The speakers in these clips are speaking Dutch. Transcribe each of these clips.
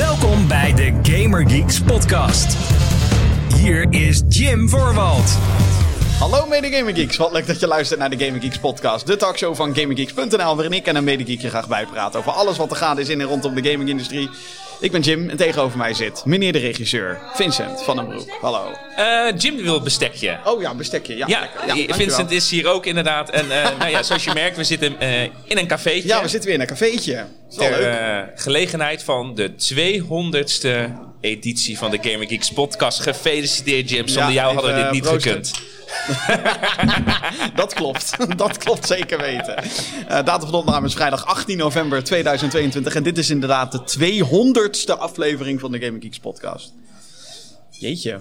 Welkom bij de Gamer Geeks podcast. Hier is Jim Voorwald. Hallo mede Gaming Geeks, wat leuk dat je luistert naar de Gaming Geeks podcast. De talkshow van GamingGeeks.nl waarin ik en een mede geek je graag bijpraten over alles wat er gaande is in en rondom de gamingindustrie. Ik ben Jim en tegenover mij zit meneer de regisseur, Vincent van den Broek. Hallo. Eh, Jim wil bestekje. Oh ja, bestekje. Ja, Ja, dankjewel. Vincent is hier ook inderdaad. En eh, nou ja, zoals je merkt, we zitten eh, in een cafeetje. Ja, we zitten weer in een cafeetje. Ter leuk. gelegenheid van de 200ste editie van de Gamer Geeks podcast. Gefeliciteerd Jim, zonder jou hadden we dit niet gekund. Dat klopt. Dat klopt zeker weten. Eh datum van opname is vrijdag 18 november 2022. En dit is inderdaad de 200ste aflevering van de Gaming Geeks podcast. Jeetje.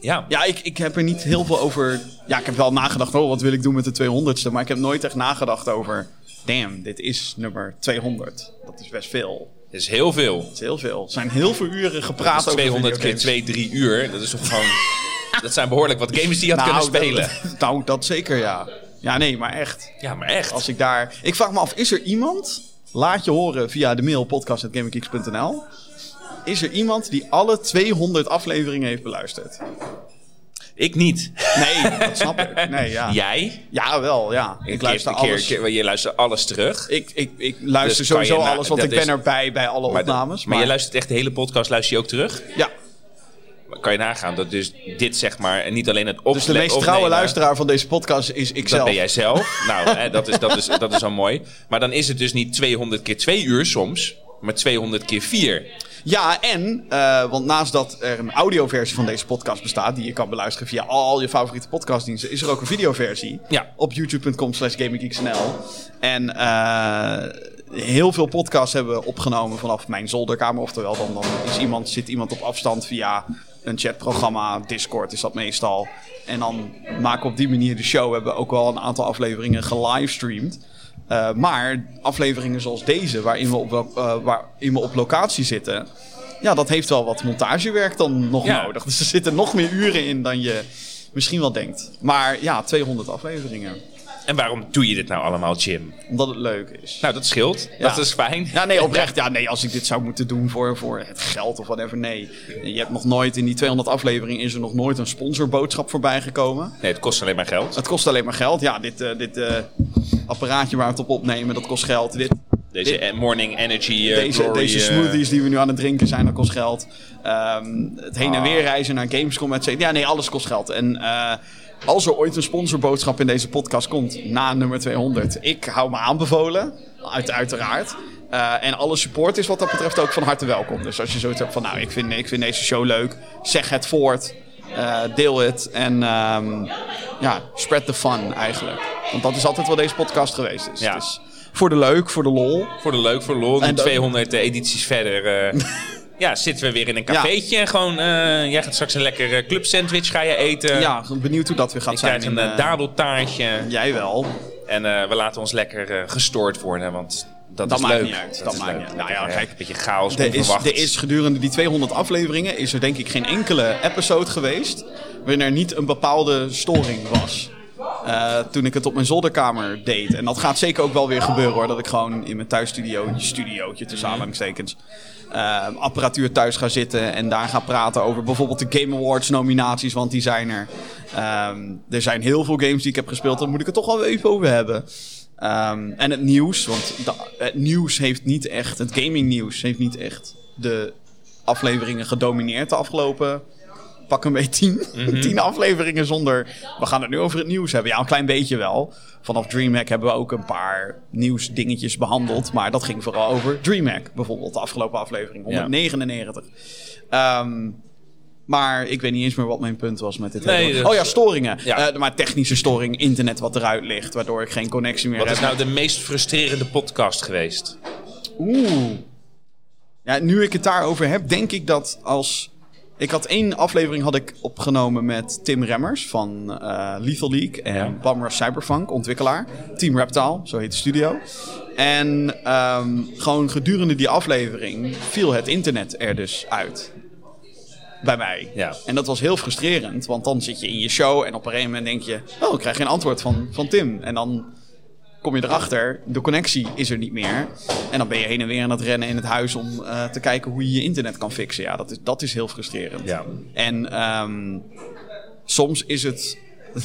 Ja. Ja, ik, ik heb er niet heel veel over. Ja, ik heb wel nagedacht, oh, wat wil ik doen met de 200ste? Maar ik heb nooit echt nagedacht over. Damn, dit is nummer 200. Dat is best veel. Dat is heel veel. Dat is heel veel. Er zijn heel veel uren gepraat over 200 keer videogames. 2, 3 uur. Dat is toch gewoon... dat zijn behoorlijk wat games die je had Nou, kunnen spelen. Dat, nou, dat zeker, ja. Ja, nee, maar echt. Ja, maar echt. Als ik daar. Ik vraag me af, is er iemand? Laat je horen via de mail podcast.gaminggeeks.nl. Is er iemand die alle 200 afleveringen heeft beluisterd? Ik niet. Nee, dat snap ik. Nee, ja. Jij? Ja, wel, ja. Ik luister een keer, alles. keer- je luistert alles terug. Ik, ik, ik luister Dus sowieso alles, want ik ben is- erbij bij alle Maar, de- opnames. maar, je luistert echt de hele podcast, luister je ook terug? Ja, Maar kan je nagaan dat dus dit zeg maar, en niet alleen het opnemen... dus de meest trouwe luisteraar van deze podcast is Dat ikzelf. ben jij zelf. nou, hè, dat, is, dat, is, dat is al mooi. Maar dan is het dus niet 200 keer 2 uur soms, maar 200 keer 4. Ja, en, eh, want naast dat er een audioversie van deze podcast bestaat, die je kan beluisteren via al je favoriete podcastdiensten, is er ook een videoversie. Ja. Op youtube.com slash gaminggeeksnl. En eh, heel veel podcasts hebben we opgenomen vanaf mijn zolderkamer. Oftewel, dan, dan is iemand, zit iemand op afstand via een chatprogramma, Discord is dat meestal. En dan maken we op die manier de show. We hebben ook wel een aantal afleveringen gelivestreamd. Eh, maar afleveringen zoals deze, waarin we, op, wel- eh, waarin we op locatie zitten... Ja, dat heeft wel wat montagewerk dan nog Ja. nodig. Dus er zitten nog meer uren in dan je misschien wel denkt. Maar ja, 200 afleveringen. En waarom doe je dit nou allemaal, Jim? Omdat het leuk is. Nou, dat scheelt. Ja. Dat is fijn. Ja, nee, oprecht. Ja, nee, als ik dit zou moeten doen voor, voor het geld of whatever. Nee, je hebt nog nooit in die 200 afleveringen is er nog nooit een sponsorboodschap voorbij gekomen. Nee, het kost alleen maar geld. Het kost alleen maar geld. Ja, dit, eh, dit eh, apparaatje waar we het op opnemen, dat kost geld. Dit, Deze dit- morning energy eh, deze, glory, deze smoothies die we nu aan het drinken zijn, dat kost geld. Ehm, het heen en Ah. weer reizen naar Gamescom, et cetera. Ja, nee, alles kost geld. En als er ooit een sponsorboodschap in deze podcast komt, na nummer 200, ik hou me aanbevolen, uit, uiteraard. Eh, en alle support is wat dat betreft ook van harte welkom. Dus als je zoiets hebt van, nou, ik vind, ik vind deze show leuk, zeg het voort. eh, deel het en ehm, ja, spread the fun eigenlijk. Want dat is altijd wel deze podcast geweest is. Ja. Is voor de leuk, voor de lol. Voor de leuk, voor de lol. En dan- 200 edities verder. eh, ja, zitten we weer in een cafeetje. En gewoon, eh, jij gaat straks een lekker eh, club sandwich ga je eten. Ja, benieuwd hoe dat weer gaat Je zijn. een eh, dadeltaartje. Jij wel. En we laten ons lekker gestoord worden, want dat, Dat is maakt leuk. niet uit, dat maakt leuk. niet uit. Nou ja, kijk, Een beetje chaos, Er is, er is gedurende die 200 afleveringen is er denk ik geen enkele episode geweest waarin er niet een bepaalde storing was. Eh, toen ik het op mijn zolderkamer deed. En dat gaat zeker ook wel weer gebeuren hoor. Dat ik gewoon in mijn thuisstudio, studiootje tussen aanhalingstekens, eh, apparatuur thuis ga zitten en daar ga praten over bijvoorbeeld de Game Awards nominaties, want die zijn er. Ehm, er zijn heel veel games die ik heb gespeeld, daar moet ik het toch wel even over hebben. Ehm, en het nieuws, want het nieuws heeft niet echt, het gaming nieuws heeft niet echt de afleveringen gedomineerd de afgelopen pak een beetje tien, tien afleveringen zonder. We gaan het nu over het nieuws hebben. Ja, een klein beetje wel. Vanaf DreamHack hebben we ook een paar nieuwsdingetjes behandeld. Maar dat ging vooral over DreamHack bijvoorbeeld, de afgelopen aflevering. 199. Ehm, maar ik weet niet eens meer wat mijn punt was met dit. Nee, hele- dus- oh ja, storingen. Ja. Eh, maar technische storing, internet wat eruit ligt, waardoor ik geen connectie meer Wat heb. is nou de meest frustrerende podcast geweest? Oeh. Ja, nu ik het daarover heb, denk ik dat als... Ik had één aflevering had ik opgenomen met Tim Remmers van eh Lethal League en Ja. Bummer Cyberpunk, ontwikkelaar. Team Reptile, zo heet de studio. En ehm, gewoon gedurende die aflevering viel het internet er dus uit. Bij mij. Ja. En dat was heel frustrerend, want dan zit je in je show en op een gegeven moment denk je... Oh, ik krijg geen antwoord van, van Tim. En dan kom je erachter, de connectie is er niet meer. En dan ben je heen en weer aan het rennen in het huis om eh, te kijken hoe je je internet kan fixen. Ja, dat is, dat is heel frustrerend. Ja. En ehm, soms is het,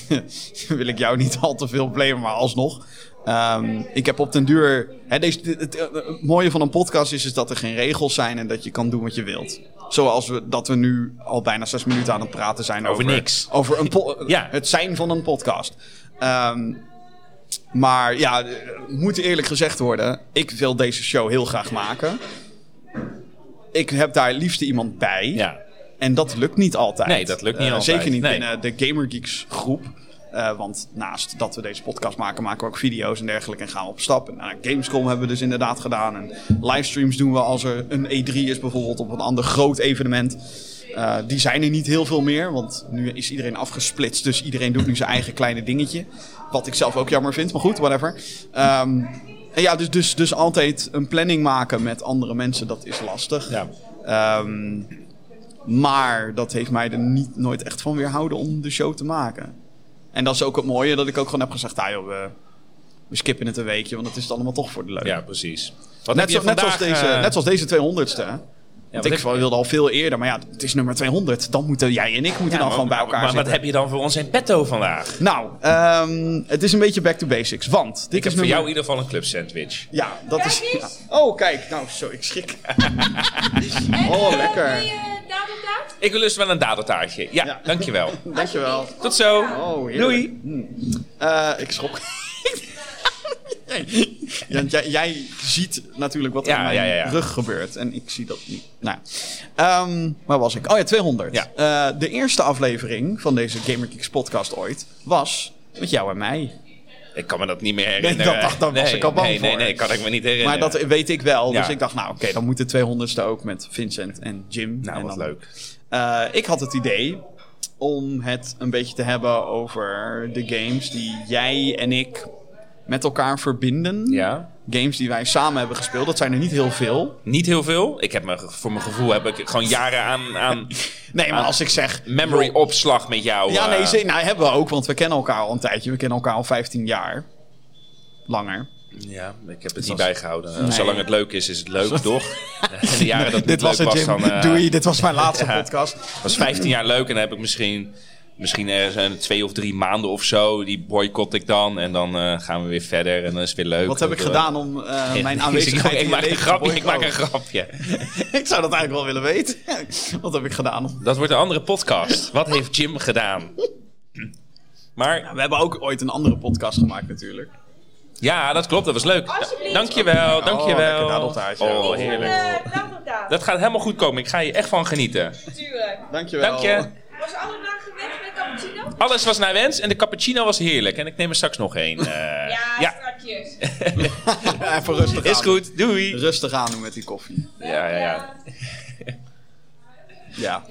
wil ik jou niet al te veel blamen, maar alsnog. Ehm, ik heb op den duur. Hè, deze, het, het- het mooie van een podcast is, is dat er geen regels zijn en dat je kan doen wat je wilt. Zoals we, dat we nu al bijna zes minuten aan het praten zijn over, Over niks. Over een Ja. het zijn van een podcast. Ehm, maar ja, moet eerlijk gezegd worden. Ik wil deze show heel graag maken. Ik heb daar liefst iemand bij. Ja. En dat lukt niet altijd. Nee, dat lukt niet Eh, altijd. Zeker niet Nee. binnen de Gamer Geeks groep. Eh, want naast dat we deze podcast maken, maken we ook video's en dergelijke. En gaan we op stap. En Gamescom hebben we dus inderdaad gedaan. En livestreams doen we als er een E3 is, bijvoorbeeld op een ander groot evenement. Eh, die zijn er niet heel veel meer, want nu is iedereen afgesplitst. Dus iedereen doet nu zijn eigen kleine dingetje. Wat ik zelf ook jammer vind, maar goed, whatever. Ehm, en ja, dus, dus, dus altijd een planning maken met andere mensen, dat is lastig. Ja. Ehm, maar dat heeft mij er niet, nooit echt van weerhouden om de show te maken. En dat is ook het mooie, dat ik ook gewoon heb gezegd... Ah joh, we, we skippen het een weekje, want het is het allemaal toch voor de leuk. Ja, precies. Wat net, zo- net, zoals deze, eh, net zoals deze 200ste. Want ik heb- wilde al veel eerder, maar ja, het is nummer 200. Dan moeten jij en ik moeten ja, dan maar- gewoon bij elkaar Maar zitten. wat heb je dan voor ons in petto vandaag? Nou, ehm, het is een beetje back to basics. Want dit Ik is heb voor jou in ieder geval een club sandwich. Ja, dat is... Ja. Oh, kijk. Nou, zo, ik schrik. Oh, eh, lekker. Wil je dadeltaart? Ik wil dus wel een dadeltaartje. Ja, Ja. dankjewel. Dankjewel. Tot zo. Oh. Doei. Eh, ik schrok. Want jij, jij ziet natuurlijk wat er Ja, in mijn ja, rug gebeurt. En ik zie dat niet. Nou. Ehm, waar was ik? Oh ja, 200. Ja. Eh, de eerste aflevering van deze GamerKicks podcast ooit was met jou en mij. Ik kan me dat niet meer herinneren. dat dacht- daar was nee, ik al bang nee, Nee, voor. nee, kan ik me niet herinneren. Maar dat weet ik wel. Dus ik dacht, nou oké, dan moet de 200ste ook met Vincent en Jim. Nou, en wat dan- leuk. Eh, ik had het idee om het een beetje te hebben over de games die jij en ik met elkaar verbinden. Ja. Games die wij samen hebben gespeeld. Dat zijn er niet heel veel. Niet heel veel. Ik heb me, voor mijn gevoel heb ik gewoon jaren aan, aan Nee, maar als ik zeg... memory opslag met jou. Ja, nee, eh, ze- nou, hebben we ook. Want we kennen elkaar al een tijdje. We kennen elkaar al 15 jaar. Langer. Ja, ik heb het niet was- bijgehouden. Nee. Zolang het leuk is, is het leuk, toch? De jaren dat het dit niet was leuk het, was, Jim. dan... eh, Doei, dit was mijn laatste ja. podcast. was 15 jaar leuk en dan heb ik misschien, misschien ergens een twee of drie maanden of zo. Die boycott ik dan en dan eh, gaan we weer verder en dan is het weer leuk. Wat heb ik Eh, gedaan om eh, ja, mijn aanwezigheid ik, maak een grapje, ik maak een grapje. Ik zou dat eigenlijk wel willen weten. Wat heb ik gedaan? om- Dat wordt een andere podcast. Wat heeft Jim gedaan? Maar We hebben ook ooit een andere podcast gemaakt natuurlijk. ja, dat klopt. Dat was leuk. Alsjeblieft. Dankjewel, lekker dankjewel. Oh, En, heerlijk. eh, dadeltaart. Dat gaat helemaal goed komen. Ik ga je echt van genieten. Tuurlijk. Dankjewel. Dank je. Was alle dagen gewenst met cappuccino? Alles was naar wens en de cappuccino was heerlijk. En ik neem er straks nog één. Eh, Ja, ja, strakjes. Even rustig is aan. goed. Doei. Rustig aan doen met die koffie. Ja, ja, ja. Ja.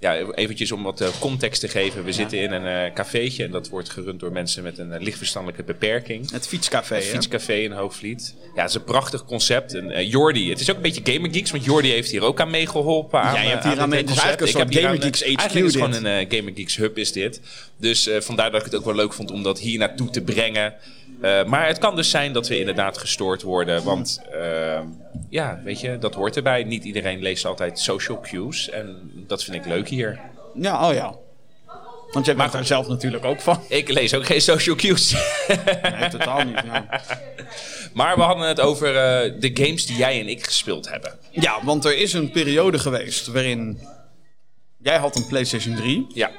Ja, eventjes om wat eh, context te geven. We zitten in een eh cafeetje en dat wordt gerund door mensen met een eh, lichtverstandelijke beperking. Het fietscafé, hè? fietscafé in Hoogvliet. Ja, het is een prachtig concept. En eh, Jordi, het is ook een beetje Gamer Geeks, want Jordi heeft hier ook aan meegeholpen. Aan, Jij hebt hier aan aan het is een Ik heb hier Gamer aan, Geeks Eigenlijk is HQ het gewoon een Gamer Geeks hub is dit. Dus eh, vandaar dat ik het ook wel leuk vond om dat hier naartoe te brengen. Eh, maar het kan dus zijn dat we inderdaad gestoord worden. Want eh, ja, weet je, dat hoort erbij. Niet iedereen leest altijd social cues. En dat vind ik leuk hier. Ja, oh ja. Want jij bent daar zelf natuurlijk ook van. Ik lees ook geen social cues. Nee, totaal niet. Ja. maar we hadden het over eh, de games die jij en ik gespeeld hebben. ja, want er is een periode geweest waarin... Jij had een PlayStation 3. Ja.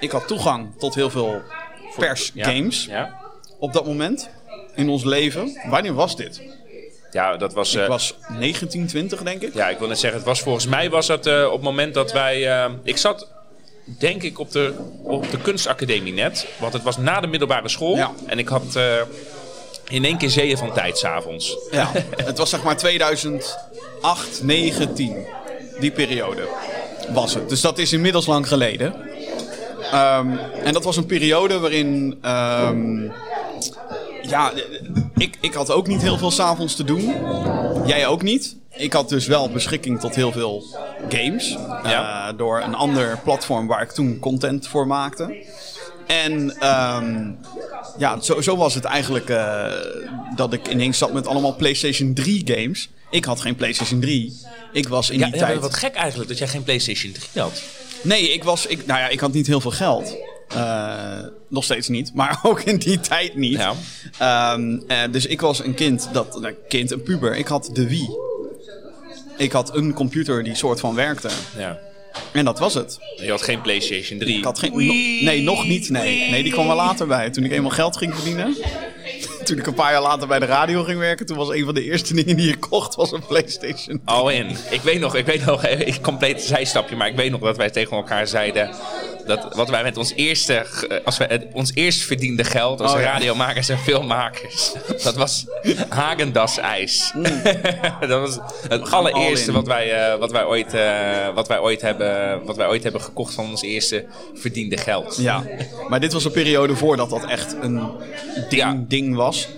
Ik had toegang tot heel veel pers Ja. games Ja. Op dat moment. In ons leven. Wanneer was dit? Ja, dat was. eh, Ik was 19, 20 denk ik. Ja, ik wil net zeggen, het was volgens mij was het eh, op het moment dat wij. eh, ik zat, denk ik, op de, op de kunstacademie net. Want het was na de middelbare school. Ja. En ik had eh, in één keer zeeën van tijd s'avonds. Ja, het was zeg maar 2008, 9, 10. Die periode was het. Dus dat is inmiddels lang geleden. Ehm, en dat was een periode waarin... ehm, ja, ik, ik had ook niet heel veel s'avonds te doen. Jij ook niet. Ik had dus wel beschikking tot heel veel games. Ja. eh, door een ander platform waar ik toen content voor maakte. En ehm, ja, zo, zo was het eigenlijk eh, dat ik ineens zat met allemaal PlayStation 3 games. Ik had geen PlayStation 3. Ik was in Ja, die ja, tijd. wat gek eigenlijk dat jij geen PlayStation 3 had. Nee, ik was. Ik, nou ja, ik had niet heel veel geld. Eh, nog steeds niet, maar ook in die tijd niet. Ja. Ehm, eh, dus ik was een kind, dat, nou, kind, een puber. Ik had de Wii. Ik had een computer die soort van werkte. Ja. En dat was het. Je had geen PlayStation 3. Ik had geen. no- nee, nog niet. Nee. nee, die kwam er later bij. Toen ik eenmaal geld ging verdienen. Toen ik een paar jaar later bij de radio ging werken. Toen was een van de eerste dingen die ik kocht was een PlayStation. All in. Ik weet nog, ik weet nog, ik compleet zijstapje, maar ik weet nog dat wij tegen elkaar zeiden dat wat wij met ons eerste, ge- als wij ons eerst verdiende geld als Oh, ja. radiomakers en filmmakers, dat was Hagendas ijs. dat was het allereerste wat wij, eh, wat wij ooit, eh, wat wij ooit hebben, wat wij ooit hebben gekocht van ons eerste verdiende geld. Ja, maar dit was een periode voordat dat echt een ding, Ja. ding was.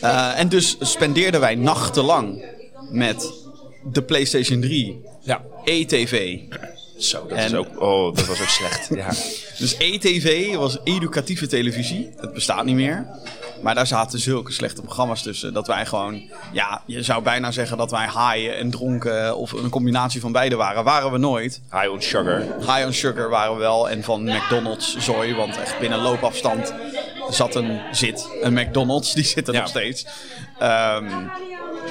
Eh, en dus spendeerden wij nachtenlang met de PlayStation 3, Ja. ETV. Zo, dat En- is ook, oh, dat was ook slecht. Ja. Dus ETV was educatieve televisie. Het bestaat niet meer. Maar daar zaten zulke slechte programma's tussen. Dat wij gewoon, ja, je zou bijna zeggen dat wij haaien en dronken. Of een combinatie van beide waren. Waren we nooit. High on sugar. High on Sugar waren we wel. En van McDonald's zooi. Want echt binnen loopafstand zat een, zit een McDonald's. Die zit er Ja. nog steeds. Ehm,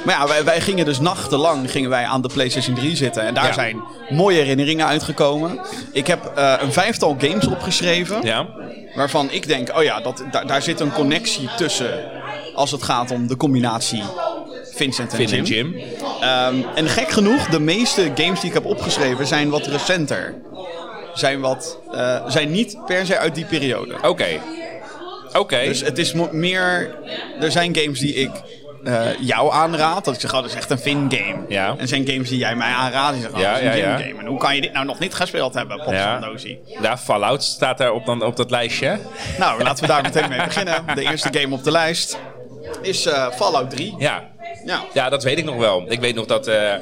maar ja, wij, wij gingen dus nachtenlang gingen wij aan de PlayStation 3 zitten. En daar Ja. zijn mooie herinneringen uitgekomen. Ik heb eh, een vijftal games opgeschreven. Ja. Waarvan ik denk, oh ja, dat, daar, daar zit een connectie tussen. Als het gaat om de combinatie Vincent en Finn Jim. Ehm, en gek genoeg, de meeste games die ik heb opgeschreven zijn wat recenter. Zijn, wat, eh, zijn niet per se uit die periode. Oké. Oké. Dus het is meer. Er zijn games die ik eh, jou aanraad. Dat ik zeg, oh, dat is echt een Fin-game. Ja. En zijn games die jij mij aanraadt. Die zeggen, oh, dat is een. Jim-game. En hoe kan je dit nou nog niet gespeeld hebben, Pop Ja. Ja, Fallout staat daar op, dan, op dat lijstje. Nou, laten we daar meteen mee beginnen. De eerste game op de lijst is eh, Fallout 3. Ja. Ja. ja, dat weet ik nog wel. Ik weet nog dat, eh,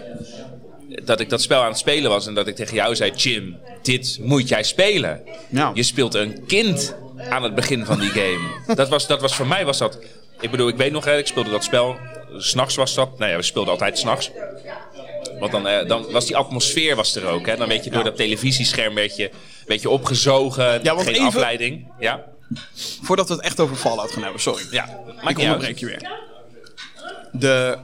dat ik dat spel aan het spelen was en dat ik tegen jou zei: Jim, dit moet jij spelen. Ja. Je speelt een kind aan het begin van die game. dat, was, dat was voor mij was dat. Ik bedoel, ik weet nog, hè, ik speelde dat spel. S'nachts was dat. Nou ja, we speelden altijd s'nachts. Want dan, eh, dan was die atmosfeer was er ook. Hè? Dan werd je door dat televisiescherm werd je, werd je opgezogen. Ja, want geen even- afleiding. Ja, Voordat we het echt over Fallout gaan hebben, sorry. ja. ik niet onderbreek je weer. De...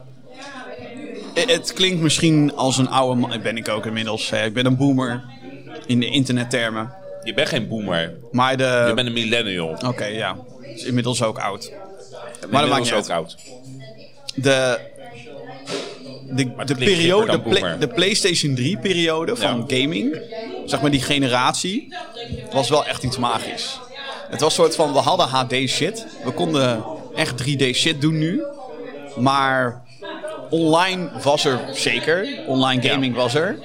Eh, Het klinkt misschien als een oude man. Ben ik ook inmiddels. hè. Ik ben een boomer in de internettermen. Je bent geen boomer. Maar de. Je bent een millennial. Oké, ja. Is inmiddels ook oud. Maar dat maakt niet ook oud. De. De, de, periode, de, Play- PlayStation 3 periode van gaming, zeg maar die generatie, was wel echt iets magisch. Het was een soort van, we hadden HD shit. We konden echt 3D shit doen nu. Maar online was er zeker. Online gaming was er.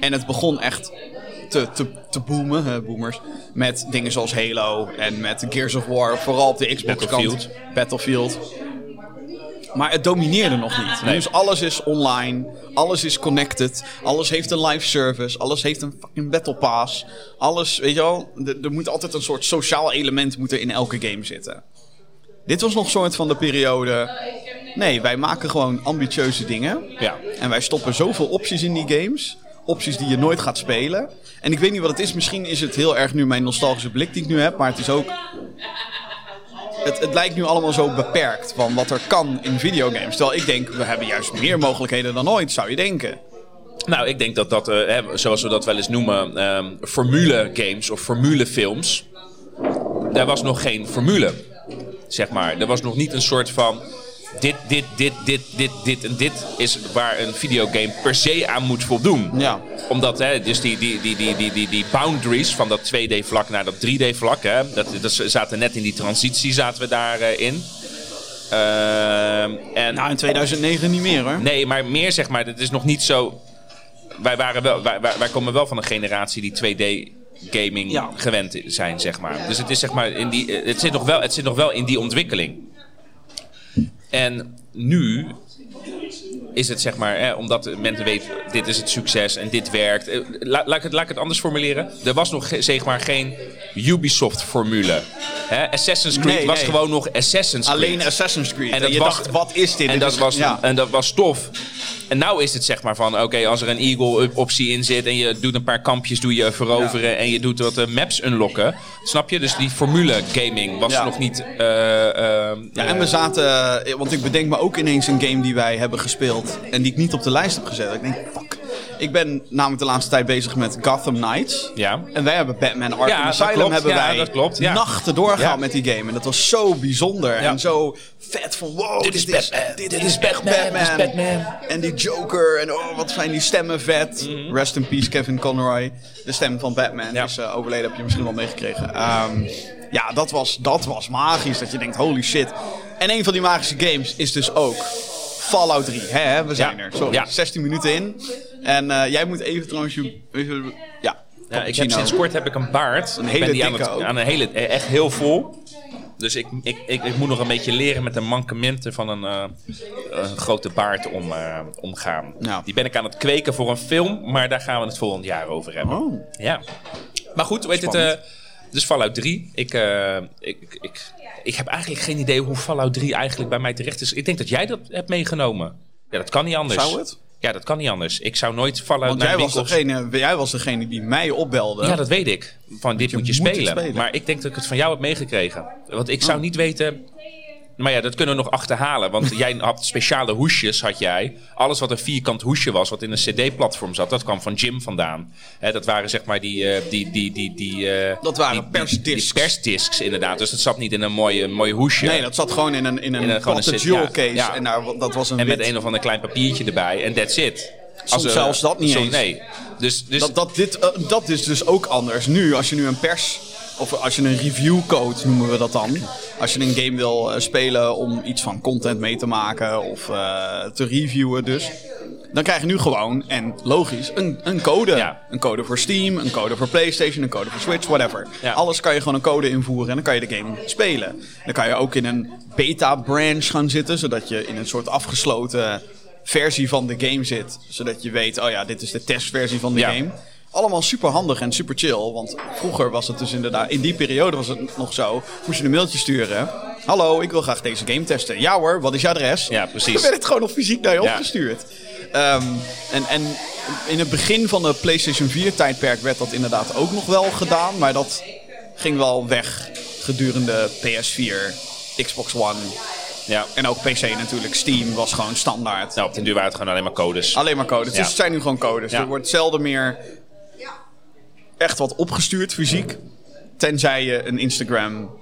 En het begon echt te, te, te boomen, hè, boomers. Met dingen zoals Halo en met Gears of War. Vooral op de Xbox kant. Battlefield. Battlefield. Maar het domineerde nog niet. Nee. Dus alles is online. Alles is connected. Alles heeft een live service. Alles heeft een fucking battle pass. Alles, weet je wel. Er, moet altijd een soort sociaal element moeten in elke game zitten. Dit was nog een soort van de periode... Nee, wij maken gewoon ambitieuze dingen. Ja. En wij stoppen zoveel opties in die games. Opties die je nooit gaat spelen. En ik weet niet wat het is. Misschien is het heel erg nu mijn nostalgische blik die ik nu heb. Maar het is ook... Het, het lijkt nu allemaal zo beperkt van wat er kan in videogames. Terwijl ik denk, we hebben juist meer mogelijkheden dan ooit, zou je denken. Nou, ik denk dat dat, eh, zoals we dat wel eens noemen, ehm formule games of formule films. Daar was nog geen formule, zeg maar. Er was nog niet een soort van. Dit, dit, dit, dit, dit, dit en dit is waar een videogame per se aan moet voldoen. Ja. Omdat, hè, dus die, die, die, die, die, die, die boundaries van dat 2D-vlak naar dat 3D-vlak, hè, dat, dat zaten net in die transitie, zaten we daarin. in. Ehm, en Nou, in 2009 niet meer hoor. Nee, maar meer zeg maar, het is nog niet zo. Wij, waren wel, wij, wij, wij komen wel van een generatie die 2D gaming Ja. gewend zijn, zeg maar. Dus het is zeg maar in die, het zit nog wel, het zit nog wel in die ontwikkeling. En nu is het zeg maar, omdat mensen weten, dit is het succes en dit werkt. Eh, la- laat, ik het, laat ik het anders formuleren. Er was nog zeg maar geen Ubisoft-formule. Assassin's Creed Nee, was nee. gewoon nog Assassin's Creed. Alleen Assassin's Creed. En En, dat je was- dacht, wat is dit? En Dit dat, is- was, ja. en dat was tof. En nou is het zeg maar van, oké, als er een Eagle-optie in zit... en je doet een paar kampjes, doe je veroveren... en je doet wat eh, maps unlocken. Snap je? Dus die formule gaming was Ja. nog niet... eh, Ja, en we zaten, want ik bedenk me ook ineens een game die wij hebben gespeeld en die ik niet op de lijst heb gezet. Ik denk, fuck. Ik ben namelijk de laatste tijd bezig met Gotham Knights. Ja. En wij hebben Batman Arkham Ja, dat Asylum klopt. hebben Ja, wij dat klopt. Ja. nachten doorgehaald Ja. met die game. En dat was zo bijzonder en zo vet van wow, dit, is is, Batman. dit, Dit is Batman. Batman. Dit is Batman. En die Joker en oh, wat zijn die stemmen vet. Mhm. Rest in peace Kevin Conroy. De stem van Batman Ja. is eh, overleden, heb je misschien wel meegekregen. Ehm, ja, dat was, dat was magisch. Dat je denkt, holy shit. En een van die magische games is dus ook Fallout 3. Hè, hè? we zijn Ja. er. Sorry, Ja. 16 minuten in. En eh, jij moet even trouwens... je- Ja, Ja, ik heb sinds kort heb ik een baard. Een ik hele ben die aan, het, aan een hele, echt heel vol. Dus ik, ik, ik, ik moet nog een beetje leren met de mankementen van een, eh, een grote baard om, eh, omgaan. Ja. Die ben ik aan het kweken voor een film, maar daar gaan we het volgend jaar over hebben. Oh. Ja. Maar goed, weet het, dus Fallout 3. Ik, eh, ik, ik, ik, heb eigenlijk geen idee hoe Fallout 3 eigenlijk bij mij terecht is. Ik denk dat jij dat hebt meegenomen. Ja, dat kan niet anders. Zou het? Ja, dat kan niet anders. Ik zou nooit Fallout Want naar jij was, degene, jij was degene die mij opbelde. Ja, dat weet ik. Van dit je moet je moet spelen. spelen. Maar ik denk dat ik het van jou heb meegekregen. Want ik zou Oh. niet weten. Maar ja, dat kunnen we nog achterhalen. Want jij had speciale hoesjes, had jij. Alles wat een vierkant hoesje was, wat in een cd-platform zat, dat kwam van Jim vandaan. Dat waren zeg maar die... eh, die, die, die, die eh, Dat waren die- persdiscs. Die persdiscs, inderdaad. Dus dat zat niet in een mooie, mooie hoesje. Nee, dat zat gewoon in een, in een, In een- jewel case. ja. En daar, dat was een En met een of ander klein papiertje erbij. En that's it. Soms er- zelfs dat niet soms- eens. Nee. Dus, dus Dat, dat, dit, eh, dat is dus ook anders. Nu, als je nu een pers... Of als je een reviewcode noemen we dat dan. Als je een game wil eh, spelen om iets van content mee te maken of eh, te reviewen dus. Dan krijg je nu gewoon, en logisch, een, een code. Ja. Een code voor Steam, een code voor Playstation, een code voor Switch, whatever. Ja. Alles kan je gewoon een code invoeren en dan kan je de game spelen. Dan kan je ook in een beta branch gaan zitten, zodat je in een soort afgesloten versie van de game zit. Zodat je weet, oh ja, dit is de testversie van de Ja. game. Allemaal super handig en super chill. Want vroeger was het dus inderdaad, in die periode was het nog zo. Moest je een mailtje sturen. Hallo, ik wil graag deze game testen. Ja hoor, wat is je adres? Ja, precies. Dan werd het gewoon nog fysiek naar je Ja. opgestuurd. Ehm, en, en in het begin van de PlayStation 4 tijdperk werd dat inderdaad ook nog wel gedaan. Maar dat ging wel weg gedurende PS4, Xbox One. ja. En ook PC natuurlijk. Steam was gewoon standaard. Nou, op den duur waren het gewoon alleen maar codes. Alleen maar codes. Ja. Dus het zijn nu gewoon codes. Ja. Er wordt zelden meer echt wat opgestuurd fysiek. Tenzij je een Instagram.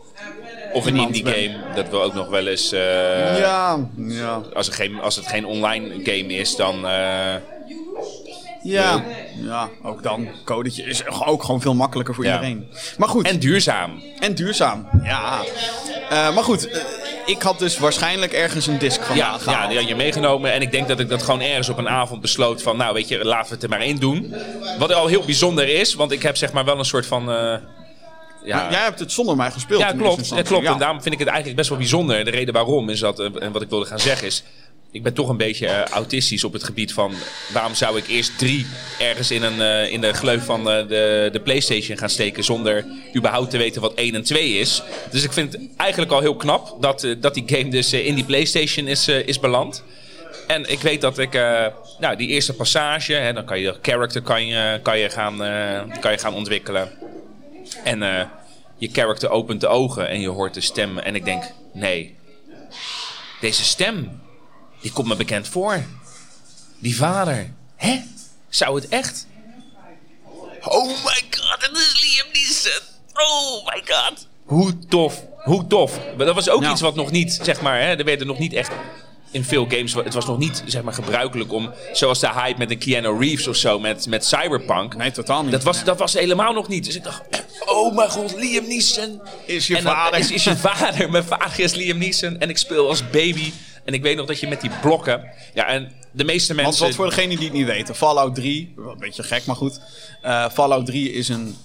Of een indie game, dat wil ook nog wel eens. eh, ja, ja, als, het geen, als het geen online game is, dan. eh, ja, ja. Ook dan. Codetje is ook gewoon veel makkelijker voor Ja. iedereen. Maar goed. en duurzaam. En duurzaam. Ja. Eh, maar goed, ik had dus waarschijnlijk ergens een disc van Ja, ja, die had je meegenomen. En ik denk dat ik dat gewoon ergens op een avond besloot van, nou weet je, laten we het er maar één doen. Wat al heel bijzonder is, want ik heb zeg maar wel een soort van. eh, ja, Jij hebt het zonder mij gespeeld. Ja, in klopt. Ja, klopt. En daarom vind ik het eigenlijk best wel bijzonder. De reden waarom is dat, eh, en wat ik wilde gaan zeggen is... Ik ben toch een beetje eh, autistisch op het gebied van... waarom zou ik eerst drie ergens in, een, eh, in de gleuf van eh, de, de Playstation gaan steken... zonder überhaupt te weten wat 1 en 2 is. Dus ik vind het eigenlijk al heel knap dat, dat die game dus in die Playstation is, is beland. En ik weet dat ik, nou, die eerste passage, hè, dan kan je character kan je, kan je, gaan, kan je gaan ontwikkelen. En je character opent de ogen en je hoort de stem. En ik denk, nee, deze stem, die komt me bekend voor. Die vader, hè? Zou het echt? Oh my god, het is Liam Neeson. Oh my god. Hoe tof, hoe tof. Maar dat was ook Nou. iets wat nog niet, zeg maar, hè, er werden nog niet echt in veel games, het was nog niet zeg maar, gebruikelijk om, zoals de hype met een Keanu Reeves of zo, met, met Cyberpunk. Nee, totaal niet. Dat was, dat was helemaal nog niet. Dus ik dacht, oh mijn god, Liam Neeson. Is je en dan vader. Is, is je vader. Mijn vader is Liam Neeson. En ik speel als baby. En ik weet nog dat je met die blokken... Ja, en de meeste Want mensen... wat voor degenen die het niet weten, Fallout 3, wel een beetje gek, maar goed. Eh, Fallout 3 is een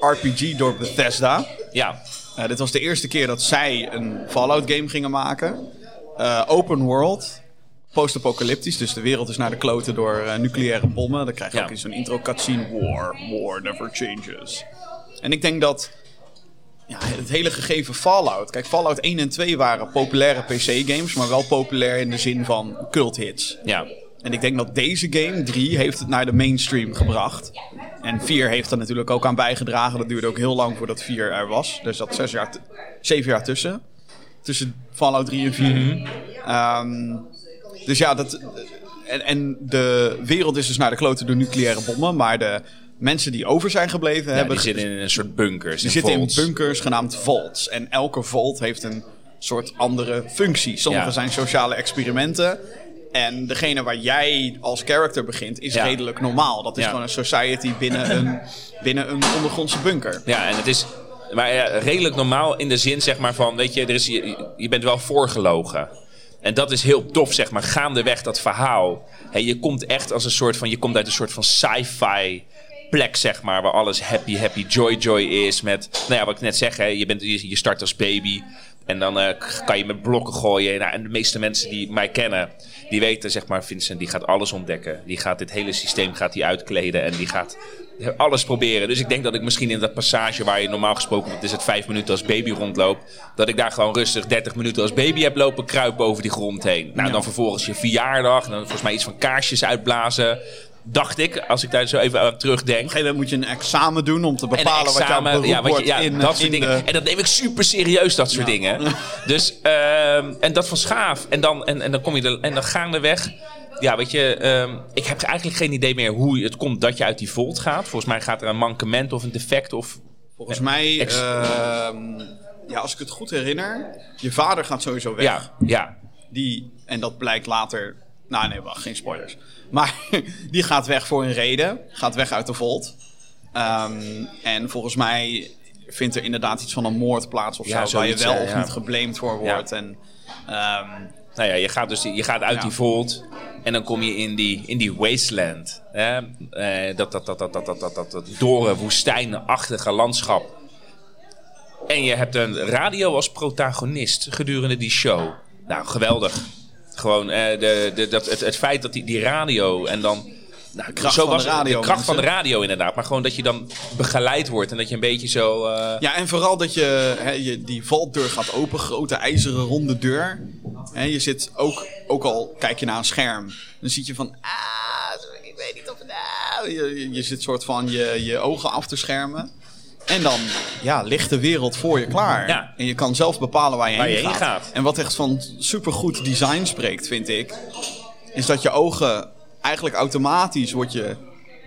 RPG door Bethesda. Ja, Eh, dit was de eerste keer dat zij een Fallout game gingen maken. Eh, open world. Post-apocalyptisch, dus de wereld is naar de kloten door nucleaire bommen. Dan krijg je Ja. ook in zo'n intro cutscene: War, war never changes. En ik denk dat ja, het hele gegeven Fallout. Kijk, Fallout 1 en 2 waren populaire PC-games, maar wel populair in de zin van cult hits. Ja. En ik denk dat deze game, 3, heeft het naar de mainstream gebracht. En 4 heeft er natuurlijk ook aan bijgedragen. Dat duurde ook heel lang voordat 4 er was. Dus dat zes jaar, zeven jaar tussen. Tussen Fallout 3 en 4. Ehm, dus ja, dat, en, en de wereld is dus naar de kloten door nucleaire bommen. Maar de mensen die over zijn gebleven Ja, hebben... die zitten in een soort bunkers. Die in zitten in bunkers genaamd vaults. En elke vault heeft een soort andere functie. Sommige Ja. zijn sociale experimenten. En degene waar jij als character begint is Ja. redelijk normaal. Dat is gewoon een society binnen een, binnen een ondergrondse bunker. Ja, en het is maar ja, redelijk normaal in de zin zeg maar van, weet je, er is, je, je bent wel voorgelogen. En dat is heel tof, zeg maar, gaandeweg dat verhaal. Je komt echt als een soort van, je komt uit een soort van sci-fi plek, zeg maar, waar alles happy, happy, joy, joy is. Met, nou ja, wat ik net zeg, hè, je, bent, je, start als baby. En dan eh, kan je met blokken gooien. Nou, en de meeste mensen die mij kennen, die weten, zeg maar, Vincent, die gaat alles ontdekken. Die gaat dit hele systeem gaat die uitkleden en die gaat alles proberen. Dus ik denk dat ik misschien in dat passage waar je normaal gesproken, wat is het, vijf minuten als baby rondloopt, dat ik daar gewoon rustig 30 minuten als baby heb lopen kruipen over die grond heen. Nou, Ja. dan vervolgens je verjaardag, dan volgens mij iets van kaarsjes uitblazen. Dacht ik, als ik daar zo even aan terugdenk. Op een gegeven moment moet je een examen doen om te bepalen wat jouw beroep ja, wat je- wordt ja, in, dat in soort dingen. de- En dat neem ik super serieus, dat soort Ja. dingen. Dus, ehm, en dat van schaaf. En dan, en, en dan kom je er, en dan gaandeweg. Ja, weet je, ehm, ik heb eigenlijk geen idee meer hoe het komt dat je uit die volt gaat. Volgens mij gaat er een mankement of een defect of... Volgens mij, Ex- ehm, ja, als ik het goed herinner, je vader gaat sowieso weg. Ja, ja, Die, en dat blijkt later. Nou, nee, wacht, geen spoilers. Maar die gaat weg voor een reden. Gaat weg uit de Volt. Ehm, en volgens mij vindt er inderdaad iets van een moord plaats of Ja, zo. Waar je wel hè, of niet geblamed voor wordt. En, ehm, Nou ja, je gaat dus je gaat uit Ja. die volt en dan kom je in die, in die wasteland. Hè? Eh, dat, dat, dat, dat, dat, dat, dat, dat, dat dorre, woestijnachtige landschap. En je hebt een radio als protagonist gedurende die show. Nou, geweldig. Gewoon eh, de, de, dat, het, het feit dat die, die radio en dan... Nou, kracht zo van de was het. radio, De kracht van de radio inderdaad. Maar gewoon dat je dan begeleid wordt en dat je een beetje zo... eh, ja, en vooral dat je, hè, je die valtdeur gaat open. Grote ijzeren ronde deur. Hè, je zit ook, ook al kijk je naar een scherm. Dan zie je van. Ah, ik weet niet of het. ah." je, je, je zit soort van je, je ogen af te schermen. En dan ja, ligt de wereld voor je klaar. Ja. En je kan zelf bepalen waar je, Waar heen, je heen gaat. gaat. En wat echt van supergoed design spreekt, vind ik, is dat je ogen eigenlijk automatisch wordt je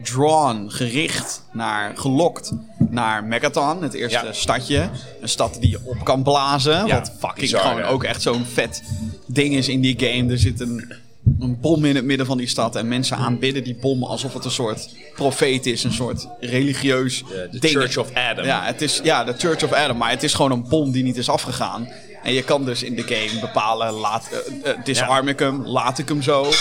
drawn, gericht naar, gelokt naar Megaton, het eerste Ja. stadje. Een stad die je op kan blazen. Ja, wat fucking bizar, gewoon ook echt zo'n vet ding is in die game. Er zit een, een bom in het midden van die stad en mensen aanbidden die bom alsof het een soort profeet is, een soort religieus de ding. Church of Adam. Ja, het is, ja, de Church of Adam. Maar het is gewoon een bom die niet is afgegaan. En je kan dus in de game bepalen, laat, eh, eh, disarm ik hem, laat ik hem zo.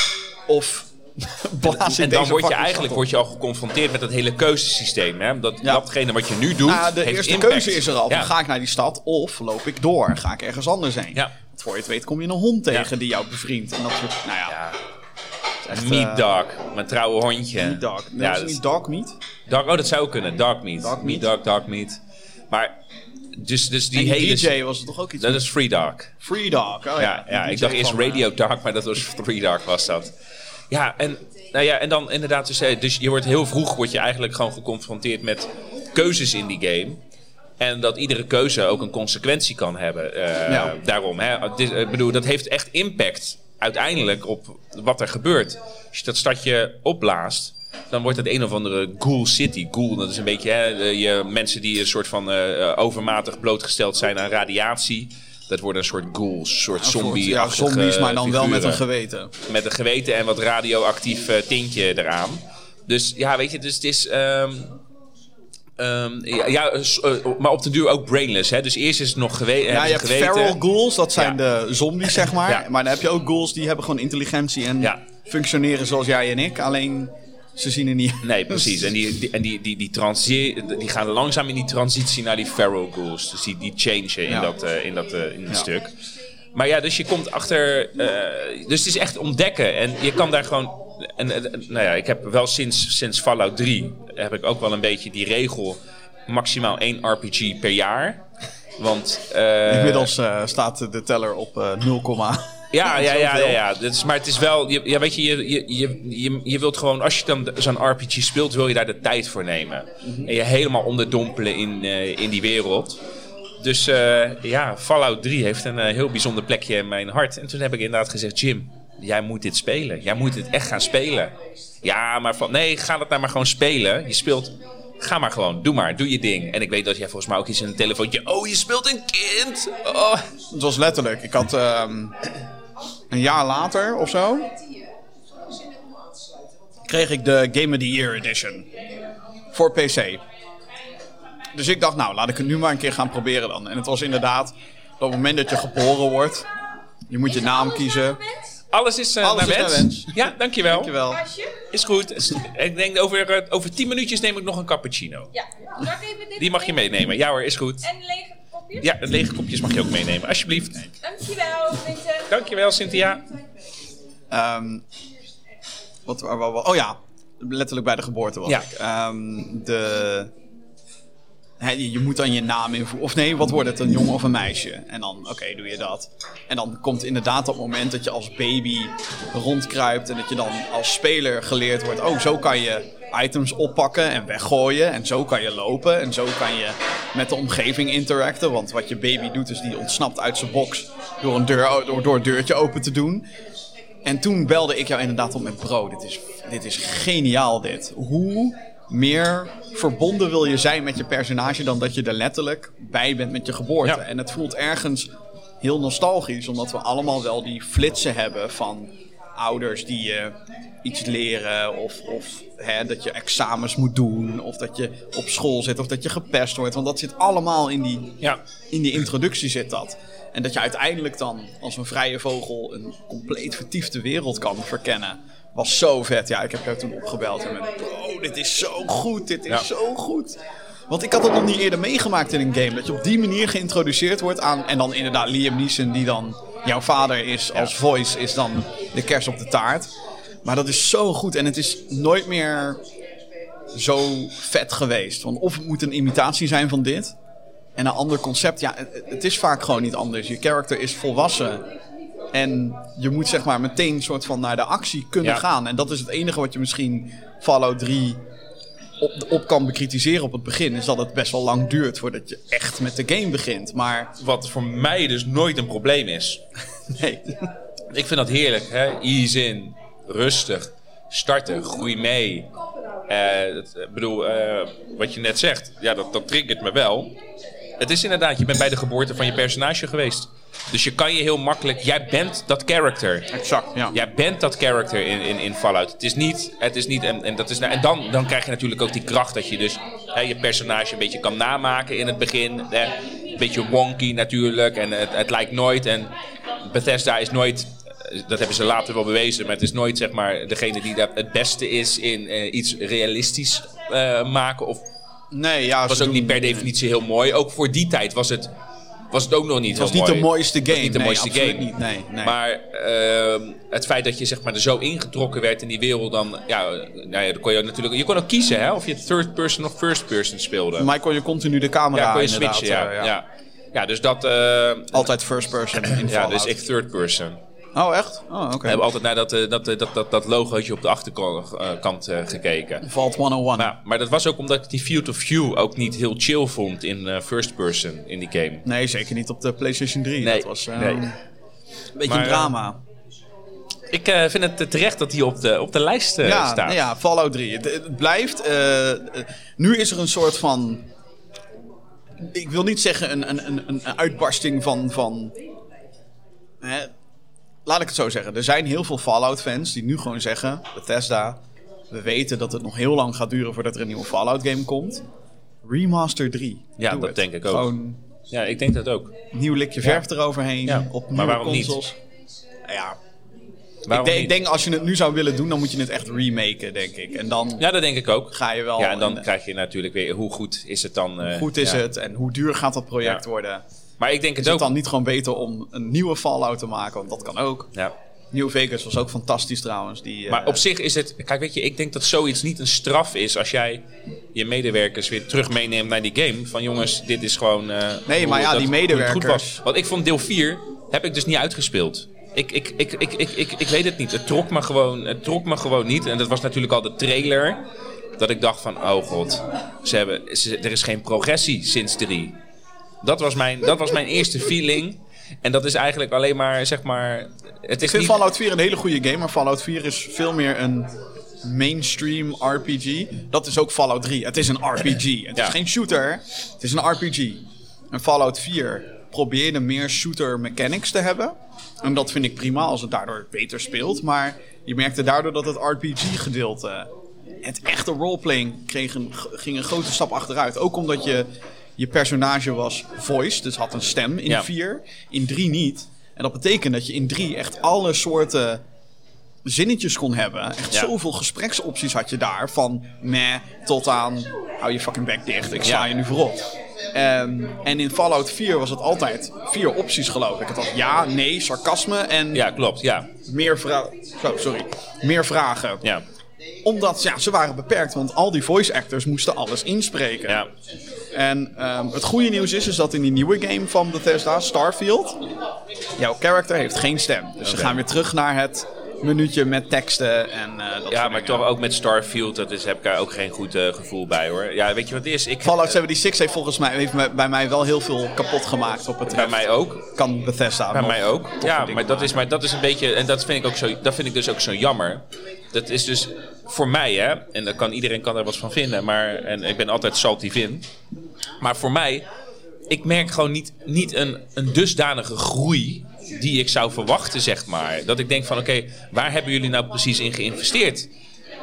Of blaas En dan word je eigenlijk word je al geconfronteerd met dat hele keuzesysteem. Hè? Dat, Ja. Datgene wat je nu doet, Nou, de heeft eerste impact. keuze is er al. Ja. Ga ik naar die stad of loop ik door? Ga ik ergens anders heen? Ja. Want voor je het weet kom je een hond tegen die jou bevriendt. En dat soort, nou ja, echt, Meat eh, Dog, mijn trouwe hondje. Meat dog. Nee, Ja, is dat het is- niet dog meat? Dog, oh, dat zou kunnen. Dark meat. Dark Meat dog, dark meat. Maar, dus, dus die hele... DJ was er toch ook iets Dat is Free Dog. Free dog. Oh, ja, Ja, ja, ik dacht eerst van, eh, Radio Dark, maar dat was Free Dark was dat. Ja, en, nou ja, en dan inderdaad, dus, eh, dus je wordt heel vroeg word je eigenlijk gewoon geconfronteerd met keuzes in die game. En dat iedere keuze ook een consequentie kan hebben. eh, Ja. Daarom, hè. Ik bedoel, dat heeft echt impact uiteindelijk op wat er gebeurt. Als je dat stadje opblaast, dan wordt het een of andere ghoul city. Ghoul, dat is een beetje hè, de- je, mensen die een soort van eh, overmatig blootgesteld zijn aan radiatie. Dat worden een soort ghouls, een soort zombie ja, zombies, maar dan wel met een geweten. met een geweten en wat radioactief eh, tintje eraan. Dus ja, weet je, dus het is. ehm, ehm, ja, ja, eh, eh, maar op de duur ook brainless. Hè? Dus eerst is het nog gewe Ja, je hebt geweten. feral ghouls, dat zijn Ja. de zombies, zeg maar. Ja. Maar dan heb je ook ghouls die hebben gewoon intelligentie en functioneren zoals jij en ik. Alleen ze zien er niet Nee, precies. En die, die, en die, die, die, die gaan langzaam in die transitie naar die feral ghouls. Dus die, die changen in Ja. dat, eh, in dat, eh, in dat Ja. stuk. Maar ja, dus je komt achter... eh, dus het is echt ontdekken. En je kan daar gewoon... En, nou ja, ik heb wel sinds, sinds Fallout 3... heb ik ook wel een beetje die regel... maximaal één RPG per jaar. Want, Inmiddels staat de teller op eh 0, Ja, ja, ja, ja. Dit is, maar het is wel, je, ja, weet je, je, je, je, je, je wilt gewoon, als je dan zo'n RPG speelt, wil je daar de tijd voor nemen. En je helemaal onderdompelen in, eh, in die wereld. Dus eh, ja, Fallout 3 heeft een eh, heel bijzonder plekje in mijn hart. En toen heb ik inderdaad gezegd, Jim, jij moet dit spelen. Jij moet dit echt gaan spelen. Ja, maar van, nee, ga dat nou maar gewoon spelen. Je speelt, ga maar gewoon, doe maar, doe je ding. En ik weet dat jij volgens mij ook iets in een telefoontje, oh, je speelt een kind. Oh. Het was letterlijk. Ik had ehm, een jaar later of zo. kreeg ik de Game of the Year Edition. Voor PC. Dus ik dacht, nou, laat ik het nu maar een keer gaan proberen dan. En het was inderdaad, op het moment dat je geboren wordt, je moet je naam kiezen. Alles is Alles naar, is wens. naar wens. Ja, dankjewel. Is goed. Ik denk over, eh, over 10 minuutjes neem ik nog een cappuccino. Ja. Ik even dit Die mag je meenemen. Ja hoor, is goed. En lege kopjes? Ja, de lege kopjes mag je ook meenemen. Alsjeblieft. Dankjewel, Vincent. Dankjewel, Cynthia. Ehm, wat, waar- waar- waar- oh ja, letterlijk bij de geboorte was Ja. ik. Ehm, de, hè, je, je moet dan je naam invoeren. Of nee, wat wordt het? Een jongen of een meisje? En dan, oké, doe je dat. En dan komt inderdaad dat moment dat je als baby rondkruipt. En dat je dan als speler geleerd wordt. Oh, zo kan je items oppakken en weggooien. En zo kan je lopen. En zo kan je met de omgeving interacten. Want wat je baby doet, is die ontsnapt uit zijn box. Door een, deur, door, door een deurtje open te doen. En toen belde ik jou inderdaad op met bro. Dit is, dit is geniaal dit. Hoe meer verbonden wil je zijn met je personage dan dat je er letterlijk bij bent met je geboorte. Ja. En het voelt ergens heel nostalgisch, omdat we allemaal wel die flitsen hebben van ouders die je iets leren of, of hè, dat je examens moet doen of dat je op school zit of dat je gepest wordt. Want dat zit allemaal in die, Ja. in die introductie zit dat. En dat je uiteindelijk dan als een vrije vogel een compleet vertiefde wereld kan verkennen. Was zo vet. Ja, ik heb jou toen opgebeld en met bro, dit is zo goed, dit is Ja. zo goed. Want ik had het nog niet eerder meegemaakt in een game. Dat je op die manier geïntroduceerd wordt aan... En dan inderdaad Liam Neeson, die dan jouw vader is als voice, is dan de kers op de taart. Maar dat is zo goed en het is nooit meer zo vet geweest. Want of het moet een imitatie zijn van dit. En een ander concept, ja, het, het is vaak gewoon niet anders. Je character is volwassen. En je moet zeg maar meteen soort van naar de actie kunnen Ja. gaan. En dat is het enige wat je misschien Fallout 3 op, op kan bekritiseren op het begin. Is dat het best wel lang duurt voordat je echt met de game begint. Maar Wat voor mij dus nooit een probleem is. nee. Ik vind dat heerlijk. Hè? Ease in, rustig, starten, groei mee. Eh, dat- Ik bedoel, eh, wat je net zegt, ja, dat, dat triggert me wel. Het is inderdaad, je bent bij de geboorte van je personage geweest. Dus je kan je heel makkelijk, jij bent dat character. Exact, ja. Jij bent dat character in, in, in Fallout. Het is niet, het is niet en, en, dat is, nou- en dan, dan krijg je natuurlijk ook die kracht dat je dus hè, je personage een beetje kan namaken in het begin. Hè. Een beetje wonky natuurlijk en het, het lijkt nooit. En Bethesda is nooit, eh, dat hebben ze later wel bewezen, maar het is nooit zeg maar degene die dat het beste is in eh, iets realistisch eh, maken. Of Nee, ja, was ook doen- niet per definitie heel mooi. Ook voor die tijd was het, was het ook nog niet Het was heel niet mooi. de mooiste Het was game. niet de nee, mooiste absoluut game. Niet. Nee, nee. Maar ehm, het feit dat je zeg maar, er zo ingetrokken werd in die wereld, dan, ja, nou ja, dan kon je natuurlijk. Je kon ook kiezen hè, of je third person of first person speelde. Maar kon je continu de camera ja, kon je switchen. Ja, eh, ja. ja. ja. dus dat. eh, Altijd first person in ja, dus ik third person. Oh, echt? Oh, oké. We hebben altijd naar dat, eh, dat, eh, dat, dat, dat logootje op de achterkant eh, gekeken. Vault 101. Maar, maar dat was ook omdat ik die field of view ook niet heel chill vond in first person in die game. Nee, zeker niet op de PlayStation 3. Nee, Dat was nee. een beetje Maar, een drama. Ik vind het terecht dat die op de, op de lijst eh, ja, staat. ja, Fallout 3. Het, het blijft. nu is er een soort van. Ik wil niet zeggen een, een, een, een uitbarsting van. van hè, laat ik het zo zeggen. Er zijn heel veel Fallout-fans die nu gewoon zeggen: Bethesda, we weten dat het nog heel lang gaat duren voordat er een nieuwe Fallout-game komt. Remaster 3. Ja, Doe dat het. denk ik ook. Gewoon Ja, ik denk dat ook. nieuw likje verf eroverheen. Ja, Op maar waarom niet? consoles. Ja, ik, Waarom denk, niet? ik denk als je het nu zou willen doen, dan moet je het echt remaken, denk ik. En dan Ja, dat denk ik ook. ga je wel. Ja, en dan en, krijg je natuurlijk weer hoe goed is het dan. eh, goed is ja. het en hoe duur gaat dat project worden? Maar ik denk Is het ook. dan niet gewoon beter om een nieuwe Fallout te maken? Want dat kan ook. Ja. New Vegas was ook fantastisch trouwens. Die, eh, Maar op zich is het... Kijk, weet je, ik denk dat zoiets niet een straf is als jij je medewerkers weer terug meeneemt naar die game. Van jongens, dit is gewoon... eh, Nee, maar ja, die medewerkers- Goed was. Want ik vond deel 4 heb ik dus niet uitgespeeld. Ik, ik, ik, ik, ik, ik, ik weet het niet. Het trok, me gewoon, het trok me gewoon niet. En dat was natuurlijk al de trailer. Dat ik dacht van, oh god, ze hebben, ze- er is geen progressie sinds 3. Dat was, mijn, dat was mijn eerste feeling. En dat is eigenlijk alleen maar, zeg maar... Het Ik is vind niet, Fallout 4 een hele goede game, maar Fallout 4 is veel meer een mainstream RPG. Dat is ook Fallout 3. Het is een RPG. Het Ja. is geen shooter, het is een RPG. En Fallout 4 probeerde meer shooter mechanics te hebben. En dat vind ik prima als het daardoor beter speelt. Maar je merkte daardoor dat het RPG-gedeelte, het echte roleplaying, kreeg een, ging een grote stap achteruit. Ook omdat je, je personage was voiced, dus had een stem in Ja. 4. In 3 niet. En dat betekent dat je in 3 echt alle soorten zinnetjes kon hebben. Echt Ja. zoveel gespreksopties had je daar. Van meh tot aan hou je fucking bek dicht. Ik sla Ja. je nu voorop. Ehm, en in Fallout 4 was het altijd vier opties geloof ik. Het had ja, nee, sarcasme en Ja, klopt, ja. meer, vra sorry, meer vragen. Ja, Omdat ja, ze waren beperkt, want al die voice actors moesten alles inspreken. ja. En ehm, het goede nieuws is, is dat in die nieuwe game van Bethesda, Starfield, jouw character heeft geen stem. Dus ze Oké. gaan weer terug naar het minuutje met teksten en eh, dat Ja, maar dingen. toch ook met Starfield, dat is, heb ik daar ook geen goed eh, gevoel bij hoor. Ja, weet je wat het is? Ik, Fallout 76 heeft volgens mij heeft bij mij wel heel veel kapot gemaakt op het bij mij ook. Kan Bethesda Bij mij ook. Ja, maar dat, is, maar dat is een beetje, en dat vind ik, ook zo, dat vind ik dus ook zo jammer. Dat is dus voor mij, hè, en kan, iedereen kan er wat van vinden, maar, en ik ben altijd salty Vin. Maar voor mij, ik merk gewoon niet, niet een, een dusdanige groei die ik zou verwachten, zeg maar. Dat ik denk van, oké, waar hebben jullie nou precies in geïnvesteerd?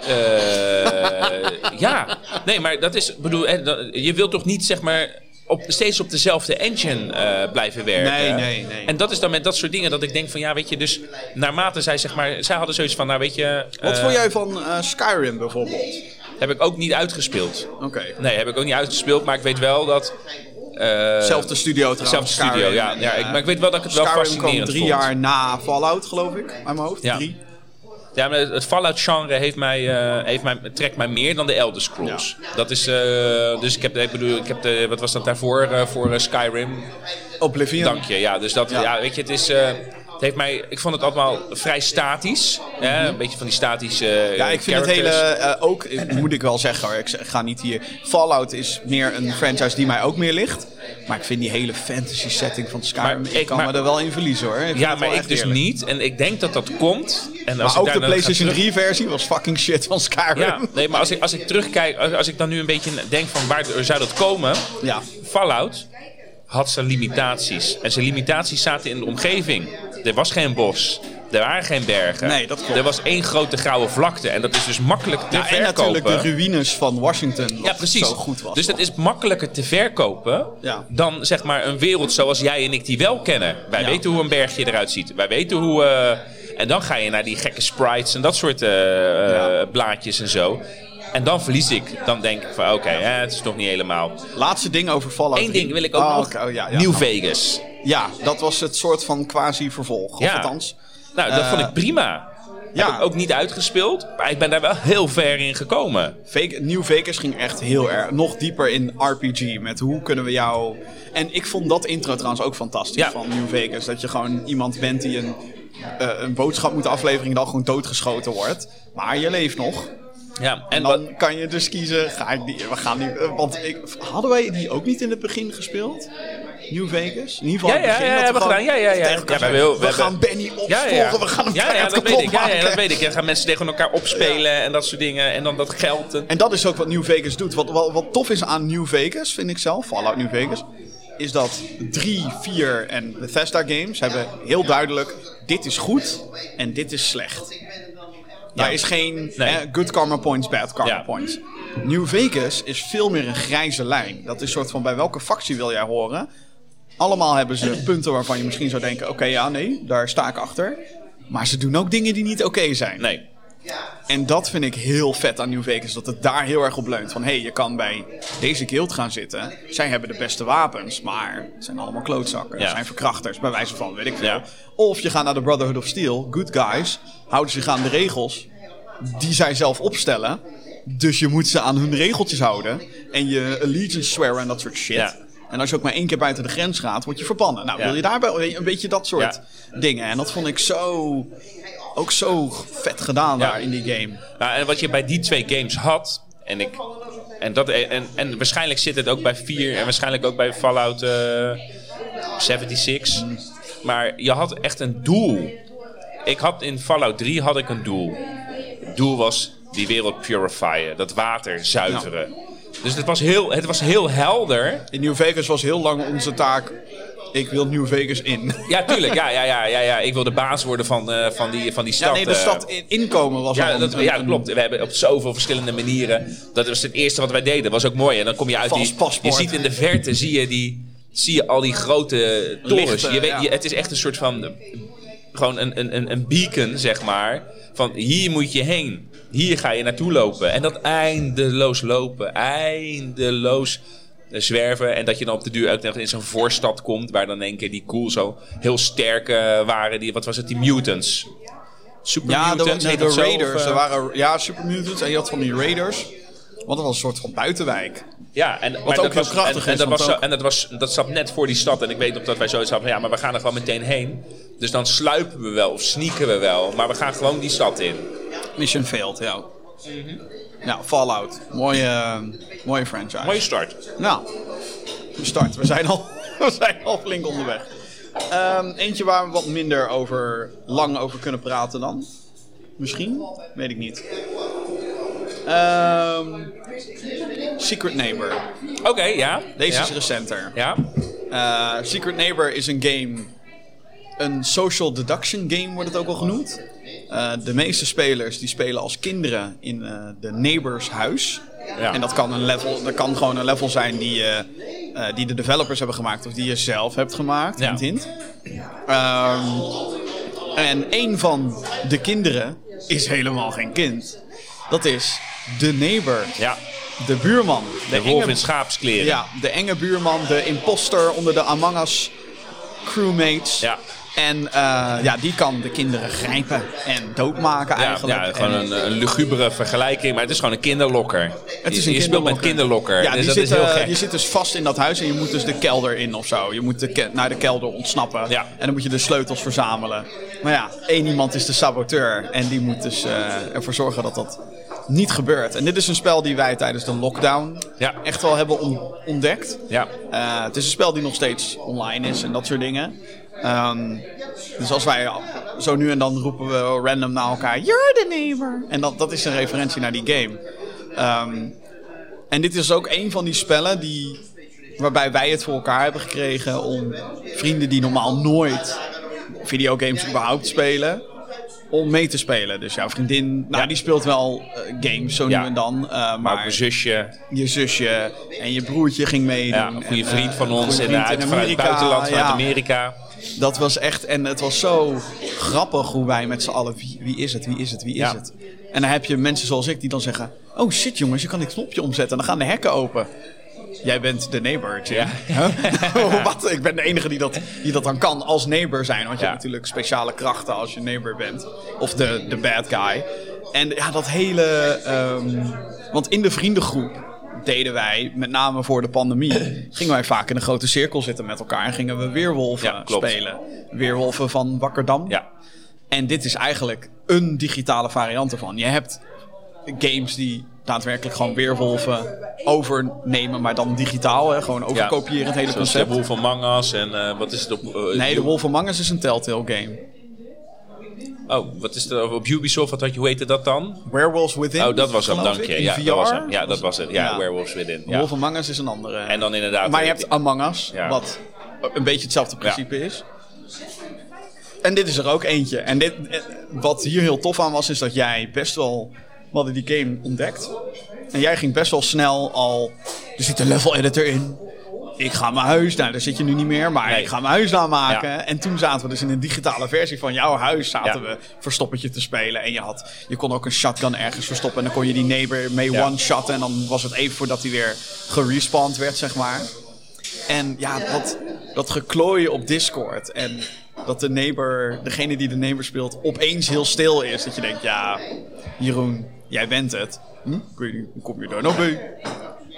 Eh, ja, nee, maar dat is, bedoel, je wilt toch niet, zeg maar, op, steeds op dezelfde engine eh, blijven werken? Nee, nee, nee. En dat is dan met dat soort dingen dat ik denk van, ja, weet je, dus naarmate zij, zeg maar, zij hadden zoiets van, nou, weet je, Wat eh, vond jij van eh, Skyrim bijvoorbeeld? heb ik ook niet uitgespeeld. Oké. Nee, heb ik ook niet uitgespeeld, maar ik weet wel dat. Zelfde studio trouwens. Zelfde studio, Skyrim. ja. ja ik, maar ik weet wel dat ik het wel Skyrim kwam fascinerend drie vond. jaar na Fallout, geloof ik, uit mijn hoofd. Ja. Drie. Ja, maar het- Fallout-genre heeft mij, eh, heeft mij, trekt mij meer dan de Elder Scrolls. Dat is, eh, dus ik heb, ik bedoel, ik heb de, wat was dat daarvoor eh, voor Skyrim? Oblivion. Dank je. Ja, dus dat, Ja. ja. weet je, het is, het heeft mij, ik vond het allemaal vrij statisch. hè, Een beetje van die statische. eh, Ja, ik vind het hele, eh, ook, eh, moet ik wel zeggen hoor, ik, ga niet hier... Fallout is meer een franchise die mij ook meer ligt. Maar ik vind die hele fantasy setting van Skyrim, Maar ik kan maar- me er wel in verliezen hoor. Ik Ja, maar ik dus niet. En ik denk dat dat komt. En als Maar ook de PlayStation terug- 3 versie was fucking shit van Skyrim. Ja, nee, maar als ik, als ik terugkijk, als, als ik dan nu een beetje denk van waar zou dat komen? Ja. Fallout had zijn limitaties. En zijn limitaties zaten in de omgeving. Er was geen bos. Er waren geen bergen. Nee, dat klopt. Er was één grote grauwe vlakte. En dat is dus makkelijk te Ja, en verkopen. natuurlijk de ruïnes van Washington. Ja, precies. Zo goed was. dus dat is makkelijker te verkopen Ja. dan zeg maar een wereld zoals jij en ik die wel kennen. Wij Ja. weten hoe een bergje eruit ziet. Wij weten hoe. eh, en dan ga je naar die gekke sprites en dat soort eh, eh, blaadjes en zo. En dan verlies ik. Dan denk ik van oké, hè, het is toch niet helemaal. Laatste ding over Fallout Eén 3. ding wil ik ook Oh, nog. oh, ja, ja. New Vegas. Ja, dat was het soort van quasi-vervolg. Of Ja. althans. Nou, dat Eh, vond ik prima. ja. Heb ik ook niet uitgespeeld. Maar ik ben daar wel heel ver in gekomen. New Vegas ging echt heel erg, nog dieper in RPG. Met hoe kunnen we jou... En ik vond dat intro trouwens ook fantastisch Ja. van New Vegas. Dat je gewoon iemand bent die een, eh, een boodschap moet afleveren en dan gewoon doodgeschoten wordt. Maar je leeft nog. Ja, En en wat, dan kan je dus kiezen, ga ik die, we gaan die, eh, want ik, hadden wij die ook niet in het begin gespeeld? New Vegas? In ieder geval Ja, ja, begin ja, hebben we gedaan. Ja, ja, ja. Ja, we we gaan Benny ja, opsporen, ja. we gaan hem ja, ja, dat weet ik. Ja, ja, dat weet ik. Dan gaan mensen tegen elkaar opspelen en dat soort dingen. En dan dat geld. En... En dat is ook wat New Vegas doet. Wat, wat, wat tof is aan New Vegas, vind ik zelf, Fallout New Vegas, is dat 3, 4 en Bethesda games hebben heel duidelijk, dit is goed en dit is slecht. Daar is geen Nee. eh, good karma points, bad karma points. New Vegas is veel meer een grijze lijn. Dat is een soort van bij welke factie wil jij horen? Allemaal hebben ze punten waarvan je misschien zou denken: oké, ja, nee, daar sta ik achter. Maar ze doen ook dingen die niet oké zijn. Nee. En dat vind ik heel vet aan New Vegas. Dat het daar heel erg op leunt. Van hé, hey, je kan bij deze guild gaan zitten. Zij hebben de beste wapens. Maar het zijn allemaal klootzakken. Ja. Het zijn verkrachters, bij wijze van, weet ik veel. Ja. Of je gaat naar de Brotherhood of Steel. Good guys. Houden zich aan de regels die zij zelf opstellen. Dus je moet ze aan hun regeltjes houden. En je allegiance swearen en dat soort shit. Ja. En als je ook maar één keer buiten de grens gaat, word je verbannen. Nou, Ja. wil je daarbij een beetje dat soort dingen. En dat vond ik zo... Ook zo vet gedaan Ja. daar in die game. Nou, en wat je bij die twee games had, en ik. En, dat, en, en waarschijnlijk zit het ook bij 4 en waarschijnlijk ook bij Fallout eh 76. Maar je had echt een doel. Ik had in Fallout 3 had ik een doel. Het doel was die wereld purifieren, dat water zuiveren. Dus het was, heel, het was heel helder. In New Vegas was heel lang onze taak... Ik wil New Vegas in. Ja, tuurlijk. Ja, ja, ja, ja, ja. Ik wil de baas worden van, eh, van, die, van die stad. Ja, nee, de eh. stad in, inkomen was Ja, dat, ja, een- klopt. We hebben op zoveel verschillende manieren. Dat was het eerste wat wij deden. Dat was ook mooi. En dan kom je uit Vals die. paspoort. Je ziet in de verte zie je, die, zie je al die grote torens. Lichten, je weet, je- het is echt een soort van. Gewoon een, een, een, een beacon, zeg maar. Van hier moet je heen. Hier ga je naartoe lopen. En dat eindeloos lopen. Eindeloos zwerven. En dat je dan op de duur ook in zo'n voorstad komt. Waar dan in één keer die cool zo heel sterk eh, waren. Die, wat was het? Die mutants. Super Ja, de, mutants. de, de Raiders. of, eh? er waren ja, Super Mutants en je had van die Raiders. Want dat was een soort van buitenwijk. Ja, en, maar ook dat heel krachtig en, dat, was, ook- en dat, was, dat zat net voor die stad. En ik weet nog dat wij zoiets hadden van... Ja, maar we gaan er gewoon meteen heen. Dus dan sluipen we wel of sneaken we wel. Maar we gaan gewoon die stad in. Mission failed, ja. Ja, Fallout. Mooie, eh, mooie franchise. Mooie start. Nou, start. We zijn al, we zijn al flink onderweg. Ehm, eentje waar we wat minder over, lang over kunnen praten dan. Misschien? Weet ik niet. Ehm, Secret Neighbor. Oké, ja. Deze ja. is recenter. Ja, Eh, Secret Neighbor is een game. Een social deduction game wordt het ook wel genoemd. Eh, de meeste spelers die spelen als kinderen in eh, de neighbors huis. Ja. En dat kan, een level, dat kan gewoon een level zijn die, eh, die de developers hebben gemaakt of die je zelf hebt gemaakt. Ja. Hint, hint. Ehm, en een van de kinderen is helemaal geen kind. Dat is de neighbor, ja. de buurman. De wolf enge- in schaapskleren. ja, de enge buurman, de imposter onder de Among Us crewmates. Ja. En eh, ja, die kan de kinderen grijpen en doodmaken eigenlijk. ja, gewoon En- een, een lugubere vergelijking, maar het is gewoon een kinderlokker. Het is je, een je speelt met kinderlokker. Ja, dus die dat zit, is heel eh, gek. je zit dus vast in dat huis en je moet dus de kelder in of zo. Je moet de naar de kelder ontsnappen. Ja. En dan moet je de sleutels verzamelen. Maar ja, één iemand is de saboteur. En die moet dus eh, ervoor zorgen dat dat niet gebeurt. En dit is een spel die wij tijdens de lockdown Ja. echt wel hebben on- ontdekt. Ja. Eh, het is een spel die nog steeds online is en dat soort dingen. Ehm, dus als wij zo nu en dan roepen we random naar elkaar: You're the neighbor. En dat, dat is een referentie naar die game. Ehm, en dit is ook een van die spellen die, waarbij wij het voor elkaar hebben gekregen om vrienden die normaal nooit videogames überhaupt spelen, om mee te spelen. Dus jouw vriendin, nou, Ja. die speelt wel eh, games zo Ja. nu en dan. eh, Maar ook mijn zusje. je zusje en je broertje ging meedoen. Ja, een goede En, vriend eh, van ons. uit, in vanuit het buitenland, vanuit. Amerika. Dat was echt, en het was zo grappig hoe wij met z'n allen, wie, wie is het, wie is het, wie is Ja. het? En dan heb je mensen zoals ik die dan zeggen, oh shit jongens, je kan dit knopje omzetten en dan gaan de hekken open. Jij bent de neighbor, Jim. Ja. Huh? Wat? Ik ben de enige die dat, die dat dan kan als neighbor zijn. Want je Ja. hebt natuurlijk speciale krachten als je neighbor bent. Of de, de bad guy. En ja, dat hele... ehm, want in de vriendengroep deden wij, met name voor de pandemie... gingen wij vaak in een grote cirkel zitten met elkaar. En gingen we weerwolven Ja, spelen. Weerwolven van Wakkerdam. Ja. En dit is eigenlijk een digitale variant ervan. Je hebt games die daadwerkelijk gewoon weerwolven overnemen, maar dan digitaal. Hè? Gewoon overkopiëren het hele Zoals de concept. Wolf van Mangas en eh, wat is het op... eh, Nee, de Wolf Among Us is een Telltale game. Oh, wat is er op Ubisoft? Wat had je, hoe heette dat dan? Werewolves Within. Oh, dat was hem, dank je. Ja, VR. dat was hem. Ja, dat was het. Ja, Ja. Werewolves Within. Ja. Wolf Among Us is een andere. En dan inderdaad... maar je hebt Among Us, Ja. wat een beetje hetzelfde principe is. En dit is er ook eentje. En dit, wat hier heel tof aan was, is dat jij best wel... We hadden die game ontdekt. En jij ging best wel snel al... Er zit een level editor in. Ik ga mijn huis, nou daar zit je nu niet meer, maar Nee. ik ga mijn huis namaken. Ja. En toen zaten we dus in een digitale versie van jouw huis, zaten Ja. we verstoppertje te spelen. En je, had, je kon ook een shotgun ergens verstoppen en dan kon je die neighbor mee Ja. one-shotten. En dan was het even voordat hij weer gerespawned werd, zeg maar. En ja, dat, dat geklooien op Discord en dat de neighbor, degene die de neighbor speelt, opeens heel stil is. Dat je denkt, ja, Jeroen, jij bent het. Hm? Kom je daar nou bij?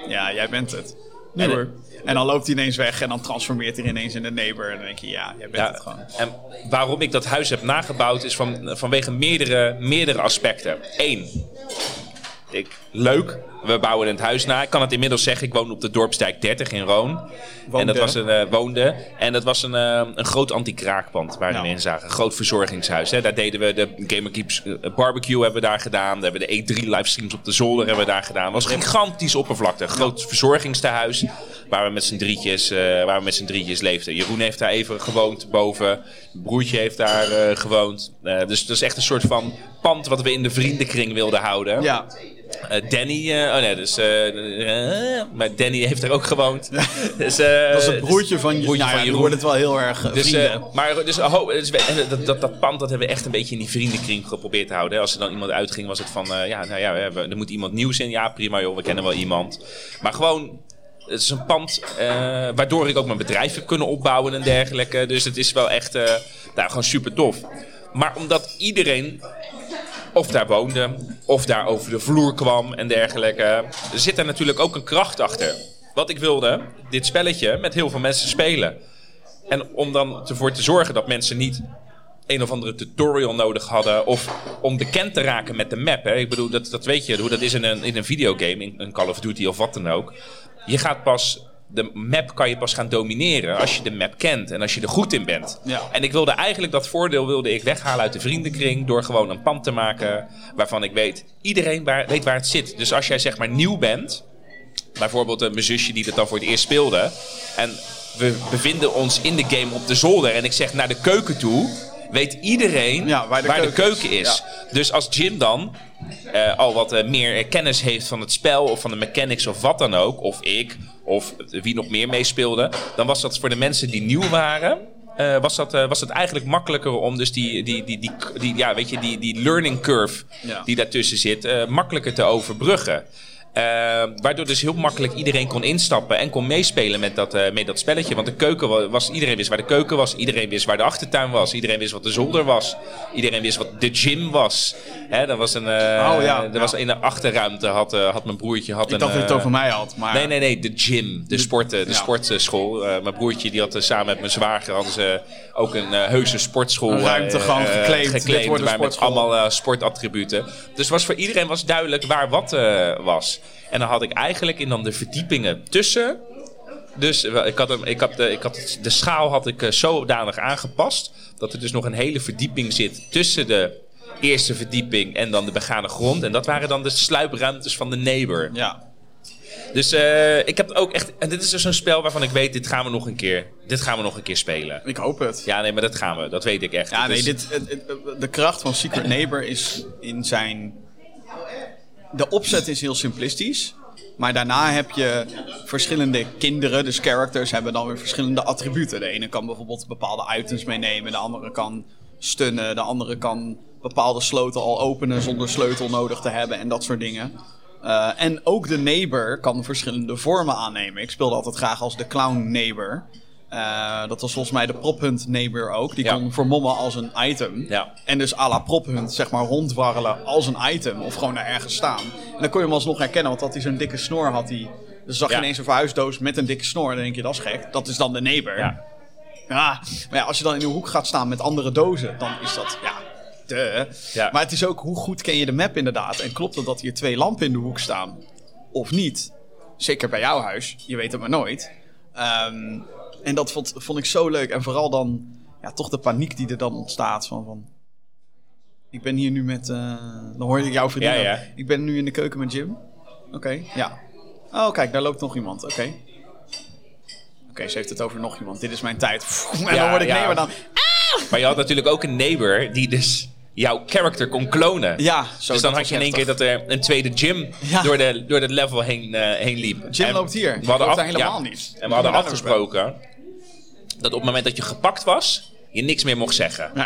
Ja, jij bent het. Nee hoor. En dan loopt hij ineens weg en dan transformeert hij ineens in de neighbor. En dan denk je, ja, jij bent het gewoon. En waarom ik dat huis heb nagebouwd is van, vanwege meerdere, meerdere aspecten. Eén, ik, leuk, we bouwen het huis na. Ik kan het inmiddels zeggen, ik woon op de Dorpsdijk 30 in Roon. En dat was een, eh, woonde. En dat was een, eh, een groot anti-kraakpand waar we in zagen. Een groot verzorgingshuis. Hè. Daar deden we de Gamer Keeps eh, barbecue hebben we daar gedaan. Daar hebben we de E3 livestreams op de zolder hebben we daar gedaan. Het was een gigantisch oppervlakte. Een groot verzorgingstehuis waar we met z'n drietjes, waar we met z'n drietjes leefden. Jeroen heeft daar even gewoond boven. Broertje heeft daar gewoond. Dus dat is echt een soort van pand wat we in de vriendenkring wilden houden. Ja, Eh, Danny, eh, oh nee, dus, eh, maar Danny heeft er ook gewoond. Dus, dat is het broertje van, broertje nou van Jeroen. wordt het wel heel erg Dus, maar dus, dus we- dat, dat, dat pand dat hebben we echt een beetje in die vriendenkring geprobeerd te houden. hè. Als er dan iemand uitging, was het van, ja, nou ja, we hebben, er moet iemand nieuws in. Ja, prima joh, we kennen wel iemand. Maar gewoon, het is een pand waardoor ik ook mijn bedrijf heb kunnen opbouwen en dergelijke. Dus het is wel echt, eh, nou, gewoon super tof. Maar omdat iedereen of daar woonde, of daar over de vloer kwam en dergelijke, zit er natuurlijk ook een kracht achter. Wat ik wilde, dit spelletje met heel veel mensen spelen. En om dan ervoor te zorgen dat mensen niet een of andere tutorial nodig hadden. Of om bekend te raken met de map. Hè. Ik bedoel, dat, dat weet je hoe dat is in een, in een videogame, in een Call of Duty of wat dan ook. Je gaat pas. De map kan je pas gaan domineren als je de map kent en als je er goed in bent. Ja. En ik wilde eigenlijk dat voordeel wilde ik weghalen uit de vriendenkring door gewoon een pand te maken waarvan ik weet iedereen waar, weet waar het zit. Dus als jij zeg maar nieuw bent, bijvoorbeeld mijn zusje die dat dan voor het eerst speelde. En we bevinden ons in de game op de zolder. En ik zeg naar de keuken toe. Weet iedereen Ja, waar de keuken keuken is. is. Dus als Jim dan eh, al wat eh, meer kennis heeft van het spel of van de mechanics of wat dan ook. Of ik, of wie nog meer meespeelde. Dan was dat voor de mensen die nieuw waren. eh, was, dat, was het eigenlijk makkelijker om dus die, die, die, die, die, ja, weet je, die, die learning curve Ja. die daartussen zit, makkelijker te overbruggen. Eh, waardoor dus heel makkelijk iedereen kon instappen en kon meespelen met dat, eh, met dat spelletje. Want de keuken wa- was, iedereen wist waar de keuken was, iedereen wist waar de achtertuin was, iedereen wist wat de zolder was, iedereen wist wat de gym was. Hè, dat was een, eh, Oh, ja, er ja. was in de achterruimte had, had mijn broertje had ik een, dacht dat je het over mij had, maar... Nee, nee, nee, de gym, de, sporten, de ja. sportschool. Mijn broertje die had samen met mijn zwager hadden ze ook een heuse sportschool. Een ruimte gewoon een waar met allemaal sportattributen. Dus was voor iedereen was duidelijk waar wat was. En dan had ik eigenlijk in dan de verdiepingen tussen. Dus ik had, hem, ik had, de, ik had de schaal had ik eh, zodanig aangepast. Dat er dus nog een hele verdieping zit tussen de eerste verdieping en dan de begane grond. En dat waren dan de sluipruimtes van de neighbor. Ja, Dus eh, ik heb ook echt. En dit is dus een spel waarvan ik weet, dit gaan we nog een keer. Dit gaan we nog een keer spelen. ik hoop het. Ja, nee, maar dat gaan we. Dat weet ik echt. Ja, nee, is- dit, het- het- de kracht van Secret Neighbor is in zijn... De opzet is heel simplistisch. Maar daarna heb je verschillende kinderen, dus characters hebben dan weer verschillende attributen. De ene kan bijvoorbeeld bepaalde items meenemen, de andere kan stunnen, de andere kan bepaalde sloten al openen zonder sleutel nodig te hebben en dat soort dingen. Eh, en ook de neighbor kan verschillende vormen aannemen. Ik speelde altijd graag als de clown neighbor. Eh, dat was volgens mij de prophunt neighbor ook. Die Ja. kon vermommen als een item. Ja. En dus à la prophunt, zeg maar, rondwarrelen als een item. Of gewoon ergens staan. En dan kon je hem alsnog herkennen, want dat hij zo'n dikke snor had. Die, dus zag je Ja. ineens een verhuisdoos met een dikke snor. Dan denk je, dat is gek. Dat is dan de neighbor. Ja. Ja, maar ja, als je dan in een hoek gaat staan met andere dozen, dan is dat, ja, de. Maar het is ook, hoe goed ken je de map inderdaad? En klopt het dat hier twee lampen in de hoek staan? Of niet? Zeker bij jouw huis, je weet het maar nooit. Ehm, en dat vond, vond ik zo leuk. En vooral dan, ja, toch de paniek die er dan ontstaat van... van ik ben hier nu met, eh, dan hoorde ik jouw vriendin. Ja, ja. Ik ben nu in de keuken met Jim. Oké, ja. Oh, kijk, daar loopt nog iemand. Oké. Oké, ze heeft het over nog iemand. Dit is mijn tijd. En dan word ik ja. nee, maar dan... Maar je had natuurlijk ook een neighbor die dus jouw character kon klonen. Ja, zo, dus dan had je in één keer dat er een tweede gym Ja. door, de, door het level heen, eh, heen liep. Jim En loopt hier. We hadden, af, helemaal ja, niet. En we hadden afgesproken dat op het moment dat je gepakt was, je niks meer mocht zeggen. Oh.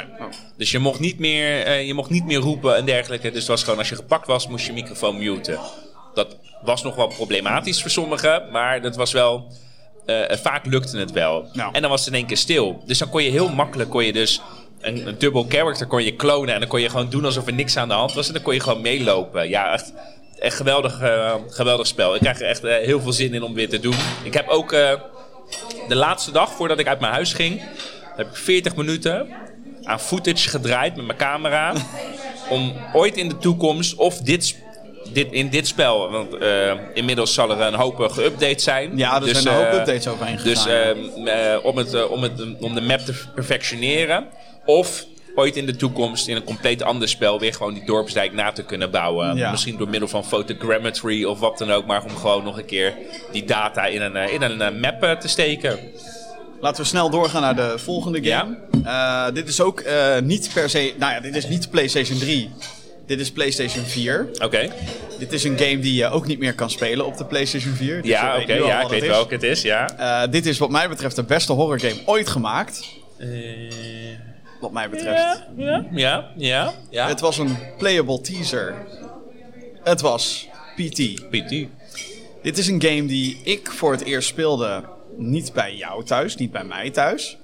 Dus je mocht, niet meer, eh, je mocht niet meer roepen en dergelijke. Dus het was gewoon als je gepakt was, moest je microfoon muten. Dat was nog wel problematisch voor sommigen, maar dat was wel. eh, vaak lukte het wel. Nou. En dan was het in één keer stil. Dus dan kon je heel makkelijk kon je dus een, een dubbel character kon je klonen. En dan kon je gewoon doen alsof er niks aan de hand was. En dan kon je gewoon meelopen. Ja, echt, echt geweldig, eh, geweldig spel. Ik krijg er echt eh, heel veel zin in om weer te doen. Ik heb ook eh, de laatste dag voordat ik uit mijn huis ging, heb ik 40 minuten aan footage gedraaid met mijn camera. om ooit in de toekomst of dit, dit, in dit spel, want eh, inmiddels zal er een hoop eh, geüpdate zijn. Ja, er Dus, zijn een hoop eh, updates overheen Dus gegaan. eh, om, het, om, het, om de map te perfectioneren. Of ooit in de toekomst in een compleet ander spel weer gewoon die dorpsdijk na te kunnen bouwen. Ja. Misschien door middel van photogrammetry of wat dan ook. Maar om gewoon nog een keer die data in een, eh, in een eh, map eh, te steken. Laten we snel doorgaan naar de volgende game. Eh, dit is ook eh, niet per se... Nou ja, dit is niet PlayStation 3. Dit is PlayStation 4. Oké. Dit is een game die je ook niet meer kan spelen op de PlayStation 4. Dus Ja, oké. ja, ik weet welke het is. Ja. Eh, dit is wat mij betreft de beste horrorgame ooit gemaakt. Wat mij betreft. ja, ja, ja, ja. ja. Het was een playable teaser. Het was PT. PT. Dit is een game die ik voor het eerst speelde. Niet bij jou thuis, niet bij mij thuis.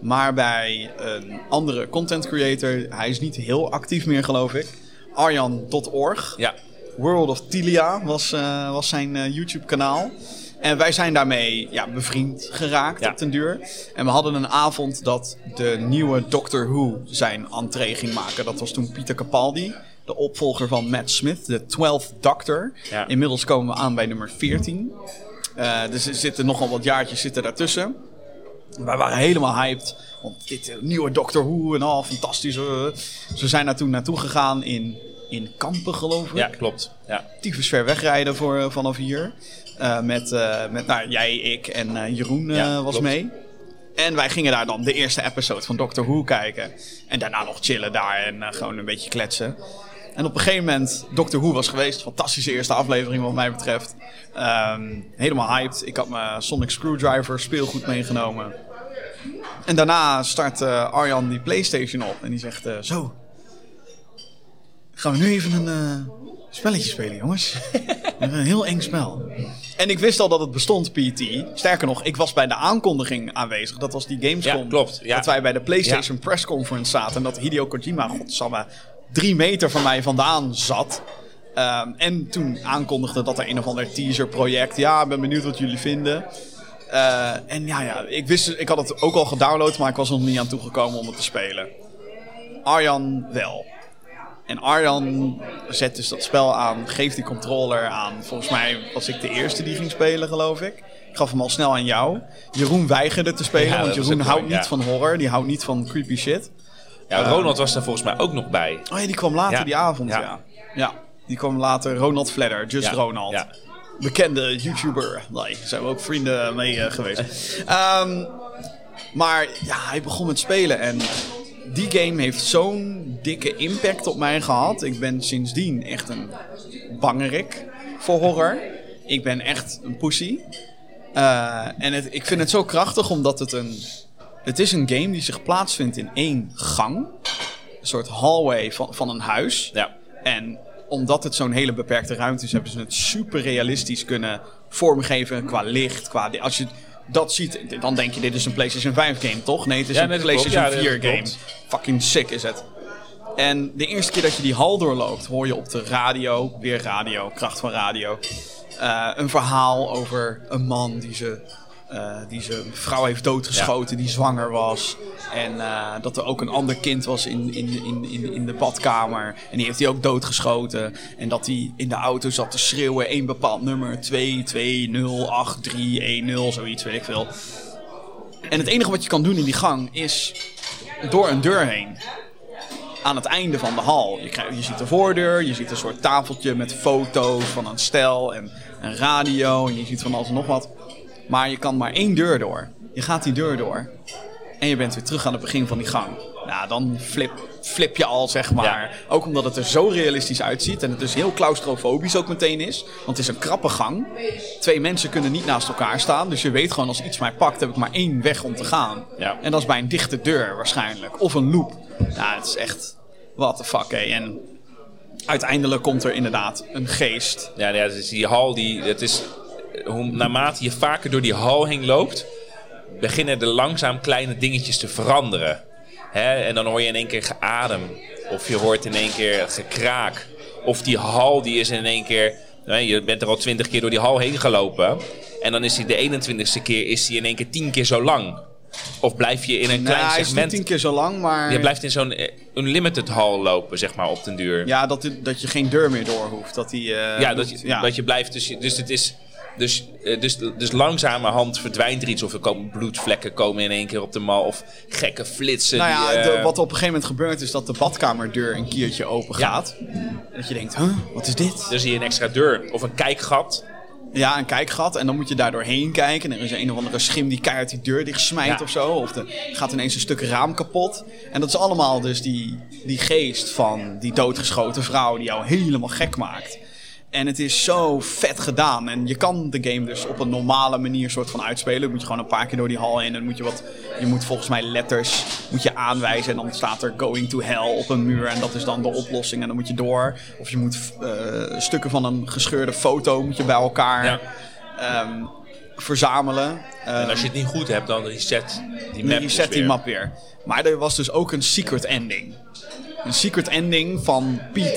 Maar bij een andere content creator. Hij is niet heel actief meer, geloof ik. Arjan.org. Ja. World of Tilia was, eh, was zijn eh, YouTube-kanaal. En wij zijn daarmee ja, bevriend geraakt Ja. op den duur. En we hadden een avond dat de nieuwe Doctor Who zijn entree ging maken. Dat was toen Peter Capaldi, de opvolger van Matt Smith, de 12th Doctor. Ja. Inmiddels komen we aan bij nummer 14. Eh, dus er zitten nogal wat jaartjes zitten daartussen. Wij waren helemaal hyped. Want dit eh, nieuwe Doctor Who en al, fantastisch. eh. Ze zijn daar toen naartoe gegaan in, in Kampen, geloof ik ja, klopt. Ja. tyfus ver wegrijden voor, vanaf hier. Eh, met eh, met nou, jij, ik en eh, Jeroen Ja, was klopt. mee. En wij gingen daar dan de eerste episode van Doctor Who kijken. En daarna nog chillen daar en gewoon een beetje kletsen. En op een gegeven moment, Doctor Who was geweest. Fantastische eerste aflevering wat mij betreft. Ehm, helemaal hyped. Ik had mijn Sonic Screwdriver speelgoed meegenomen. En daarna start Arjan die Playstation op. En die zegt, zo, gaan we nu even een spelletje spelen, jongens. een heel eng spel. En ik wist al dat het bestond, PT. Sterker nog, ik was bij de aankondiging aanwezig. Dat was die Gamescom. Ja, klopt, ja. Dat wij bij de PlayStation Press Conference zaten. En dat Hideo Kojima, godsamme, drie meter van mij vandaan zat. Ehm, en toen aankondigde dat er een of ander teaser project. Ja, ik ben benieuwd wat jullie vinden. Eh, en ja, ja, ik wist, ik had het ook al gedownload, maar ik was er nog niet aan toegekomen om het te spelen. Arjan wel. En Arjan zet dus dat spel aan, geeft die controller aan. Volgens mij was ik de eerste die ging spelen, geloof ik. Ik gaf hem al snel aan jou. Jeroen weigerde te spelen, Ja, want Jeroen houdt mooi, niet ja. van horror. Die houdt niet van creepy shit. ja, Ronald was er volgens mij ook nog bij. Oh ja, die kwam later Ja. die avond, ja. Ja. die kwam later. Ronald Fledder, Just Ronald. Bekende YouTuber. Nee, daar zijn we ook vrienden mee eh, geweest. Ehm, maar ja, hij begon met spelen en die game heeft zo'n dikke impact op mij gehad. Ik ben sindsdien echt een bangerik voor horror. Ik ben echt een pussy. Eh, en het, ik vind het zo krachtig omdat het een... Het is een game die zich plaatsvindt in één gang. Een soort hallway van, van een huis. Ja. En omdat het zo'n hele beperkte ruimte is, hebben ze het super realistisch kunnen vormgeven qua licht. Qua, als je dat ziet, dan denk je dit is een PlayStation 5 game, toch? Nee, het is Ja, een klopt. PlayStation Ja, 4 dat game. klopt. Fucking sick is het. En de eerste keer dat je die hal doorloopt, hoor je op de radio, weer radio, kracht van radio, eh, een verhaal over een man die ze, eh, die zijn vrouw heeft doodgeschoten, die zwanger was. En eh, dat er ook een ander kind was in, in, in, in, de badkamer. En die heeft hij ook doodgeschoten. En dat hij in de auto zat te schreeuwen, één bepaald nummer, 2208310, zoiets, weet ik veel. En het enige wat je kan doen in die gang is door een deur heen aan het einde van de hal. Je, krijgt, je ziet de voordeur, je ziet een soort tafeltje met foto's van een stel en een radio. En je ziet van alles en nog wat. Maar je kan maar één deur door. Je gaat die deur door. En je bent weer terug aan het begin van die gang. Ja, dan flip, flip je al, zeg maar. Ja. Ook omdat het er zo realistisch uitziet. En het dus heel claustrofobisch ook meteen is. Want het is een krappe gang. Twee mensen kunnen niet naast elkaar staan. Dus je weet gewoon, als iets mij pakt, heb ik maar één weg om te gaan. Ja. En dat is bij een dichte deur waarschijnlijk. Of een loop. Ja, het is echt... What the fuck, hé. En uiteindelijk komt er inderdaad een geest. Ja, ja dus die hal, die, het is, hoe, naarmate je vaker door die hal heen loopt, beginnen er langzaam kleine dingetjes te veranderen. Hè? En dan hoor je in één keer geadem. Of je hoort in één keer gekraak. Of die hal die is in één keer... nou, je bent er al twintig keer door die hal heen gelopen. En dan is die de 21ste keer is die in één keer tien keer zo lang. Of blijf je in een klein Nou, hij is segment... tien keer zo lang, maar... Je blijft in zo'n eh, unlimited hal lopen, zeg maar, op den duur. Ja, dat, dat je geen deur meer door hoeft. Dat die, eh, Ja, dat je, ja. dat je blijft. Dus, je- dus het is. Dus, eh, dus, dus langzamerhand verdwijnt er iets. Of er komen bloedvlekken komen in één keer op de mal. Of gekke flitsen. Nou ja, die, de- wat op een gegeven moment gebeurt is dat de badkamerdeur een keertje open gaat. Dat je denkt, huh, wat is dit? Dan zie je een extra deur. Of een kijkgat. Ja, een kijkgat. En dan moet je daar doorheen kijken. En er is een of andere schim die keihard die deur dicht smijt Ja. of zo. Of er gaat ineens een stuk raam kapot. En dat is allemaal dus die, die geest van die doodgeschoten vrouw die jou helemaal gek maakt. En het is zo vet gedaan. En je kan de game dus op een normale manier soort van uitspelen. Dan moet je gewoon een paar keer door die hal in. En dan moet je wat. Je moet volgens mij letters moet je aanwijzen. En dan staat er going to hell op een muur. En dat is dan de oplossing. En dan moet je door. Of je moet eh, stukken van een gescheurde foto moet je bij elkaar Ja. ehm, verzamelen. En als je het niet goed hebt, dan reset die map. reset dus die map weer. Maar er was dus ook een secret ending. Een secret ending van PT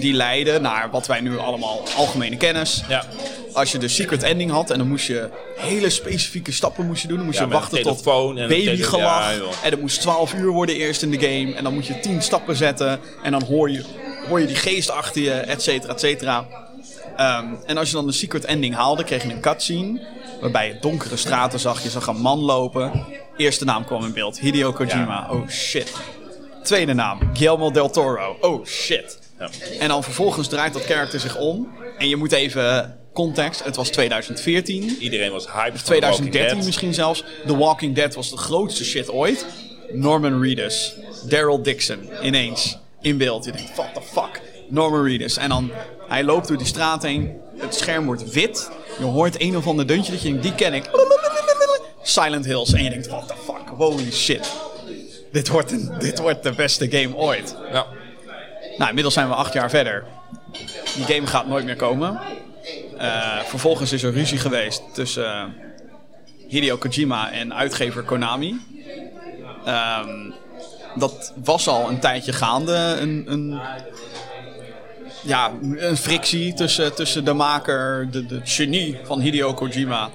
die leidde naar wat wij nu allemaal algemene kennis. Ja. Als je de secret ending had en dan moest je hele specifieke stappen moest je doen. Dan moest Ja, je wachten tot telefoon en babygelach. ja, en dat moest 12 uur worden eerst in de game. En dan moet je 10 stappen zetten. En dan hoor je, hoor je die geest achter je, et cetera, et cetera. Ehm, en als je dan de secret ending haalde, kreeg je een cutscene. Waarbij je donkere straten zag. Je zag een man lopen. Eerste naam kwam in beeld. Hideo Kojima. Oh shit. Tweede naam. Guillermo del Toro. Oh shit. Ja. En dan vervolgens draait dat karakter zich om. En je moet even context. Het was 2014. Iedereen was hyped. van 2013 Walking Dead. misschien zelfs. The Walking Dead was de grootste shit ooit. Norman Reedus. Daryl Dixon. Ineens. In beeld. Je denkt, what the fuck. Norman Reedus. En dan, hij loopt door die straat heen. Het scherm wordt wit. Je hoort een of ander deuntje dat je denkt, die ken ik. Silent Hills. En je denkt, what the fuck. Holy shit. Dit wordt, een, dit wordt de beste game ooit. Ja. Nou, inmiddels zijn we acht jaar verder. Die game gaat nooit meer komen. Eh, vervolgens is er ruzie geweest tussen eh, Hideo Kojima en uitgever Konami. Ehm, dat was al een tijdje gaande. Een, een, ja, een frictie tussen, tussen de maker, de, de genie van Hideo Kojima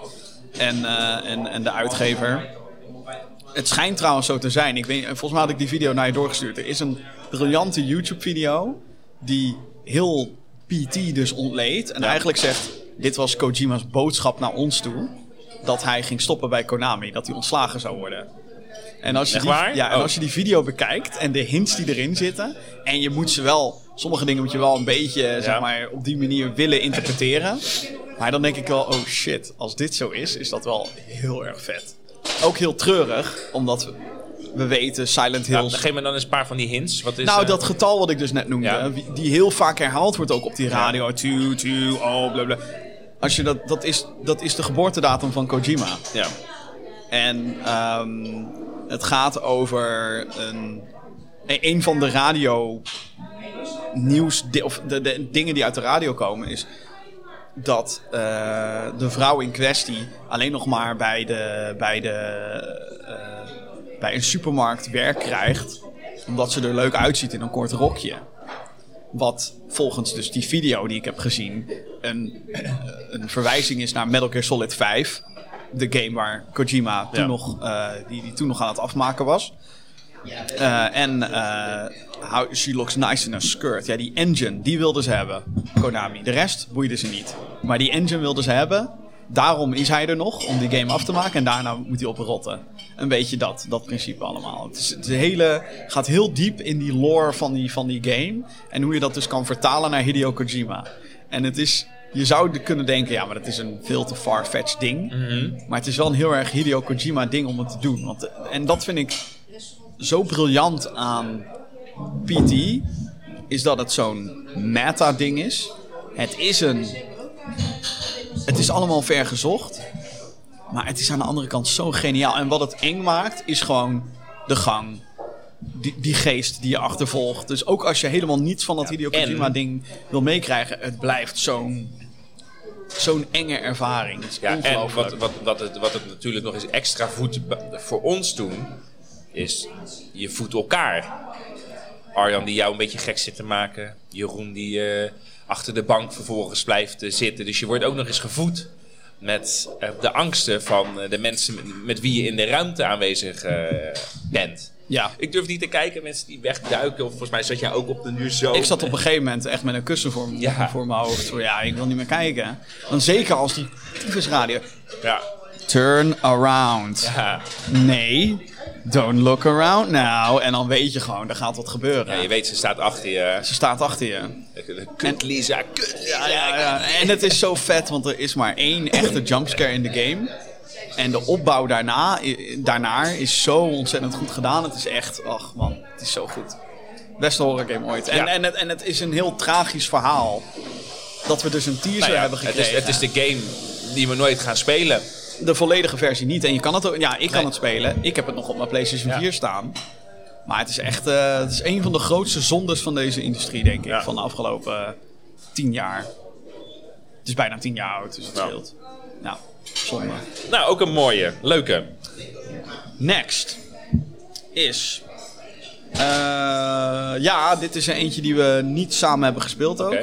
en, eh, en, en de uitgever. Het schijnt trouwens zo te zijn. Ik weet, volgens mij had ik die video naar je doorgestuurd. Er is een briljante YouTube-video die heel PT dus ontleed. En eigenlijk zegt, dit was Kojima's boodschap naar ons toe. Dat hij ging stoppen bij Konami. Dat hij ontslagen zou worden. En als je, die? Ja, en Oh. als je die video bekijkt en de hints die erin zitten. En je moet ze wel, sommige dingen moet je wel een beetje zeg maar, op die manier willen interpreteren. Maar dan denk ik wel, oh shit, als dit zo is, is dat wel heel erg vet. Ook heel treurig, omdat we, we weten Silent Ja, Hills. geef me dan eens een paar van die hints. Wat is, nou, eh, dat getal wat ik dus net noemde, Ja. die heel vaak herhaald wordt ook op die radio. Two, two, oh, bla bla. Als je dat, dat, is, dat is de geboortedatum van Kojima. Ja. En ehm, het gaat over een, een van de radio nieuws, of de, de dingen die uit de radio komen, is dat eh, de vrouw in kwestie alleen nog maar bij, de, bij, de, eh, bij een supermarkt werk krijgt, omdat ze er leuk uitziet in een kort rokje. Wat volgens dus die video die ik heb gezien een, eh, een verwijzing is naar Metal Gear Solid 5. De game waar Kojima toen Ja. nog, die, die toen nog aan het afmaken was. En how she looks nice in a skirt. Ja, die engine, die wilden ze hebben. Konami. De rest boeide ze niet. Maar die engine wilden ze hebben. Daarom is hij er nog, om die game af te maken. En daarna moet hij oprotten. Een beetje dat, dat principe allemaal. Het, is, het hele, gaat heel diep in die lore van die, van die game. En hoe je dat dus kan vertalen naar Hideo Kojima. En het is... Je zou kunnen denken, ja, maar dat is een veel te far-fetched ding. Maar het is wel een heel erg Hideo Kojima ding om het te doen. Want, en dat vind ik zo briljant aan PT is dat het zo'n meta-ding is. Het is een. Het is allemaal ver gezocht. Maar het is aan de andere kant zo geniaal. En wat het eng maakt, is gewoon de gang. Die, die geest die je achtervolgt. Dus ook als je helemaal niets van dat Hideo Kojima-ding wil meekrijgen, het blijft zo'n. Zo'n enge ervaring. Ja, en wat, wat, wat, het, wat het natuurlijk nog eens extra voedt voor ons doen, is je voedt elkaar. Arjan die jou een beetje gek zit te maken. Jeroen die eh, achter de bank vervolgens blijft eh, zitten. Dus je wordt ook nog eens gevoed met eh, de angsten van de mensen met, met wie je in de ruimte aanwezig bent. Ja. Ik durf niet te kijken, mensen die wegduiken. Of volgens mij zat jij ook op de nu zo. Ik zat op een gegeven moment echt met een kussen voor, Ja. voor mijn hoofd. Zo, ja, ik wil niet meer kijken. Dan zeker als die tyfusradio... Ja. Turn around. Ja. Nee, don't look around now. En dan weet je gewoon, er gaat wat gebeuren. ja, je weet, ze staat achter je. Ze staat achter je. Kut Lisa, kut Lisa. Ja, ja, ja. En het is zo vet, want er is maar één echte jumpscare in de game. En de opbouw daarna, daarnaar is zo ontzettend goed gedaan. Het is echt, ach man, het is zo goed. Beste horror game ooit. En, en, het, en het is een heel tragisch verhaal. Dat we dus een teaser Nou hebben het, gekregen. is, het is de game die we nooit gaan spelen. De volledige versie niet. En je kan het ook, ja, ik kan Nee. het spelen. Ik heb het nog op mijn PlayStation Ja. 4 staan. Maar het is echt, eh, het is een van de grootste zondes van deze industrie, denk ik, Ja. van de afgelopen eh, tien jaar. Het is bijna tien jaar oud, dus het scheelt. Nou, zonde. Nou, ook een mooie, leuke. Next is. eh, ja, dit is er eentje die we niet samen hebben gespeeld ook.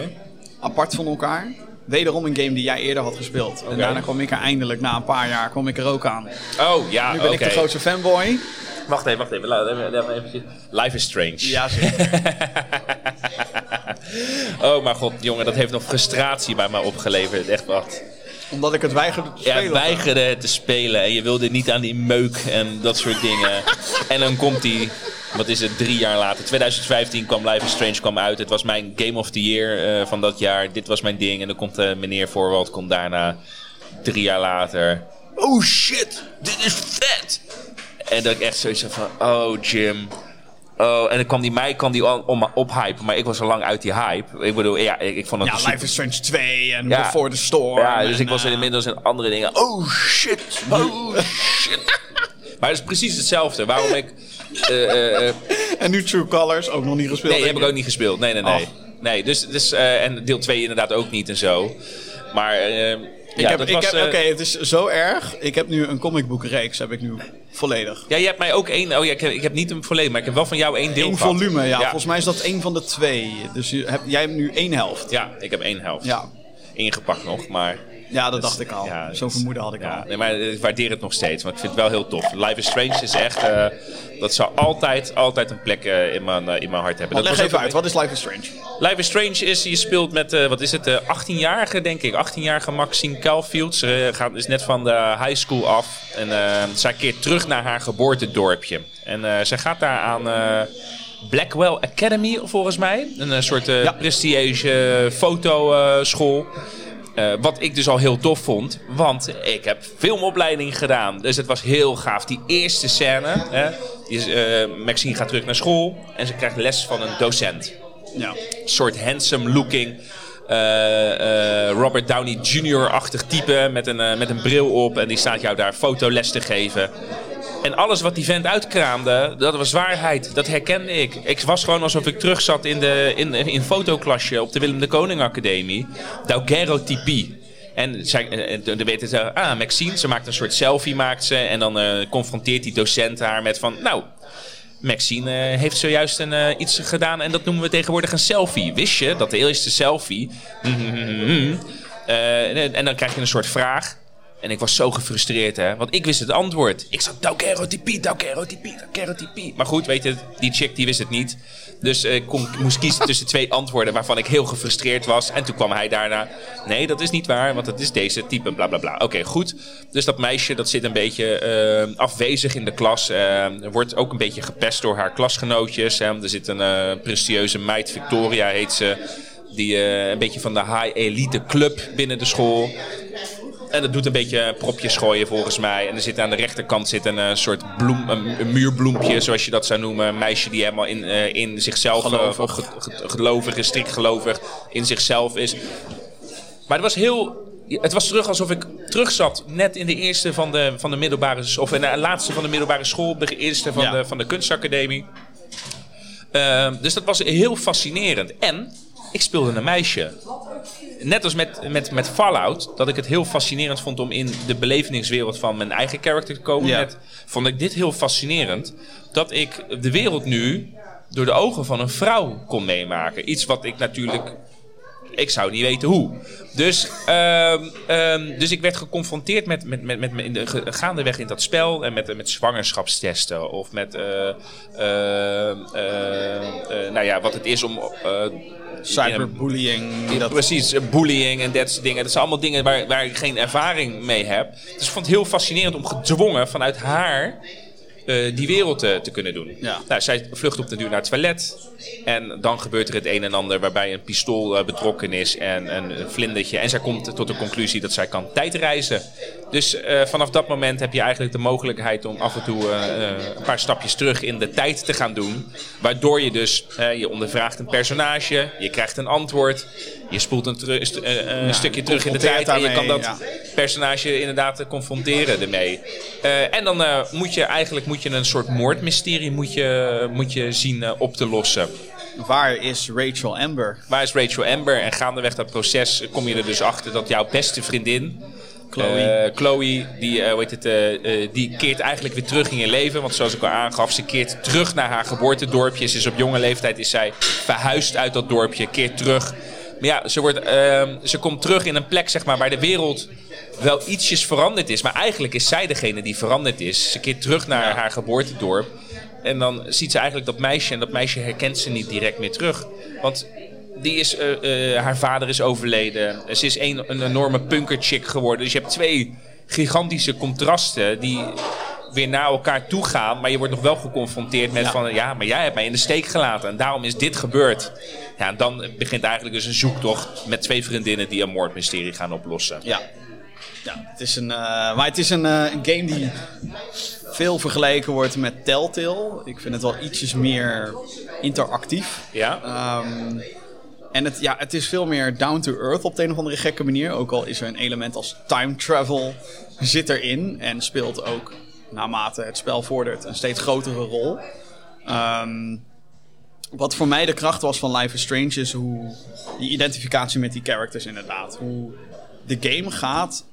Apart van elkaar. Wederom een game die jij eerder had gespeeld. En daarna kwam ik er eindelijk, na een paar jaar, kwam ik er ook aan. Oh, ja, Nu ben ik de grootste fanboy. Wacht even, wacht even. Laat even, laat even. Life is Strange. Ja, zeker. Oh, maar god, jongen, dat heeft nog frustratie bij mij opgeleverd. Echt wat. Omdat ik het weigerde te spelen. Ja, weigerde het te spelen en je wilde niet aan die meuk en dat soort dingen. en dan komt die, wat is het, drie jaar later. 2015 kwam Life is Strange kwam uit. Het was mijn Game of the Year eh, van dat jaar. Dit was mijn ding. En dan komt eh, meneer Voorwald komt daarna drie jaar later. Oh shit, dit is vet! En dat ik echt zoiets van, oh Jim. Oh, en dan kwam die mij kwam die om, om ophypen, maar ik was al lang uit die hype. Ik bedoel, ja, ik, ik vond het Ja, super- Life is Strange 2 en Ja. Before the Storm. ja, dus en, ik was eh, inmiddels in andere dingen. Oh shit, oh shit. maar het is precies hetzelfde. Waarom ik. Eh, eh, eh, En nu True Colors, ook nog niet gespeeld. nee, die heb ik ook niet gespeeld. Nee, nee, nee. Nee, dus, dus, en deel 2 inderdaad ook niet en zo. Maar. Ik ja, heb, ik was, heb, Oké, het is zo erg. Ik heb nu een comicboekreeks, heb ik nu volledig. Ja, je hebt mij ook één. Oh ja, ik heb, ik heb niet een volledig, maar ik heb wel van jou één deel Eén volume, ja. Volgens mij is dat één van de twee. Dus je hebt, jij hebt nu één helft. Ja, ik heb één helft. Ja, Ingepakt nog, maar. Ja dat dacht ik al. ja, Zo'n het- vermoeden had ik ja, al. Nee, maar ik waardeer het nog steeds, want ik vind het wel heel tof. Life is Strange is echt. eh, dat zal altijd, altijd een plek eh, in, mijn, eh, in mijn hart hebben. Dat leg even uit, wat is Life is Strange? Life is Strange is, je speelt met, wat is het, eh 18-jarige denk ik. 18-jarige Maxine Caulfield. Ze gaat, is net van de high school af. En zij keert terug naar haar geboortedorpje. En zij gaat daar aan Blackwell Academy, volgens mij. Een soort eh Ja. prestigieuze fotoschool. Eh, wat ik dus al heel tof vond, want ik heb filmopleiding gedaan. Dus het was heel gaaf. Die eerste scène, hè, die eh, Maxine gaat terug naar school en ze krijgt les van een docent Ja. soort handsome looking. eh, Robert Downey Jr.-achtig type met een, met een bril op. En die staat jou daar fotoles te geven. En alles wat die vent uitkraamde, dat was waarheid. Dat herkende ik. Ik was gewoon alsof ik terug zat in, de, in, in fotoklasje op de Willem de Koning Academie. Daguerreotypie. En, zij, en, en dan weten ze, ah, Maxine, ze maakt een soort selfie, maakt ze. En dan eh, confronteert die docent haar met van, nou, Maxine eh, heeft zojuist een, eh, iets gedaan en dat noemen we tegenwoordig een selfie. Wist je dat de eerste selfie... Eh, en dan krijg je een soort vraag. En ik was zo gefrustreerd, hè. Want ik wist het antwoord. Ik zat daguerreotypie, daguerreotypie, daguerreotypie. Maar goed, weet je, die chick die wist het niet. Dus eh, ik kon, moest kiezen tussen twee antwoorden waarvan ik heel gefrustreerd was. En toen kwam hij daarna. Nee, dat is niet waar, want het is deze type, bla bla bla. Oké, goed. Dus dat meisje dat zit een beetje eh, afwezig in de klas. eh, wordt ook een beetje gepest door haar klasgenootjes. hè. er zit een prestigieuze meid, Victoria heet ze. Die een beetje van de high elite club binnen de school. En dat doet een beetje propjes gooien volgens mij. En er zit aan de rechterkant zit een eh, soort bloem, een, muurbloempje, zoals je dat zou noemen. Een meisje die helemaal in, eh, in zichzelf, eh, Gelovig. ge- ge- gelovig is, strikt gelovig, in zichzelf is. Maar het was heel. Het was terug alsof ik terug zat net in de eerste van de, van de middelbare. Of in de laatste van de middelbare school, de eerste van, Ja. de, van de kunstacademie. Ehm, dus dat was heel fascinerend. En ik speelde een meisje. Net als met, met, met Fallout, dat ik het heel fascinerend vond om in de belevingswereld van mijn eigen karakter te komen. Ja. Net, vond ik dit heel fascinerend. Dat ik de wereld nu door de ogen van een vrouw kon meemaken. Iets wat ik natuurlijk ik zou niet weten hoe. Dus, ehm, ehm, dus ik werd geconfronteerd met, met, met, met, in de, ge- gaandeweg in dat spel en met, met zwangerschapstesten of met eh, eh, eh, nou ja, wat het is om. eh, Cyberbullying. dat, Precies, bullying en dat soort dingen. Dat zijn allemaal dingen waar, waar ik geen ervaring mee heb. Dus ik vond het heel fascinerend om gedwongen vanuit haar eh, die wereld te, te kunnen doen. Ja. Nou, zij vlucht op de duur naar het toilet. En dan gebeurt er het een en ander waarbij een pistool eh, betrokken is en een, vlindertje. En zij komt tot de conclusie dat zij kan tijdreizen. Dus eh, vanaf dat moment heb je eigenlijk de mogelijkheid om af en toe eh, eh, een paar stapjes terug in de tijd te gaan doen. Waardoor je dus, eh, je ondervraagt een personage, je krijgt een antwoord. Je spoelt een, teru- st- eh, een Ja, stukje je terug in de tijd en je kan dat ja. personage inderdaad eh, confronteren ermee. Eh, en dan eh, moet je eigenlijk moet je een soort moordmysterie moet je, moet je zien eh, op te lossen. Waar is Rachel Amber? Waar is Rachel Amber? En gaandeweg dat proces kom je er dus achter dat jouw beste vriendin, Chloe. eh, Chloe die, het, eh, eh, die keert eigenlijk weer terug in je leven. Want zoals ik al aangaf, ze keert terug naar haar geboortedorpje. Ze is op jonge leeftijd is zij verhuisd uit dat dorpje, keert terug. Maar ja, ze, wordt, ehm, ze komt terug in een plek zeg maar, waar de wereld wel ietsjes veranderd is. Maar eigenlijk is zij degene die veranderd is. Ze keert terug naar haar geboortedorp. En dan ziet ze eigenlijk dat meisje en dat meisje herkent ze niet direct meer terug. Want die is, eh, eh, haar vader is overleden. Ze is een, een enorme punkerchick geworden. Dus je hebt twee gigantische contrasten die weer naar elkaar toe gaan. Maar je wordt nog wel geconfronteerd met Ja. van... Ja, maar jij hebt mij in de steek gelaten. En daarom is dit gebeurd. Ja, en dan begint eigenlijk dus een zoektocht met twee vriendinnen die een moordmysterie gaan oplossen. Ja. ja het is een, eh, maar het is een, eh, een game die veel vergeleken wordt met Telltale. Ik vind het wel ietsjes meer interactief. Ja? Ehm, en het, ja, het is veel meer down to earth op de een of andere gekke manier. Ook al is er een element als time travel zit erin. En speelt ook naarmate het spel vordert een steeds grotere rol. Ehm, wat voor mij de kracht was van Life is Strange is hoe die identificatie met die characters inderdaad. Hoe de game gaat.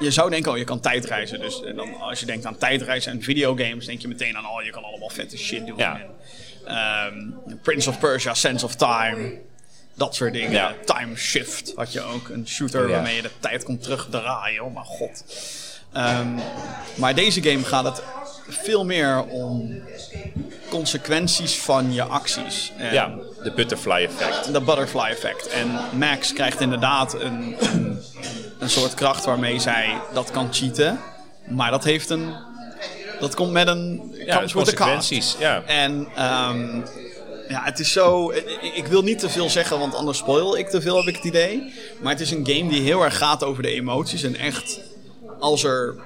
Je zou denken, oh je kan tijdreizen. Dus en dan, als je denkt aan tijdreizen en videogames, denk je meteen aan, oh je kan allemaal vette shit doen. Ja. En, ehm, Prince of Persia, Sense of Time. Dat soort dingen. Ja. Time Shift had je ook. Een shooter Ja. waarmee je de tijd kon terugdraaien. Oh mijn god. Ehm, maar deze game gaat het veel meer om consequenties van je acties. En Ja, de butterfly effect. de butterfly effect. En Max krijgt inderdaad een, een, een soort kracht waarmee zij dat kan cheaten. Maar dat heeft een. Dat komt met een Ja, kaart. consequenties. Ja. En ehm, ja, het is zo. ik- Ik wil niet te veel zeggen, want anders spoil ik te veel, heb ik het idee. Maar het is een game die heel erg gaat over de emoties. En echt, als er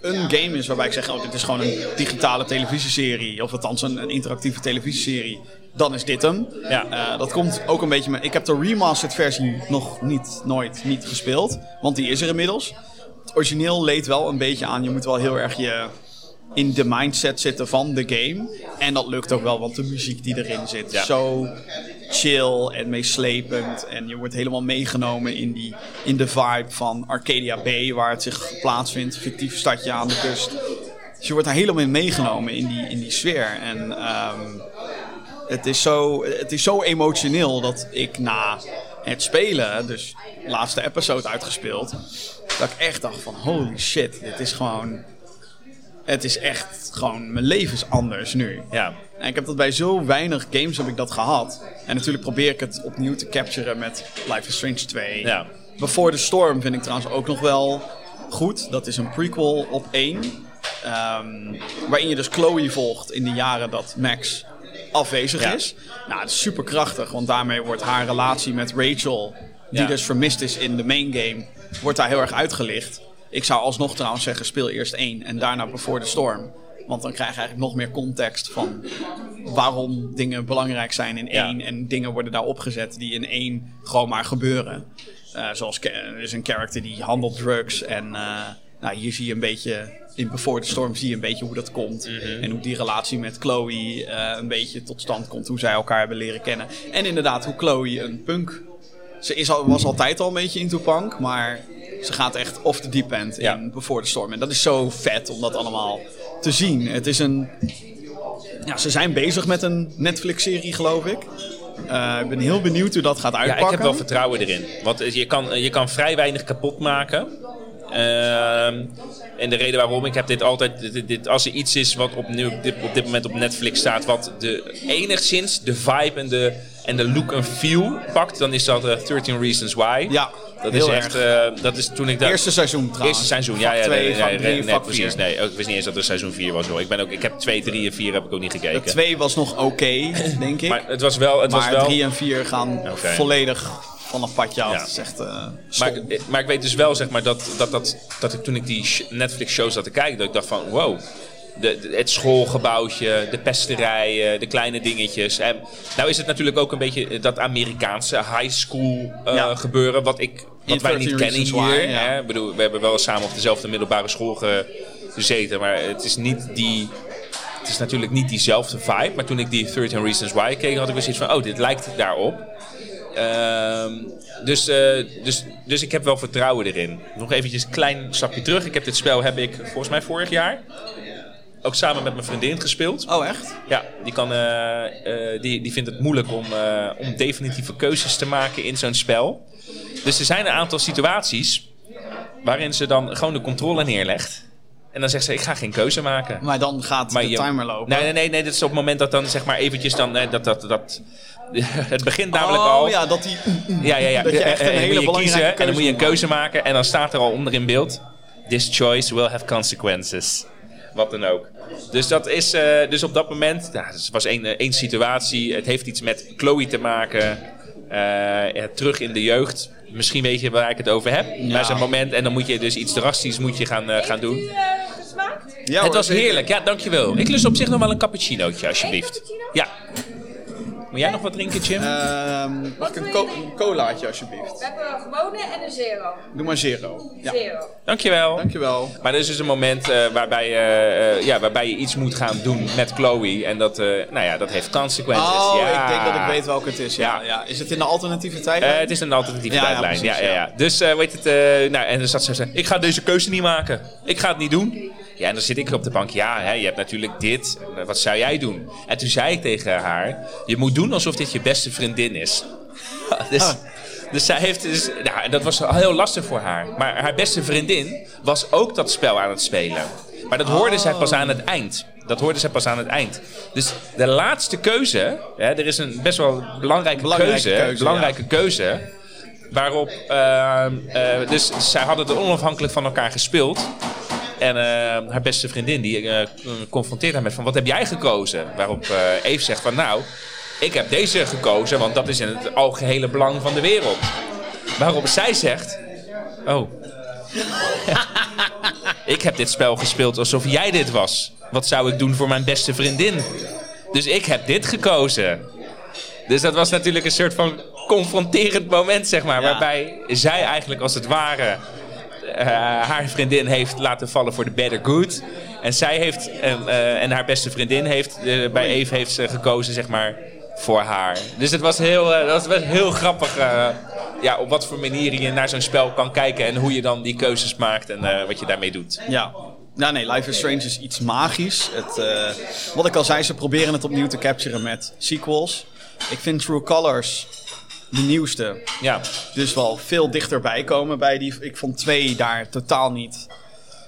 een game is waarbij ik zeg: Oh, dit is gewoon een digitale televisieserie. Of althans een, een interactieve televisieserie. Dan is dit hem. Ja. Eh, dat komt ook een beetje. Met, ik heb de remastered versie nog niet, nooit niet gespeeld. Want die is er inmiddels. Het origineel leed wel een beetje aan. Je moet wel heel erg je in de mindset zitten van de game. En dat lukt ook wel, want de muziek die erin zit. Ja. Zo chill en meeslepend. En je wordt helemaal meegenomen in, die, in de vibe van Arcadia Bay, waar het zich plaatsvindt. Fictief stadje aan de kust. Dus je wordt daar helemaal in meegenomen in die, in die sfeer. En ehm, het, is zo, het is zo emotioneel dat ik na het spelen, dus de laatste episode uitgespeeld, dat ik echt dacht van holy shit, dit is gewoon... Het is echt gewoon, mijn leven is anders nu. Ja. En ik heb dat bij zo weinig games heb ik dat gehad. En natuurlijk probeer ik het opnieuw te capturen met Life is Strange 2. Ja. Before the Storm vind ik trouwens ook nog wel goed. Dat is een prequel op 1. ehm, waarin je dus Chloe volgt in de jaren dat Max afwezig Ja. is. Nou, dat is super krachtig, want daarmee wordt haar relatie met Rachel, die Ja. dus vermist is in de main game, wordt daar heel erg uitgelicht. Ik zou alsnog trouwens zeggen, speel eerst één en daarna Before the Storm. Want dan krijg je eigenlijk nog meer context van waarom dingen belangrijk zijn in Ja. één. En dingen worden daar opgezet die in één gewoon maar gebeuren. Eh, zoals er is een character die handelt drugs. En eh, nou, hier zie je een beetje, in Before the Storm zie je een beetje hoe dat komt. En hoe die relatie met Chloe eh, een beetje tot stand komt. Hoe zij elkaar hebben leren kennen. En inderdaad hoe Chloe een punk... Ze is al, was altijd al een beetje into punk, maar ze gaat echt off the deep end Ja. in Before the Storm. En dat is zo vet om dat allemaal te zien. Het is een... Ja, ze zijn bezig met een Netflix-serie, geloof ik. Eh, ik ben heel benieuwd hoe dat gaat Ja, uitpakken. ik heb wel vertrouwen erin. Want je kan, je kan vrij weinig kapot maken. Ehm, en de reden waarom, ik heb dit altijd... Dit, dit- als er iets is wat op, nu, dit, op dit moment op Netflix staat... wat de, enigszins de vibe en de, en de look en feel pakt... dan is dat eh, 13 Reasons Why. Ja, dat is echt... erg. eh, dat is toen ik dat... Eerste seizoen trouwens. Eerste seizoen, ja, ja, twee, nee, nee, drie, nee, precies. Nee, ik wist niet eens dat er seizoen 4 was. Hoor. Ik, ben ook, ik heb 2, 3 en 4 heb ik ook niet gekeken. Twee was nog oké, denk ik. Maar het was wel... Het maar wel drie en vier gaan Oké. volledig van een padje af. Ja. Het is echt eh, Maar, ik- maar ik weet dus wel, zeg maar, dat, dat, dat, dat ik toen ik die sh- Netflix-shows zat te kijken, dat ik dacht van, wow. De, de- het schoolgebouwtje, de pesterijen, de kleine dingetjes. En nou is het natuurlijk ook een beetje dat Amerikaanse high school eh, Ja. gebeuren, wat, ik, wat wij niet 13 kennen hier. Why, ja. hè. Ik bedoel, we hebben wel samen op dezelfde middelbare school ge- gezeten, maar het is niet die... Het is natuurlijk niet diezelfde vibe, maar toen ik die 13 Reasons Why keek, had ik weer zoiets van, oh, dit lijkt daarop. Ehm, dus, eh, dus, dus ik heb wel vertrouwen erin. Nog eventjes een klein stapje terug. Ik heb dit spel heb ik volgens mij vorig jaar ook samen met mijn vriendin gespeeld. Oh, echt? Ja, die, kan, eh, eh, die, die vindt het moeilijk om, om definitieve keuzes te maken in zo'n spel. Dus er zijn een aantal situaties waarin ze dan gewoon de controle neerlegt. En dan zegt ze, ik ga geen keuze maken. Maar dan gaat Maar de je- timer lopen. Nee, nee, nee, nee. Dat is op het moment dat dan zeg maar eventjes dan... eh, dat, dat, dat, het begint namelijk oh, al... ja, dat die... Ja, ja, ja. Dat je echt Eh, een eh, hele moet je belangrijke kiezen, En dan moet je een keuze maken. En dan staat er al onder in beeld... This choice will have consequences. Wat dan ook. Dus dat is... dus op dat moment... Ja, het was één, één situatie. Het heeft iets met Chloe te maken. Ja, terug in de jeugd. Misschien weet je waar ik het over heb. Ja. Maar zo'n moment... En dan moet je dus iets drastisch moet je gaan, gaan doen. Heeft u eh, gesmaakt? Ja, het was heerlijk. Ja, dankjewel. Ik lust op zich nog wel een cappuccinootje, alsjeblieft. cappuccino? Ja. Moet jij nog wat drinken, Jim? Ehm, mag ik een, co- colaatje alsjeblieft? We hebben een gewone en een zero. Doe maar zero. Ja, Zero. Dankjewel. dankjewel. Maar er is dus een moment eh, waarbij, eh, eh, ja, waarbij je iets moet gaan doen met Chloe. En dat, eh, nou ja, dat heeft consequences. Oh, ja. ik denk dat ik weet welke het is. Ja. Ja. Ja. Is het in de alternatieve tijd? Eh, het is een alternatieve tijdlijn. Ja, precies, ja, ja. Dus eh, weet het, eh, nou, en dan zat ze zo, ik ga deze keuze niet maken. Ik ga het niet doen. Ja, en dan zit ik op de bank. Ja, hè, je hebt natuurlijk dit. En, eh, Wat zou jij doen? En toen zei ik tegen haar, je moet doen alsof dit je beste vriendin is. dus, Ah. dus zij heeft dus, nou, en dat was heel lastig voor haar. Maar haar beste vriendin was ook dat spel aan het spelen. Maar dat hoorde zij pas aan het eind. Dat hoorde zij pas aan het eind. Dus de laatste keuze, hè, er is een best wel belangrijke, Belangrijke keuze, keuze, belangrijke keuze. Waarop, ehm, eh, dus zij hadden het onafhankelijk van elkaar gespeeld. En eh, haar beste vriendin die eh, confronteert haar met van wat heb jij gekozen? Waarop eh Eve zegt van nou, ik heb deze gekozen, want dat is in het algehele belang van de wereld. Waarop zij zegt, oh, ik heb dit spel gespeeld alsof jij dit was. Wat zou ik doen voor mijn beste vriendin? Dus ik heb dit gekozen. Dus dat was natuurlijk een soort van confronterend moment, zeg maar. Ja. Waarbij zij eigenlijk als het ware eh, haar vriendin heeft laten vallen voor de better good. En zij heeft, en, eh, en haar beste vriendin heeft, eh, bij Eve heeft ze gekozen, zeg maar, voor haar. Dus het was heel, dat was heel grappig. ja, op wat voor manier je naar zo'n spel kan kijken en hoe je dan die keuzes maakt en wat je daarmee doet. Ja. Ja, nee, Life is Strange is iets magisch. Het, wat ik al zei, ze proberen het opnieuw te capturen met sequels. Ik vind True Colors de nieuwste Ja, dus wel veel dichterbij komen bij die. Ik vond twee daar totaal niet.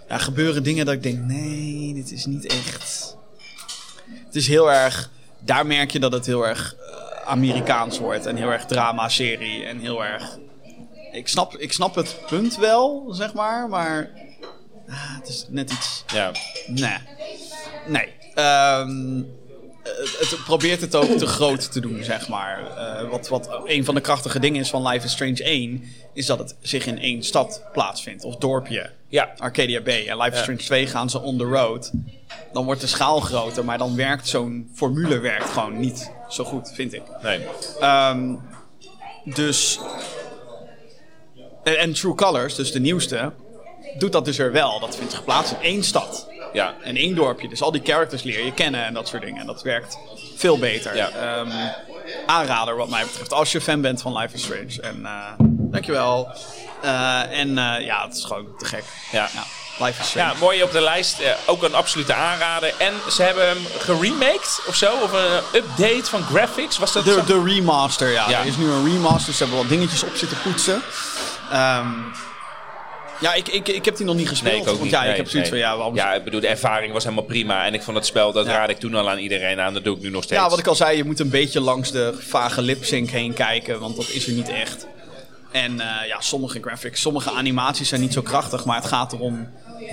Ja, gebeuren dingen dat ik denk, nee, dit is niet echt. Het is heel erg. Daar merk je dat het heel erg eh, Amerikaans wordt en heel erg drama-serie en heel erg. Ik snap, ik snap het punt wel, zeg maar, maar ah, het is net iets. ja. Nee. Nee. Ehm, het, het probeert het ook te groot te doen, zeg maar. Eh, wat, wat een van de krachtige dingen is van Life is Strange 1, is dat het zich in één stad plaatsvindt, of dorpje. Ja. Arcadia Bay. En Life is. Strange 2 gaan ze on the road. Dan wordt de schaal groter, maar dan werkt zo'n formule werkt gewoon niet zo goed, vind ik. Nee. Ehm, dus. En, en True Colors, dus de nieuwste, doet dat dus er wel. Dat vindt zich plaats in één stad. Ja. En één dorpje. Dus al die characters leer je kennen en dat soort dingen. En dat werkt veel beter. Ja. Ehm, aanrader wat mij betreft. Als je fan bent van Life is Strange. En uh, dankjewel. Uh, en uh, ja, het is gewoon te gek. Ja. Life is Strange. Ja, mooi op de lijst. Eh, ook een absolute aanrader. En ze hebben hem geremaked of zo. Of een update van graphics. Was dat de, de remaster, ja. Ja. Er is nu een remaster. Ze hebben wat dingetjes op zitten poetsen. Um, ja, ik, ik, ik heb die nog niet gespeeld. Nee, ik ook niet. ja, Nee, ik heb zoiets nee. van, ja. Ja, ik bedoel, de ervaring was helemaal prima. En ik vond het spel, dat Ja. raad ik toen al aan iedereen aan. Dat doe ik nu nog steeds. Ja, wat ik al zei, je moet een beetje langs de vage lip-sync heen kijken, want dat is er niet echt. En uh, ja, sommige graphics, sommige animaties zijn niet zo krachtig, maar het gaat erom.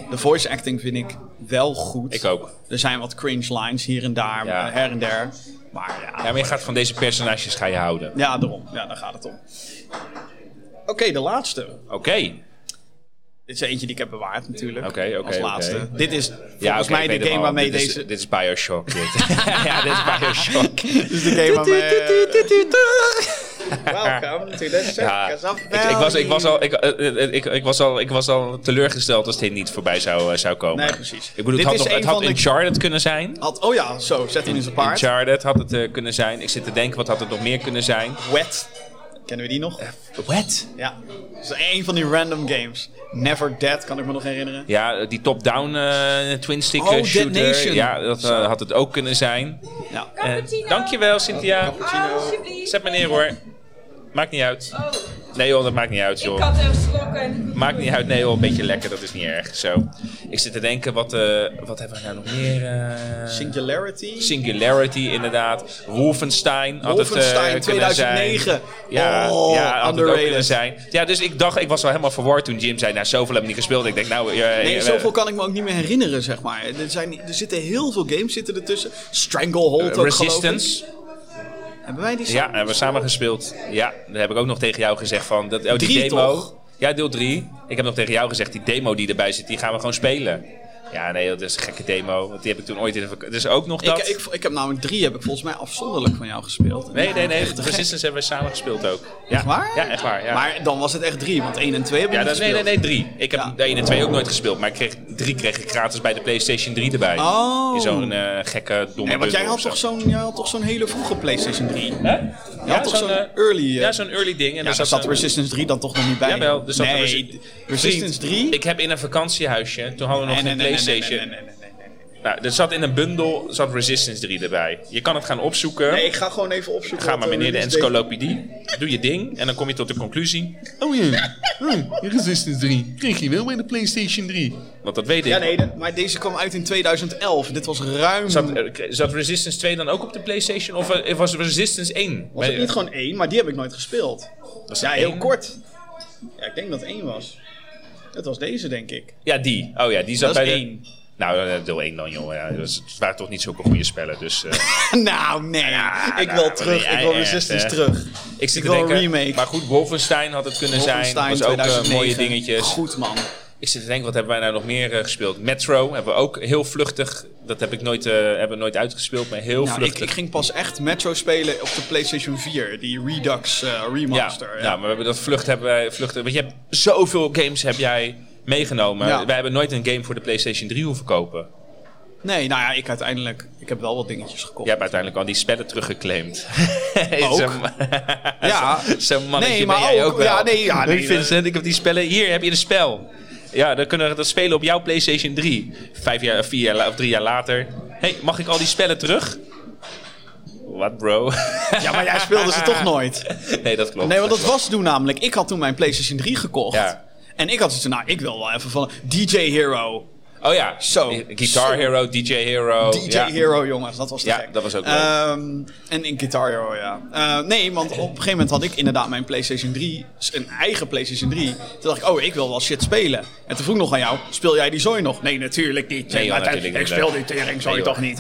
De voice acting vind ik wel goed. Ik ook. Er zijn wat cringe lines hier en daar, Ja. her en der. Maar ja, Ja, maar je gaat van deze personages ga je houden. ja daarom. Ja, daar gaat het om. Oké, de laatste. Oké. Dit is eentje die ik heb bewaard natuurlijk. Oké, oké, als laatste. Dit is volgens Ja, mij de game waarmee dit deze... Is, dit is Bioshock, dit. ja, dit is Bioshock. Dit is de game waarmee... Welcome to the circus of ik, ik, was, ik, was al, ik, eh, eh, ik, ik, was al, ik was al teleurgesteld als dit niet voorbij zou, eh, zou komen. Nee, precies. Ik bedoel, Dit het had, nog, het had de- Uncharted kunnen zijn. Had, oh ja, zo, zet in zijn paard. Uncharted had het eh, kunnen zijn. Ik zit te denken, wat had het nog meer kunnen zijn? Wet. Kennen we die nog? What? Ja. Dat is een van die random games. Never Dead, kan ik me nog herinneren. Ja, die top-down eh, twin-stick Oh, eh, Dead shooter. Nation. Ja, dat eh, had het ook kunnen zijn. Ja. Eh, Cappuccino. dankjewel, Cynthia. Oh, alsjeblieft. Zet me neer hoor. Maakt niet uit. Oh, Nee joh, dat maakt niet uit ik joh. had er geschrokken. Maakt niet uit, nee joh, een beetje lekker, dat is niet erg. Zo. Ik zit te denken, wat, eh, wat hebben we nou nog meer? eh, Singularity. Singularity, inderdaad. Wolfenstein had het Wolfenstein eh, kunnen 2009. zijn. Ja, Oh, ja had het ook underrated. kunnen zijn. Ja, dus ik dacht, ik was wel helemaal verward toen Jim zei, nou zoveel heb ik niet gespeeld. Ik denk, nou... eh, Nee, eh, zoveel kan ik me ook niet meer herinneren, zeg maar. Er, zijn, er zitten heel veel games zitten ertussen. Stranglehold eh, ook. Resistance. Hebben wij die Ja, hebben we samen gespeeld. Ja, daar heb ik ook nog tegen jou gezegd van... Dat, oh, die Drie, demo. toch? Ja, deel 3. Ik heb nog tegen jou gezegd, die demo die erbij zit, die gaan we gewoon spelen. Ja, nee, dat is een gekke demo. Want die heb ik toen ooit in de Dus ook nog dat... Ik, ik, ik heb namelijk drie, heb ik volgens mij afzonderlijk van jou gespeeld. nee, nee, nee. Gek. Resistance hebben we samen gespeeld ook. Ja. Echt waar? Ja, echt waar. Ja. Maar dan was het echt drie, want 1 en 2 hebben we Ja, niet dat, nee, nee, gespeeld. nee, drie. Ik heb Ja. de 1 en 2 ook nooit gespeeld, maar ik kreeg, drie kreeg ik gratis bij de PlayStation 3 erbij. Oh. In zo'n eh, gekke, domme Nee, want jij had toch zo'n jij had toch zo'n hele vroege PlayStation 3? Hè? Had toch zo'n eh, early... eh, ja, zo'n early ding. En ja, daar zat een- Resistance 3 dan toch nog niet bij. Jawel, er zat een nee, Resi- Resistance 3? Ik heb in een vakantiehuisje, toen hadden we nog nee, PlayStation. Nou, er zat in een bundel zat Resistance 3 erbij. Je kan het gaan opzoeken. Nee, ik ga gewoon even opzoeken. Ga maar eh, meneer de release date- encyclopedie. Doe je ding en dan kom je tot de conclusie. Oh ja, oh, Resistance 3. Kreeg je wel bij de PlayStation 3. Want dat weet ik. Ja, nee, de- maar deze kwam uit in 2011. Dit was ruim... Zat, eh, zat Resistance 2 dan ook op de PlayStation? Of eh, was Resistance 1? was het niet gewoon één, maar die heb ik nooit gespeeld. Was Ja, het heel kort. Ja, ik denk dat het één was. Dat was deze, denk ik. Ja, die. Oh ja, die zat Dat is bij de... één. Nou, eh, deel 1 dan, joh. Ja, dus het waren toch niet zulke goede spellen. Dus, eh, nou, nee. ik nou, wil terug. Ik wil Resistance terug. ik zit Ik een denken... remake. Maar goed, Wolfenstein had het kunnen zijn. Wolfenstein was ook eh, 2009. mooie dingetjes. Goed, man. Ik zit te denken, wat hebben wij nou nog meer gespeeld? Metro hebben we ook heel vluchtig. Dat heb ik nooit, eh, hebben we nooit uitgespeeld, maar heel Nou, ik, vluchtig. ik ging pas echt Metro spelen op de PlayStation 4. Die Redux remaster. ja. Ja. maar we hebben dat vlucht hebben wij vlucht. Want je hebt zoveel games heb jij meegenomen. Ja. Wij hebben nooit een game voor de PlayStation 3 hoeven kopen. Nee, nou ja, ik uiteindelijk... Ik heb wel wat dingetjes gekocht. Je hebt uiteindelijk al die spellen teruggeclaimd. Ook? Ja. zo'n mannetje Nee, maar ben jij ook- ook wel. ja, nee, ja, nee, Vincent, ik heb die spellen. Hier heb je een spel. Ja, dan kunnen we dat spelen op jouw PlayStation 3. Vijf jaar, vier jaar of drie jaar later. hey, mag ik al die spellen terug? Wat bro? Ja, maar jij speelde ze toch nooit? nee, dat klopt. Nee, want dat was toen namelijk... Ik had toen mijn PlayStation 3 gekocht. Ja. En ik had zoiets nou, ik wil wel even van... DJ Hero. Oh ja, Zo. Guitar. Hero, DJ Hero. DJ ja. Hero, jongens, dat was te Ja, gek. dat was ook leuk. Ehm, en in Guitar Hero, ja. Eh, nee, want op een gegeven moment had ik inderdaad mijn PlayStation 3, een eigen PlayStation 3. Toen dacht ik, oh, ik wil wel shit spelen. En toen vroeg ik nog aan jou, speel jij die zooi nog? Nee, natuurlijk niet. Nee, joh, Maar, natuurlijk ik niet. speel die tering zooi Nee, toch niet.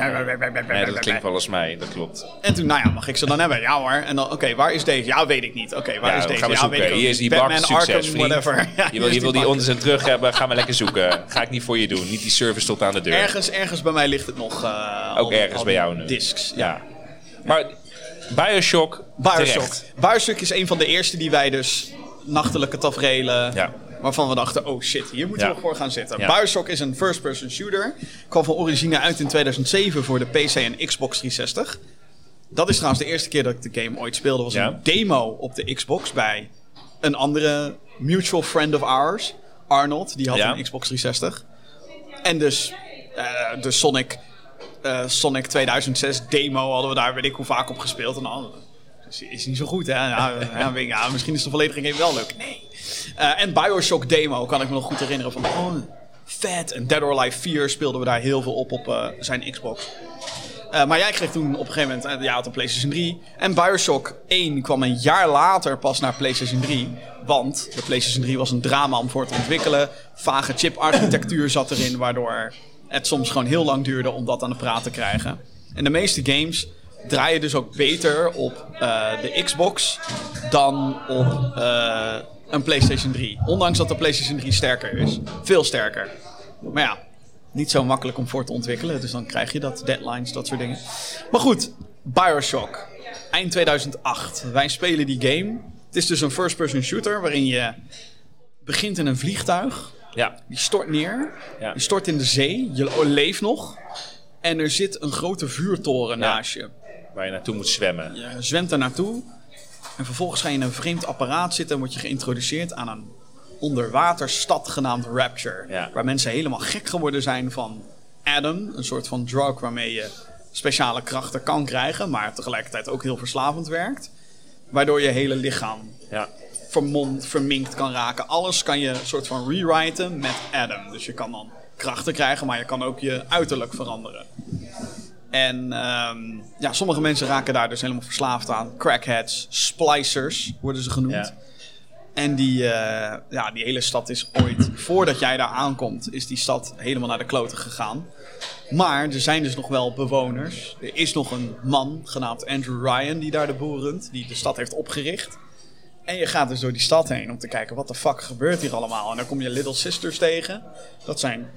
Nee, dat klinkt wel als mij, dat klopt. En toen, nou ja, mag ik ze dan hebben? Ja hoor. En dan, oké, waar is deze? Ja, weet ik niet. Oké, waar Ja, is deze? gaan we ja, zoeken. weet ik Hier is die bak, Batman, succes, Arkham, vriend. whatever. Je wil, je wil die bak. onderzin terug hebben, ga maar lekker zoeken. Ga ik niet voor je doen. Niet die service tot aan de deur. Ergens, ergens bij mij ligt het nog. eh, Ook al- ergens al bij jou nu. Discs. Ja. Maar Bioshock, Bioshock. terecht. Bioshock is een van de eerste die wij dus nachtelijke taferelen... Ja. waarvan we dachten, oh shit, hier moeten Ja. we voor gaan zitten. Ja. Bioshock is een first-person shooter. Kwam van origine uit in 2007 voor de PC en Xbox 360. Dat is trouwens de eerste keer dat ik de game ooit speelde. was een demo op de Xbox bij een andere mutual friend of ours. Arnold, die had een Xbox 360. En dus eh, de Sonic, eh, Sonic 2006 demo hadden we daar weet ik hoe vaak op gespeeld. En dan, is, is niet zo goed, hè? Ja, misschien is de volledige game wel leuk. Nee. Eh, en Bioshock demo kan ik me nog goed herinneren van... Oh, vet. En Dead or Alive 4 speelden we daar heel veel op op zijn Xbox. Eh, maar jij kreeg toen op een gegeven moment, eh, ja, had een PlayStation 3. En Bioshock 1 kwam een jaar later pas naar PlayStation 3. Want de PlayStation 3 was een drama om voor te ontwikkelen. Vage chiparchitectuur zat erin, waardoor het soms gewoon heel lang duurde om dat aan de praat te krijgen. En de meeste games draaien dus ook beter op eh, de Xbox dan op een PlayStation 3. Ondanks dat de PlayStation 3 sterker is. Veel sterker. Maar ja, niet zo makkelijk om voor te ontwikkelen. Dus dan krijg je dat, deadlines, dat soort dingen. Maar goed, Bioshock. Eind 2008. Wij spelen die game. Het is dus een first-person shooter waarin je begint in een vliegtuig. Ja. Die stort neer. Ja. Je stort in de zee. Je leeft nog. En er zit een grote vuurtoren Ja. naast je. Waar je naartoe moet zwemmen. Je zwemt er naartoe. En vervolgens ga je in een vreemd apparaat zitten en word je geïntroduceerd aan een onderwaterstad genaamd Rapture. Ja. Waar mensen helemaal gek geworden zijn van Adam. Een soort van drug waarmee je speciale krachten kan krijgen, maar tegelijkertijd ook heel verslavend werkt. Waardoor je hele lichaam Ja. vermomd, verminkt kan raken. Alles kan je een soort van rewriten met Adam. Dus je kan dan krachten krijgen, maar je kan ook je uiterlijk veranderen. En ehm, ja, sommige mensen raken daar dus helemaal verslaafd aan. Crackheads, splicers worden ze genoemd. Ja. En die, eh, ja, die hele stad is ooit, voordat jij daar aankomt, is die stad helemaal naar de kloten gegaan. Maar er zijn dus nog wel bewoners. Er is nog een man genaamd Andrew Ryan die daar de boel die de stad heeft opgericht. En je gaat dus door die stad heen om te kijken wat de fuck gebeurt hier allemaal. En dan kom je Little Sisters tegen. Dat zijn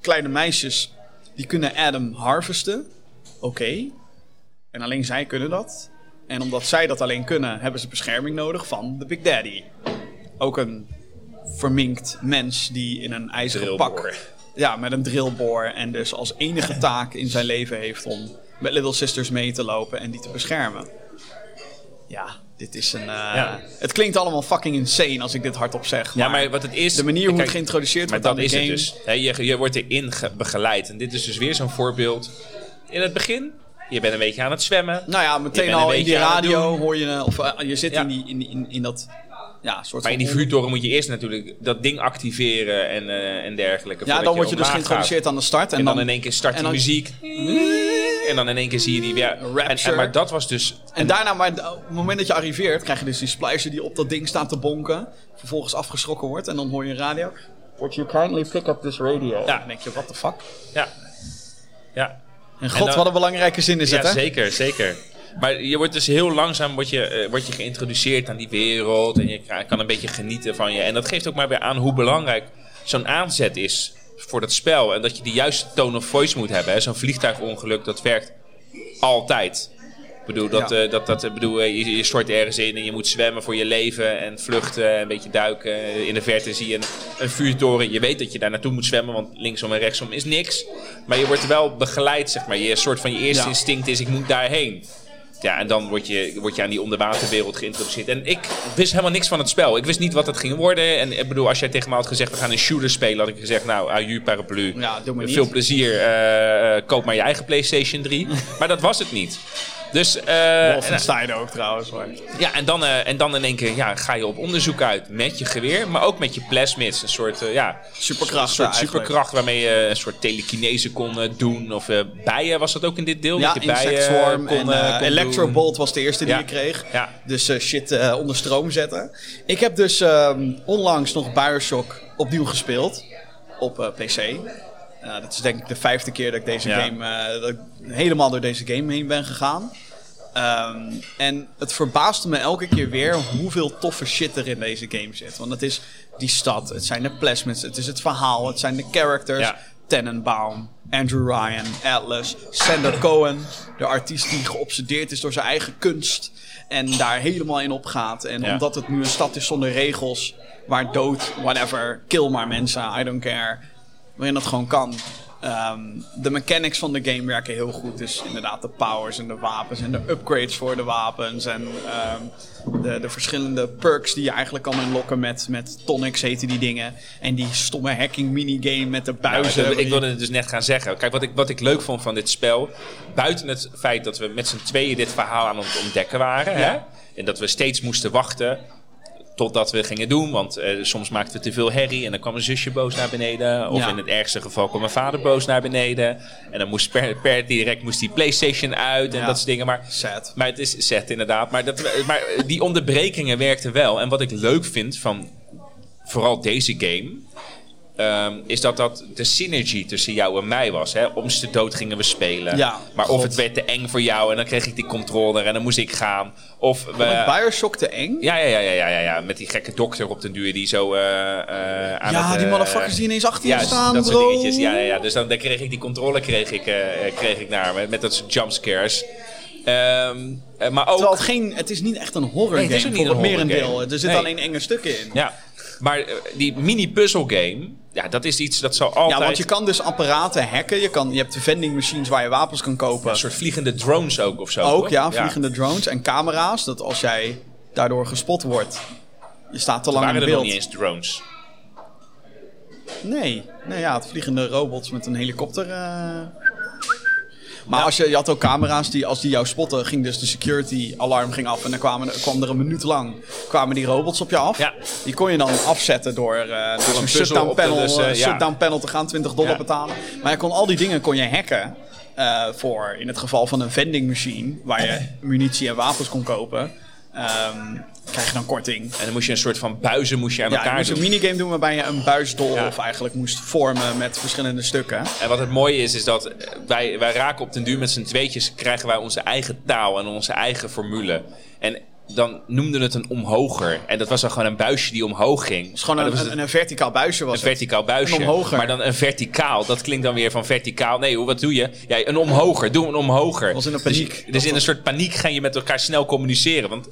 kleine meisjes die kunnen Adam harvesten. Oké. En alleen zij kunnen dat. En omdat zij dat alleen kunnen, hebben ze bescherming nodig van de Big Daddy. Ook een verminkt mens die in een ijzeren Drillboor. pak... Ja, met een drillboor. En dus als enige taak in zijn leven heeft om met Little Sisters mee te lopen en die te beschermen. Ja, dit is een... eh, Ja. Het klinkt allemaal fucking insane als ik dit hardop zeg. Ja, maar wat het is... de manier hoe het geïntroduceerd Maar wordt dat aan is het game... dus. Hè, je, je wordt erin ge- begeleid. En dit is dus weer zo'n voorbeeld. In het begin, je bent een beetje aan het zwemmen. Nou ja, meteen al in die radio doen. hoor je... Of eh, je zit Ja. in, die, in, in, in dat... Ja, soort Maar in die vuurtoren moet je eerst natuurlijk dat ding activeren en, eh, en dergelijke. Ja, dan word je dus geïntroduceerd aan de start. En, En dan in één keer start die muziek. En dan in één keer zie je die weer. En, Rapture. en, maar dat was dus. En daarna, maar op het moment dat je arriveert, krijg je dus die splicer die op dat ding staat te bonken. Vervolgens afgeschrokken wordt en dan hoor je een radio. Would you kindly pick up this radio? Ja, dan denk je, what the fuck? Ja. Ja. En god, dan- wat een belangrijke zin is het, Ja, hè? zeker, zeker. Maar je wordt dus heel langzaam wordt je, eh, wordt je geïntroduceerd aan die wereld. En je kan een beetje genieten van je. En dat geeft ook maar weer aan hoe belangrijk zo'n aanzet is voor dat spel. En dat je de juiste tone of voice moet hebben. Zo'n vliegtuigongeluk, dat werkt altijd. Ik bedoel, dat, Ja. eh, dat, dat, bedoel eh, je, je stort ergens in en je moet zwemmen voor je leven en vluchten, een beetje duiken. In de verte zie je een, een vuurtoren. Je weet dat je daar naartoe moet zwemmen, want linksom en rechtsom is niks. Maar je wordt wel begeleid, zeg maar. Je soort van je eerste Ja. instinct is, ik moet daarheen. Ja, en dan word je, word je aan die onderwaterwereld geïntroduceerd. En ik wist helemaal niks van het spel. Ik wist niet wat het ging worden. En ik bedoel, als jij tegen me had gezegd, we gaan een shooter spelen, had ik gezegd, nou, aju paraplu. Ja, doe maar niet. Veel plezier, eh, eh, koop maar je eigen PlayStation 3. maar dat was het niet. Dus, eh, en, Wolfenstein ook trouwens. Maar. ja, en dan, eh, en dan in één keer ja, ga je op onderzoek uit met je geweer, maar ook met je plasmids. Een soort, eh, ja, Superkrachten een soort eigenlijk. superkracht waarmee je een soort telekinese kon eh, doen. Of eh, bijen was dat ook in dit deel? Ja, dat je bijen Insect Swarm kon, en eh, eh, kon Electrobolt was de eerste die Ja. je kreeg. Ja. Dus eh, shit eh, onder stroom zetten. Ik heb dus ehm, onlangs nog Bioshock opnieuw gespeeld. Op eh, PC. Eh, dat is denk ik de vijfde keer dat ik deze Ja. game... eh, dat ik helemaal door deze game heen ben gegaan. Ehm, en het verbaasde me elke keer weer hoeveel toffe shit er in deze game zit. Want het is die stad, het zijn de plasmids, het is het verhaal, het zijn de characters. Ja. Tenenbaum, Andrew Ryan, Atlas, Sander Cohen, de artiest die geobsedeerd is door zijn eigen kunst en daar helemaal in opgaat. En Ja. omdat het nu een stad is zonder regels, waar dood, whatever, kill maar mensen, I don't care, waarin dat gewoon kan. Ehm, de mechanics van de game werken heel goed. Dus inderdaad de powers en de wapens en de upgrades voor de wapens. En ehm, de, de verschillende perks die je eigenlijk kan unlocken met, met tonics heten die dingen. En die stomme hacking minigame met de Nou, buizen. ik, ik wilde het dus net gaan zeggen. Kijk, wat ik, wat ik leuk vond van dit spel. Buiten het feit dat we met z'n tweeën dit verhaal aan het ontdekken waren. Hè? En dat we steeds moesten wachten. Totdat we gingen doen. Want eh, soms maakten we te veel herrie. En dan kwam een zusje boos naar beneden. Of Ja. in het ergste geval kwam mijn vader boos naar beneden. En dan moest per, per direct moest die PlayStation uit. En Ja. dat soort dingen. Maar Sad. maar het is set inderdaad. Maar, dat, maar die onderbrekingen werkten wel. En wat ik leuk vind van vooral deze game. Ehm, is dat dat de synergy tussen jou en mij was. Hè? Om de dood gingen we spelen. Ja, maar God. of het werd te eng voor jou en dan kreeg ik die controller en dan moest ik gaan. Of we, Bioshock te eng? ja, ja, ja, ja, ja, ja, ja, met die gekke dokter op den duur die zo eh, eh, aan Ja, het, die eh, motherfuckers die ineens achter je ja, staan, dat bro. soort dingetjes. Ja, ja, ja. Dus dan, dan kreeg ik die controle kreeg ik, kreeg ik naar me met dat soort jumpscares. Ehm, eh, maar ook... Terwijl het, geen, het is niet echt een horror Nee, het is ook niet voor het een merendeel. game. Er zitten Nee. alleen enge stukken in. Ja, maar eh, die mini-puzzle game, ja, dat is iets dat zal altijd... Ja, want je kan dus apparaten hacken. Je, kan, je hebt de vending machines waar je wapens kan kopen. Een soort vliegende drones ook of zo. Ook, ja, vliegende drones en camera's. Dat als jij daardoor gespot wordt, je staat te lang in Waren er nog beeld. niet eens drones? Nee, nee ja, het vliegende robots met een helikopter. eh. Maar als je, je had ook camera's die, als die jou spotten, ging dus de security alarm ging af. En dan kwamen, kwam er een minuut lang kwamen die robots op je af. Ja. Die kon je dan afzetten door, eh door een shutdown panel, eh, shutdown panel te gaan, 20 dollar betalen. Maar je kon al die dingen kon je hacken. eh, voor in het geval van een vending machine, waar je munitie en wapens kon kopen. ehm, krijg je dan korting. En dan moest je een soort van buizen moest je aan Ja, je elkaar moest doen. een minigame doen waarbij je een buisdolf Ja. eigenlijk moest vormen met verschillende stukken. En wat het mooie is, is dat wij, wij raken op den duur met z'n tweetjes, krijgen wij onze eigen taal en onze eigen formule. En dan noemden het een omhoger. En dat was dan gewoon een buisje die omhoog ging. Het is gewoon een, was een, een verticaal buisje was Een verticaal buisje. Een omhoger. Maar dan een verticaal. Dat klinkt dan weer van verticaal. Nee, hoe- wat doe je? Ja, een omhoger. Doe een omhoger. Was in een Dus- paniek. Dus, in een soort paniek ga je met elkaar snel communiceren. Want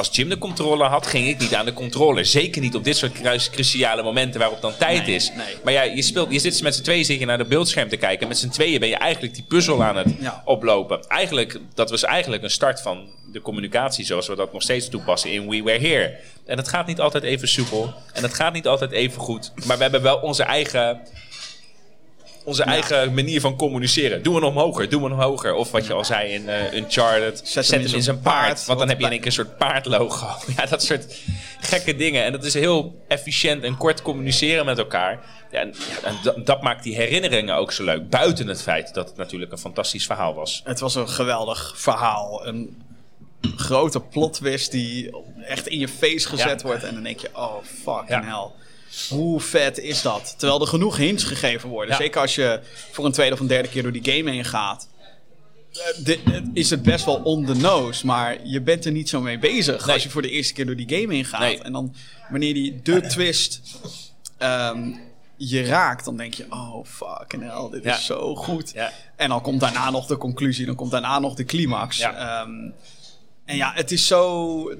als Jim de controller had, ging ik niet aan de controller. Zeker niet op dit soort kruis- cruciale momenten waarop dan tijd Nee, is. nee. Maar ja, je, speelt, je zit met z'n tweeën zit je naar de beeldscherm te kijken. Met z'n tweeën ben je eigenlijk die puzzel aan het Ja. oplopen. Eigenlijk, dat was eigenlijk een start van de communicatie zoals we dat nog steeds toepassen in We Were Here. En het gaat niet altijd even soepel. En het gaat niet altijd even goed. Maar we hebben wel onze eigen onze eigen manier van communiceren. Doe een omhoger, doe een omhoger. Of wat je al zei in eh Uncharted. Zet, hem in zijn paard. Want dan heb je in één keer een soort paardlogo. Ja, dat soort gekke dingen. En dat is heel efficiënt en kort communiceren met elkaar. Ja, en, ja, en dat, maakt die herinneringen ook zo leuk. Buiten het feit dat het natuurlijk een fantastisch verhaal was. Het was een geweldig verhaal. Een grote plot twist die echt in je face gezet Ja. wordt. En dan denk je, oh fucking hell. Hoe vet is dat? Terwijl er genoeg hints gegeven worden. Ja. Zeker als je voor een tweede of een derde keer door die game heen gaat. Eh, is het best wel on the nose, maar je bent er niet zo mee bezig Nee. als je voor de eerste keer door die game heen gaat. Nee. En dan wanneer die de twist ehm, je raakt, dan denk je, oh fucking hell, dit Ja. is zo goed. Ja. En dan komt daarna nog de conclusie, dan komt daarna nog de climax. Ja. Ehm, en ja, het is zo.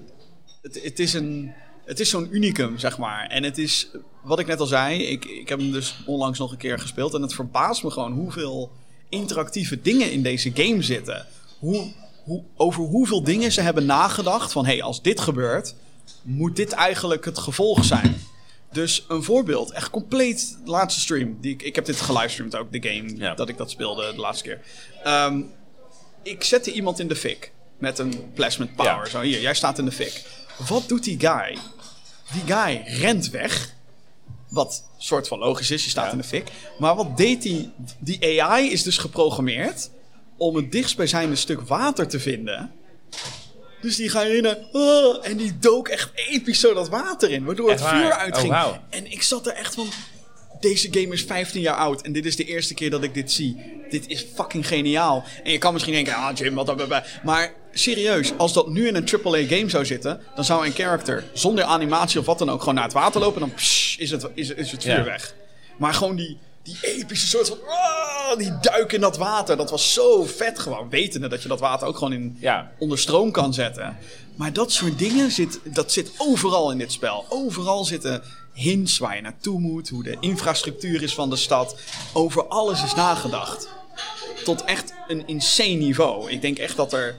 Het, het is een. Het is zo'n unicum, zeg maar. En het is, wat ik net al zei, ik, ik heb hem dus onlangs nog een keer gespeeld. En het verbaast me gewoon hoeveel interactieve dingen in deze game zitten. Hoe, hoe, over hoeveel dingen ze hebben nagedacht van... hé, hey, als dit gebeurt, moet dit eigenlijk het gevolg zijn. Dus een voorbeeld, echt compleet de laatste stream. Die ik, ik heb dit gelivestreamd ook, de game Ja. dat ik dat speelde de laatste keer. Ehm, ik zette iemand in de fik. met een plasmid power. Ja. Zo, hier, jij staat in de fik. Wat doet die guy? Die guy rent weg. Wat soort van logisch is, je staat Ja. in de fik. Maar wat deed die? Die AI is dus geprogrammeerd om het dichtstbijzijnde stuk water te vinden. Dus die ga je in ah, en die dook echt episch zo dat water in, waardoor Echt het vuur waar? uitging. Oh, wauw. En ik zat er echt van, deze game is 15 jaar oud en dit is de eerste keer dat ik dit zie. Dit is fucking geniaal. En je kan misschien denken, ah Jim, wat. Maar serieus, als dat nu in een AAA game zou zitten, dan zou een character zonder animatie of wat dan ook gewoon naar het water lopen en dan is, het, is, is het vuur Ja. weg. Maar gewoon die, die epische soort van, ah, die duik in dat water, dat was zo vet gewoon. Wetende dat je dat water ook gewoon in, Ja. onder stroom kan zetten. Maar dat soort dingen zit, dat zit overal in dit spel. Overal zitten hints waar je naartoe moet, hoe de infrastructuur is van de stad. Over alles is nagedacht. Tot echt een insane niveau. Ik denk echt dat er.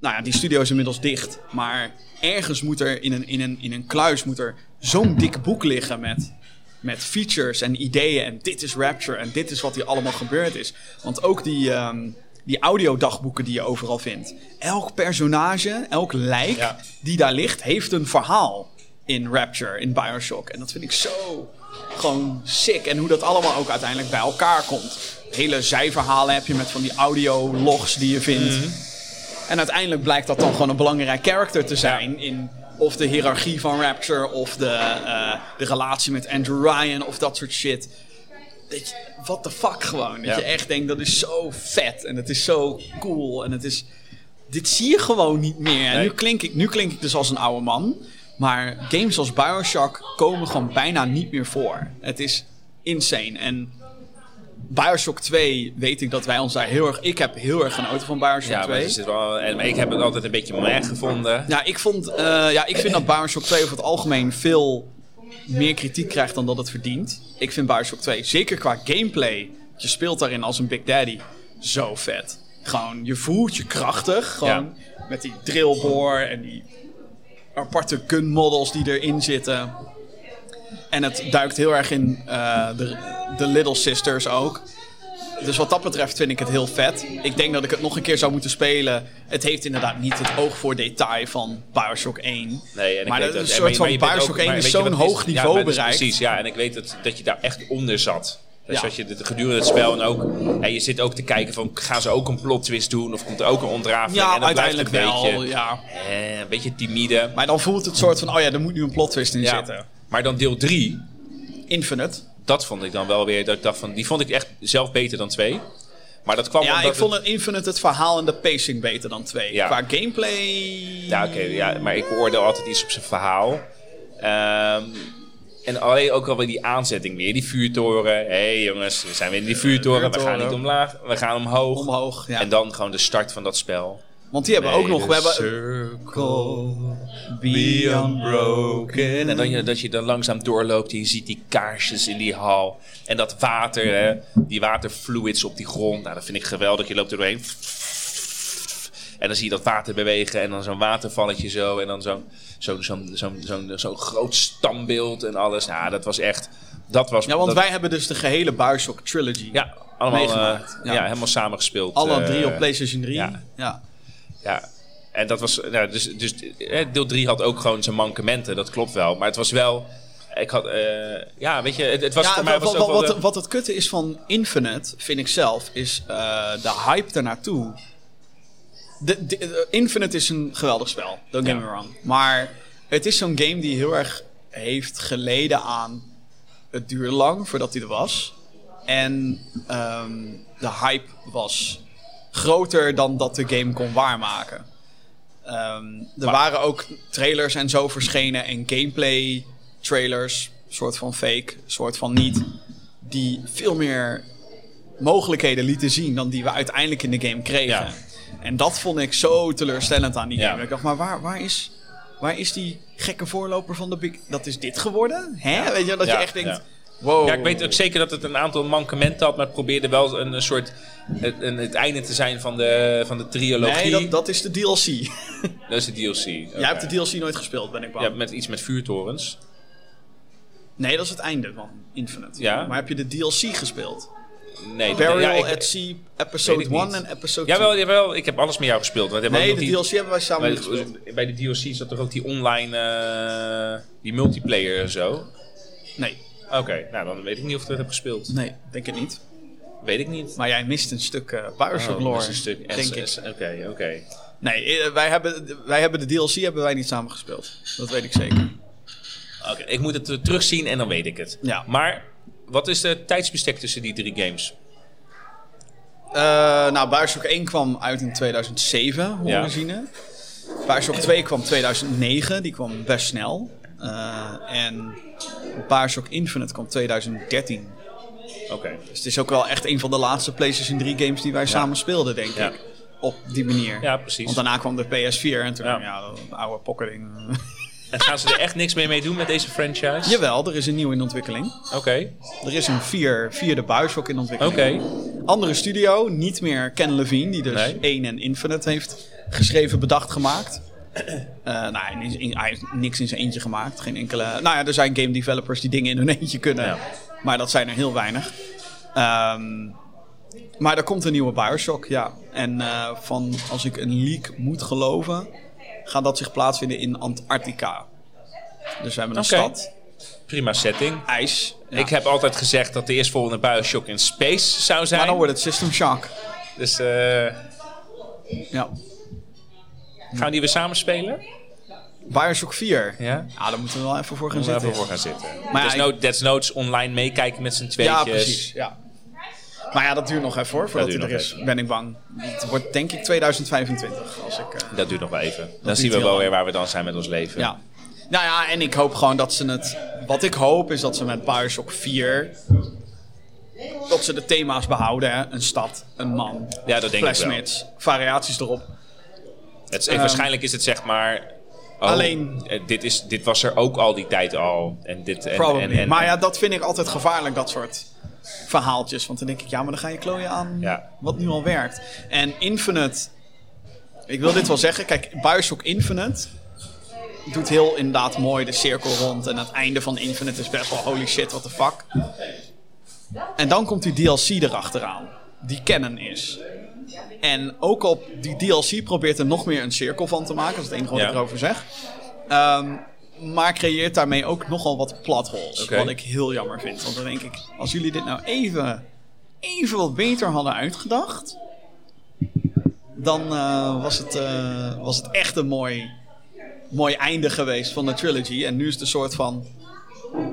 Nou ja, die studio is inmiddels dicht. Maar ergens moet er in een, in een, in een kluis moet er zo'n dik boek liggen met, met features en ideeën. En dit is Rapture en dit is wat hier allemaal gebeurd is. Want ook die, ehm, die audiodagboeken die je overal vindt. Elk personage, elk lijk Ja. die daar ligt, heeft een verhaal in Rapture, in Bioshock. En dat vind ik zo gewoon sick. En hoe dat allemaal ook uiteindelijk bij elkaar komt. Hele zijverhalen heb je met van die audio-logs die je vindt. En uiteindelijk blijkt dat dan gewoon een belangrijk character te zijn in of de hiërarchie van Rapture of de, eh, de relatie met Andrew Ryan of dat soort shit. Dat je, what the fuck gewoon. Dat je echt denkt dat is zo vet en het is zo cool en het is... Dit zie je gewoon niet meer. En Nee. nu, klink ik, nu klink ik dus als een oude man. Maar games als Bioshock komen gewoon bijna niet meer voor. Het is insane. En Bioshock 2 weet ik dat wij ons daar heel erg... Ik heb heel erg genoten van Bioshock Ja, maar 2. er zit wel, en ik heb het altijd een beetje meh gevonden. Ja, ik, vond, eh, ja, ik vind dat Bioshock 2 over het algemeen veel meer kritiek krijgt dan dat het verdient. Ik vind Bioshock 2, zeker qua gameplay, je speelt daarin als een Big Daddy, zo vet. Gewoon, je voelt je krachtig, gewoon met die drillboor en die aparte gun models die erin zitten. En het duikt heel erg in eh, de, de Little Sisters ook. Dus wat dat betreft vind ik het heel vet. Ik denk dat ik het nog een keer zou moeten spelen. Het heeft inderdaad niet het oog voor detail van Bioshock 1. Nee, en ik maar weet dat een en- soort van Bioshock ook- 1 maar is zo'n het hoog niveau bereikt. Precies, ja. En ik weet dat, dat je daar echt onder zat. Dus Ja. als je dit gedurende het spel en ook... En je zit ook te kijken van, gaan ze ook een plot twist doen? Of komt er ook een ontrafeling? Ja, en dat blijft uiteindelijk een wel. Beetje, Ja. eh, een beetje timide. Maar dan voelt het soort van, oh ja, er moet nu een plot twist in Ja. zitten. Maar dan deel 3, Infinite. dat vond ik dan wel weer... Dat ik dacht van, die vond ik echt zelf beter dan 2. Maar dat kwam Ja, omdat ik vond het Infinite het verhaal en de pacing beter dan 2. Ja. Qua gameplay... Ja, oké, ja, maar ik beoordeel altijd iets op zijn verhaal. Ehm, en alleen ook alweer die aanzetting weer, die vuurtoren. Hé hey, jongens, we zijn weer in die vuurtoren. We gaan niet omlaag, we gaan omhoog. Omhoog, ja. En dan gewoon de start van dat spel. Want die hebben ook nog... We hebben Circle Be Unbroken. En dan je, dat je dan langzaam doorloopt en je ziet die kaarsjes in die hal. En dat water, hè, die waterfluids op die grond. Nou, dat vind ik geweldig. Je loopt er doorheen. En dan zie je dat water bewegen en dan zo'n watervalletje zo. En dan zo'n zo'n zo'n zo'n zo'n zo'n groot stambeeld en alles. Ja, dat was echt... Dat was, Ja, want dat- wij hebben dus de gehele Bioshock trilogy. Ja, allemaal eh, meegemaakt. ja. Ja. helemaal samengespeeld. Alle eh, drie op PlayStation 3. ja. ja. Ja, en dat was. Nou, dus, dus eh, deel 3 had ook gewoon zijn mankementen, dat klopt wel. Maar het was wel. Ik had. eh, ja, weet je, het, het was Ja, voor mij wat, was wat, wat, wat het kutte is van Infinite, vind ik zelf, is eh, de hype ernaartoe. De, de- de- Infinite is een geweldig spel, don't get Ja. me wrong. Maar het is zo'n game die heel erg heeft geleden aan... Het duurde lang voordat hij er was. En ehm, de hype was groter dan dat de game kon waarmaken. Ehm, er waren ook trailers en zo verschenen en gameplay trailers, soort van fake, soort van niet, die veel meer mogelijkheden lieten zien dan die we uiteindelijk in de game kregen. Ja. En dat vond ik zo teleurstellend aan die Ja. game. Ik dacht, maar waar, waar, is, waar is die gekke voorloper van de Big... Dat is dit geworden? Hè? Weet je, dat je echt denkt. Wow. Ja, ik weet ook zeker dat het een aantal mankementen had, maar het probeerde wel een, een soort. Het, een, het einde te zijn van de, van de trilogie. Nee, dat, dat is de DLC. Dat is de DLC. Jij hebt de DLC nooit gespeeld, ben ik bang. Ja, met iets met vuurtorens. Nee, dat is het einde van Infinite. Ja. Maar heb je de DLC gespeeld? Nee, Burial ja, ik- at Sea weet Episode ik 1 niet. en Episode 2. Jawel, jawel, ik heb alles met jou gespeeld. Want Nee, de DLC hebben wij samen bij, gespeeld. bij de DLC zat er ook die online, eh, die multiplayer en zo. Nee, Oké, nou dan weet ik niet of ik dat heb gespeeld. nee, denk ik niet. Weet ik niet. Maar jij mist een stuk eh Bioshock Oh, lore, een stuk denk ik. Oké, oké. Nee, eh, wij hebben, wij hebben de DLC hebben wij niet samen gespeeld. Dat weet ik zeker. Oké, ik moet het eh, terugzien en dan weet ik het. Ja. Maar wat is de tijdsbestek tussen die drie games? Eh, nou, Bioshock 1 kwam uit in 2007, hoe Ja. we zien. Bioshock 2 kwam 2009, die kwam best snel. Eh, en Bioshock Infinite kwam 2013. Oké. Dus het is ook wel echt een van de laatste PlayStation 3 games die wij samen speelden, denk Ja. ik. Op die manier. Ja, precies. Want daarna kwam de PS4 en toen, Ja. ja, dat oude pokkerding. En gaan ze er echt niks meer mee doen met deze franchise? Jawel, er is een nieuw in ontwikkeling. Oké, Er is een vier, vierde Bioshock in ontwikkeling. oké. Andere studio, niet meer Ken Levine, die dus Nee. 1 en Infinite heeft geschreven, bedacht, gemaakt. Eh nou, hij, hij heeft niks in zijn eentje gemaakt. Geen enkele. Nou ja, er zijn game developers die dingen in hun eentje kunnen. Ja. Maar dat zijn er heel weinig. Ehm, maar er komt een nieuwe Bioshock, ja. En eh, van, als ik een leak moet geloven, gaat dat zich plaatsvinden in Antarctica. Dus we hebben een stad, Prima setting. ijs. Ja. Ik heb altijd gezegd dat de eerstvolgende Bioshock in space zou zijn. Maar dan wordt het System Shock. Dus eh, Ja. Gaan we die weer samen spelen? Bioshock 4. Ja? Ja, daar moeten we wel even voor gaan Gaan we zitten. even voor gaan zitten. Maar ja, Desno Desnotes online meekijken met z'n Ja, tweetjes. precies. Ja. Maar ja, dat duurt nog even hoor, voordat duurt hij er nog is. Ben ik bang. Het wordt denk ik 2025 als ik... eh, Dat duurt nog wel even. Dan zien we wel lang. weer waar we dan zijn met ons leven. ja. Nou ja, en ik hoop gewoon dat ze het... Wat ik hoop is dat ze met Bioshock 4... Dat ze de thema's behouden, hè. Een stad, een man, Ja, dat denk ik wel. flashmits, variaties erop. Het is, en waarschijnlijk is het zeg maar... oh, Alleen- eh, dit, is, dit was er ook al die tijd al. En dit, en, en, maar ja, dat vind ik altijd gevaarlijk, dat soort verhaaltjes. Want dan denk ik, ja, maar dan ga je klooien aan Ja. wat nu al werkt. En Infinite, ik wil dit wel zeggen. Kijk, Bioshock Infinite doet heel inderdaad mooi de cirkel rond. En het einde van Infinite is best wel holy shit, what the fuck. En dan komt die DLC erachteraan, die canon is. En ook op die DLC probeert er nog meer een cirkel van te maken. Dat is het enige wat Ja. ik erover zeg. Ehm, maar creëert daarmee ook nogal wat plotholes. Oké. Wat ik heel jammer vind. Want dan denk ik, als jullie dit nou even, even wat beter hadden uitgedacht. Dan eh, was, het, eh, was het echt een mooi, mooi einde geweest van de trilogy. En nu is het een soort van.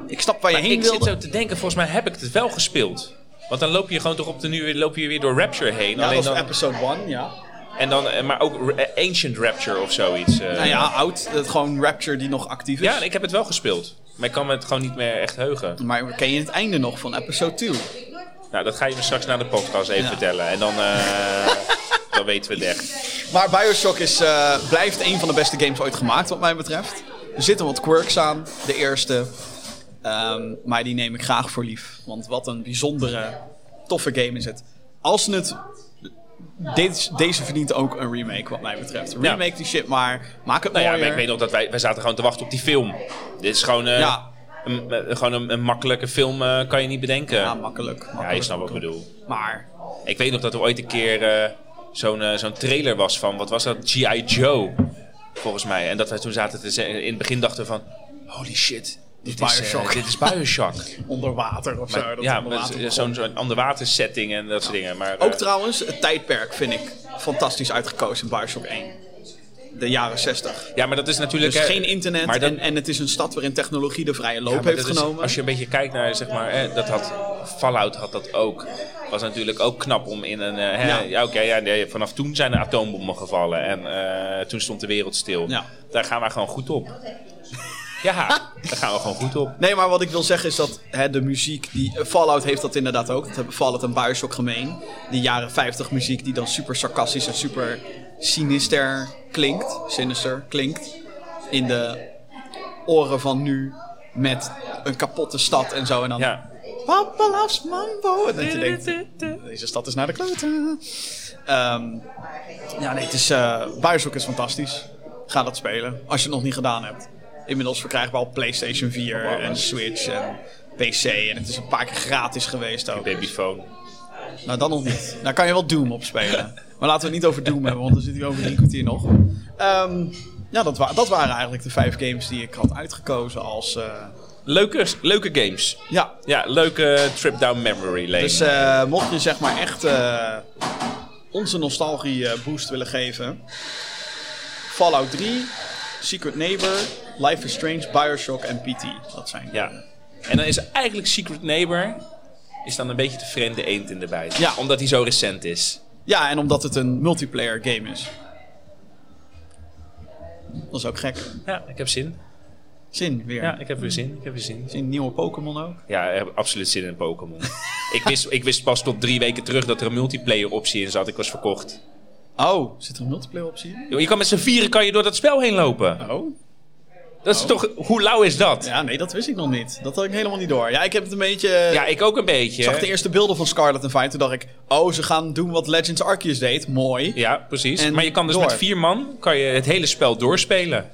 Ik snap waar je Maar heen ik wilde. zit zo te denken, volgens mij heb ik het wel gespeeld. Want dan loop je gewoon toch op de nu loop je weer door Rapture heen. ja, Alleen dat dan, episode 1, ja. en dan, eh, maar ook Ra- Ancient Rapture of zoiets. eh. Nou ja, oud. Het gewoon Rapture die nog actief is. Ja, ik heb het wel gespeeld. Maar ik kan me het gewoon niet meer echt heugen. Maar ken je het einde nog van episode 2? Nou, dat ga je me straks na de podcast even Ja. vertellen. En dan, eh, dan weten we het echt. Maar Bioshock is, eh, blijft een van de beste games ooit gemaakt, wat mij betreft. Er zitten wat quirks aan, de eerste. Ehm, maar die neem ik graag voor lief. Want wat een bijzondere, toffe game is het. Als ze het. Deze, deze verdient ook een remake, wat mij betreft. Ja. Remake die shit maar. Maak het Nou ja, mooier. maar ik weet nog dat wij, wij zaten gewoon te wachten op die film. Dit is gewoon, eh, Ja. een, eh, gewoon een, een makkelijke film, eh, kan je niet bedenken. Ja, makkelijk. ja, je snapt wat ik bedoel. Maar Ik weet nog dat er ooit een keer zo'n zo'n trailer was van, wat was dat? G.I. Joe, volgens mij. En dat wij toen zaten te zeggen, in het begin dachten we van, holy shit, dit is, eh, Bioshock. dit is Bioshock. onder water of zo. Maar- dat ja, zo'n zo'n onderwater setting en dat soort dingen. Maar, Ook eh, trouwens, het tijdperk vind ik fantastisch uitgekozen in Bioshock 1. De jaren 60. ja, maar dat is natuurlijk... Dus geen internet dat- en, en het is een stad waarin technologie de vrije loop Ja, heeft is- genomen. als je een beetje kijkt naar, zeg maar, hè, dat had Fallout had dat ook. Was natuurlijk ook knap om in een. eh, hè, Ja. ja, oké, ja, nee, vanaf toen zijn er atoombommen gevallen en eh, toen stond de wereld stil. Ja. Daar gaan we gewoon goed op. Ja, daar gaan we gewoon goed op. Nee, maar wat ik wil zeggen is dat hè, de muziek die eh, Fallout heeft dat inderdaad ook. Dat hebben Fallout en Bioshock gemeen. Die jaren 50 muziek die dan super sarcastisch en super sinister klinkt. Sinister klinkt. In de oren van nu met een kapotte stad en zo. En dan Ja. Papa loves mambo. En dat je denkt, deze stad is naar de kloten. Ehm, ja, nee, het is, Bioshock is fantastisch. Ga dat spelen, als je het nog niet gedaan hebt. Inmiddels verkrijgbaar op PlayStation 4 en Switch en PC. En het is een paar keer gratis geweest ook. Babyphone. Nou, dan nog niet. Daar kan je wel Doom op spelen. Maar laten we het niet over Doom hebben, want dan zitten we over drie kwartier nog. Ehm, ja, dat, wa- dat waren eigenlijk de vijf games die ik had uitgekozen als... eh, Leuke, leuke games. ja, Ja, leuke trip down memory lane. dus eh, mocht je zeg maar echt eh, onze nostalgie boost willen geven... Fallout 3, Secret Neighbor, Life is Strange, Bioshock en PT. Dat zijn... Ja. En dan is eigenlijk Secret Neighbor is dan een beetje de vreemde eend in de bijt. Ja. Omdat hij zo recent is. Ja, en omdat het een multiplayer game is. Dat is ook gek. Ja, ik heb zin. Zin weer. Ja, ik heb weer zin. Ik heb weer zin. Zin in nieuwe Pokémon ook. Ja, ik heb absoluut zin in Pokémon. ik, wist, ik wist pas tot drie weken terug dat er een multiplayer optie in zat. Ik was verkocht. Oh, zit er een multiplayer optie in? Je kan met z'n vieren kan je door dat spel heen lopen. Oh. Dat is toch... Hoe lauw is dat? Ja, nee, dat wist ik nog niet. Dat had ik helemaal niet door. Ja, ik heb het een beetje... Ja, ik ook een beetje. Ik zag de eerste beelden van Scarlet en Vine. Toen dacht ik, oh, ze gaan doen wat Legends Arceus deed. Mooi. Ja, precies. En maar je kan dus door. met vier man kan je het hele spel doorspelen.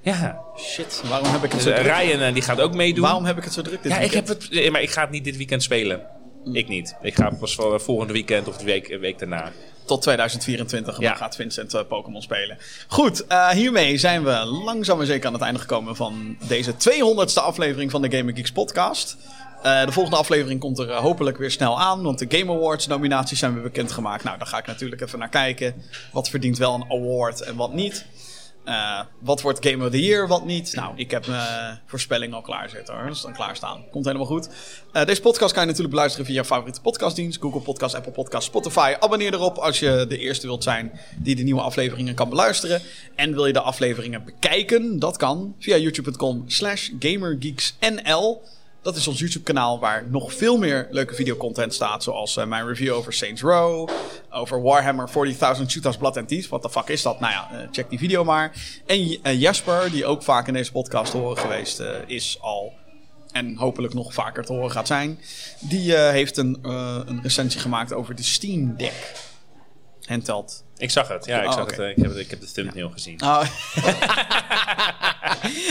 Ja. Shit, waarom heb ik het zo eh, druk? Ryan eh, die gaat ook meedoen. Waarom heb ik het zo druk dit Ja, ik heb weekend? het, eh, maar ik ga het niet dit weekend spelen. Ik niet. Ik ga pas voor volgende weekend of de week, eh, week daarna. Tot 2024 en Ja. gaat Vincent eh, Pokémon spelen. Goed, eh, hiermee zijn we langzaam maar zeker aan het einde gekomen van deze 200ste aflevering van de Gaming Geeks podcast. Eh, de volgende aflevering komt er eh, hopelijk weer snel aan, want de Game Awards nominaties zijn weer bekendgemaakt. Nou, daar ga ik natuurlijk even naar kijken. Wat verdient wel een award en wat niet. Eh, wat wordt Game of the Year, wat niet? Nou, ik heb mijn voorspelling al klaarzitten hoor. Is dan klaarstaan. Komt helemaal goed. Eh, deze podcast kan je natuurlijk beluisteren via je favoriete podcastdienst. Google Podcast, Apple Podcast, Spotify. Abonneer erop als je de eerste wilt zijn die de nieuwe afleveringen kan beluisteren. En wil je de afleveringen bekijken? Dat kan via youtube.com slash gamergeeksnl. Dat is ons YouTube-kanaal waar nog veel meer leuke videocontent staat. Zoals eh, mijn review over Saints Row. Over Warhammer 40.000 Shooters Blood and Teeth. Wat de fuck is dat? Nou ja, eh, check die video maar. En eh, Jasper, die ook vaak in deze podcast te horen geweest is al. En hopelijk nog vaker te horen gaat zijn. Die heeft een, een recensie gemaakt over de Steam Deck. Handheld. Ik zag het. Ja, ik, Oh, zag het, ik, heb, ik heb de thumbnail gezien. Oh.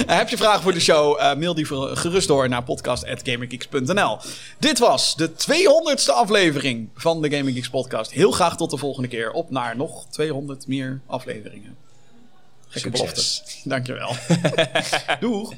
Heb je vragen voor de show? eh, mail die gerust door naar podcast.gamergeeks.nl. Dit was de 200ste aflevering van de Gaming Geeks podcast. Heel graag tot de volgende keer. Op naar nog 200 meer afleveringen. Gekke belofte. Dankjewel. Doeg.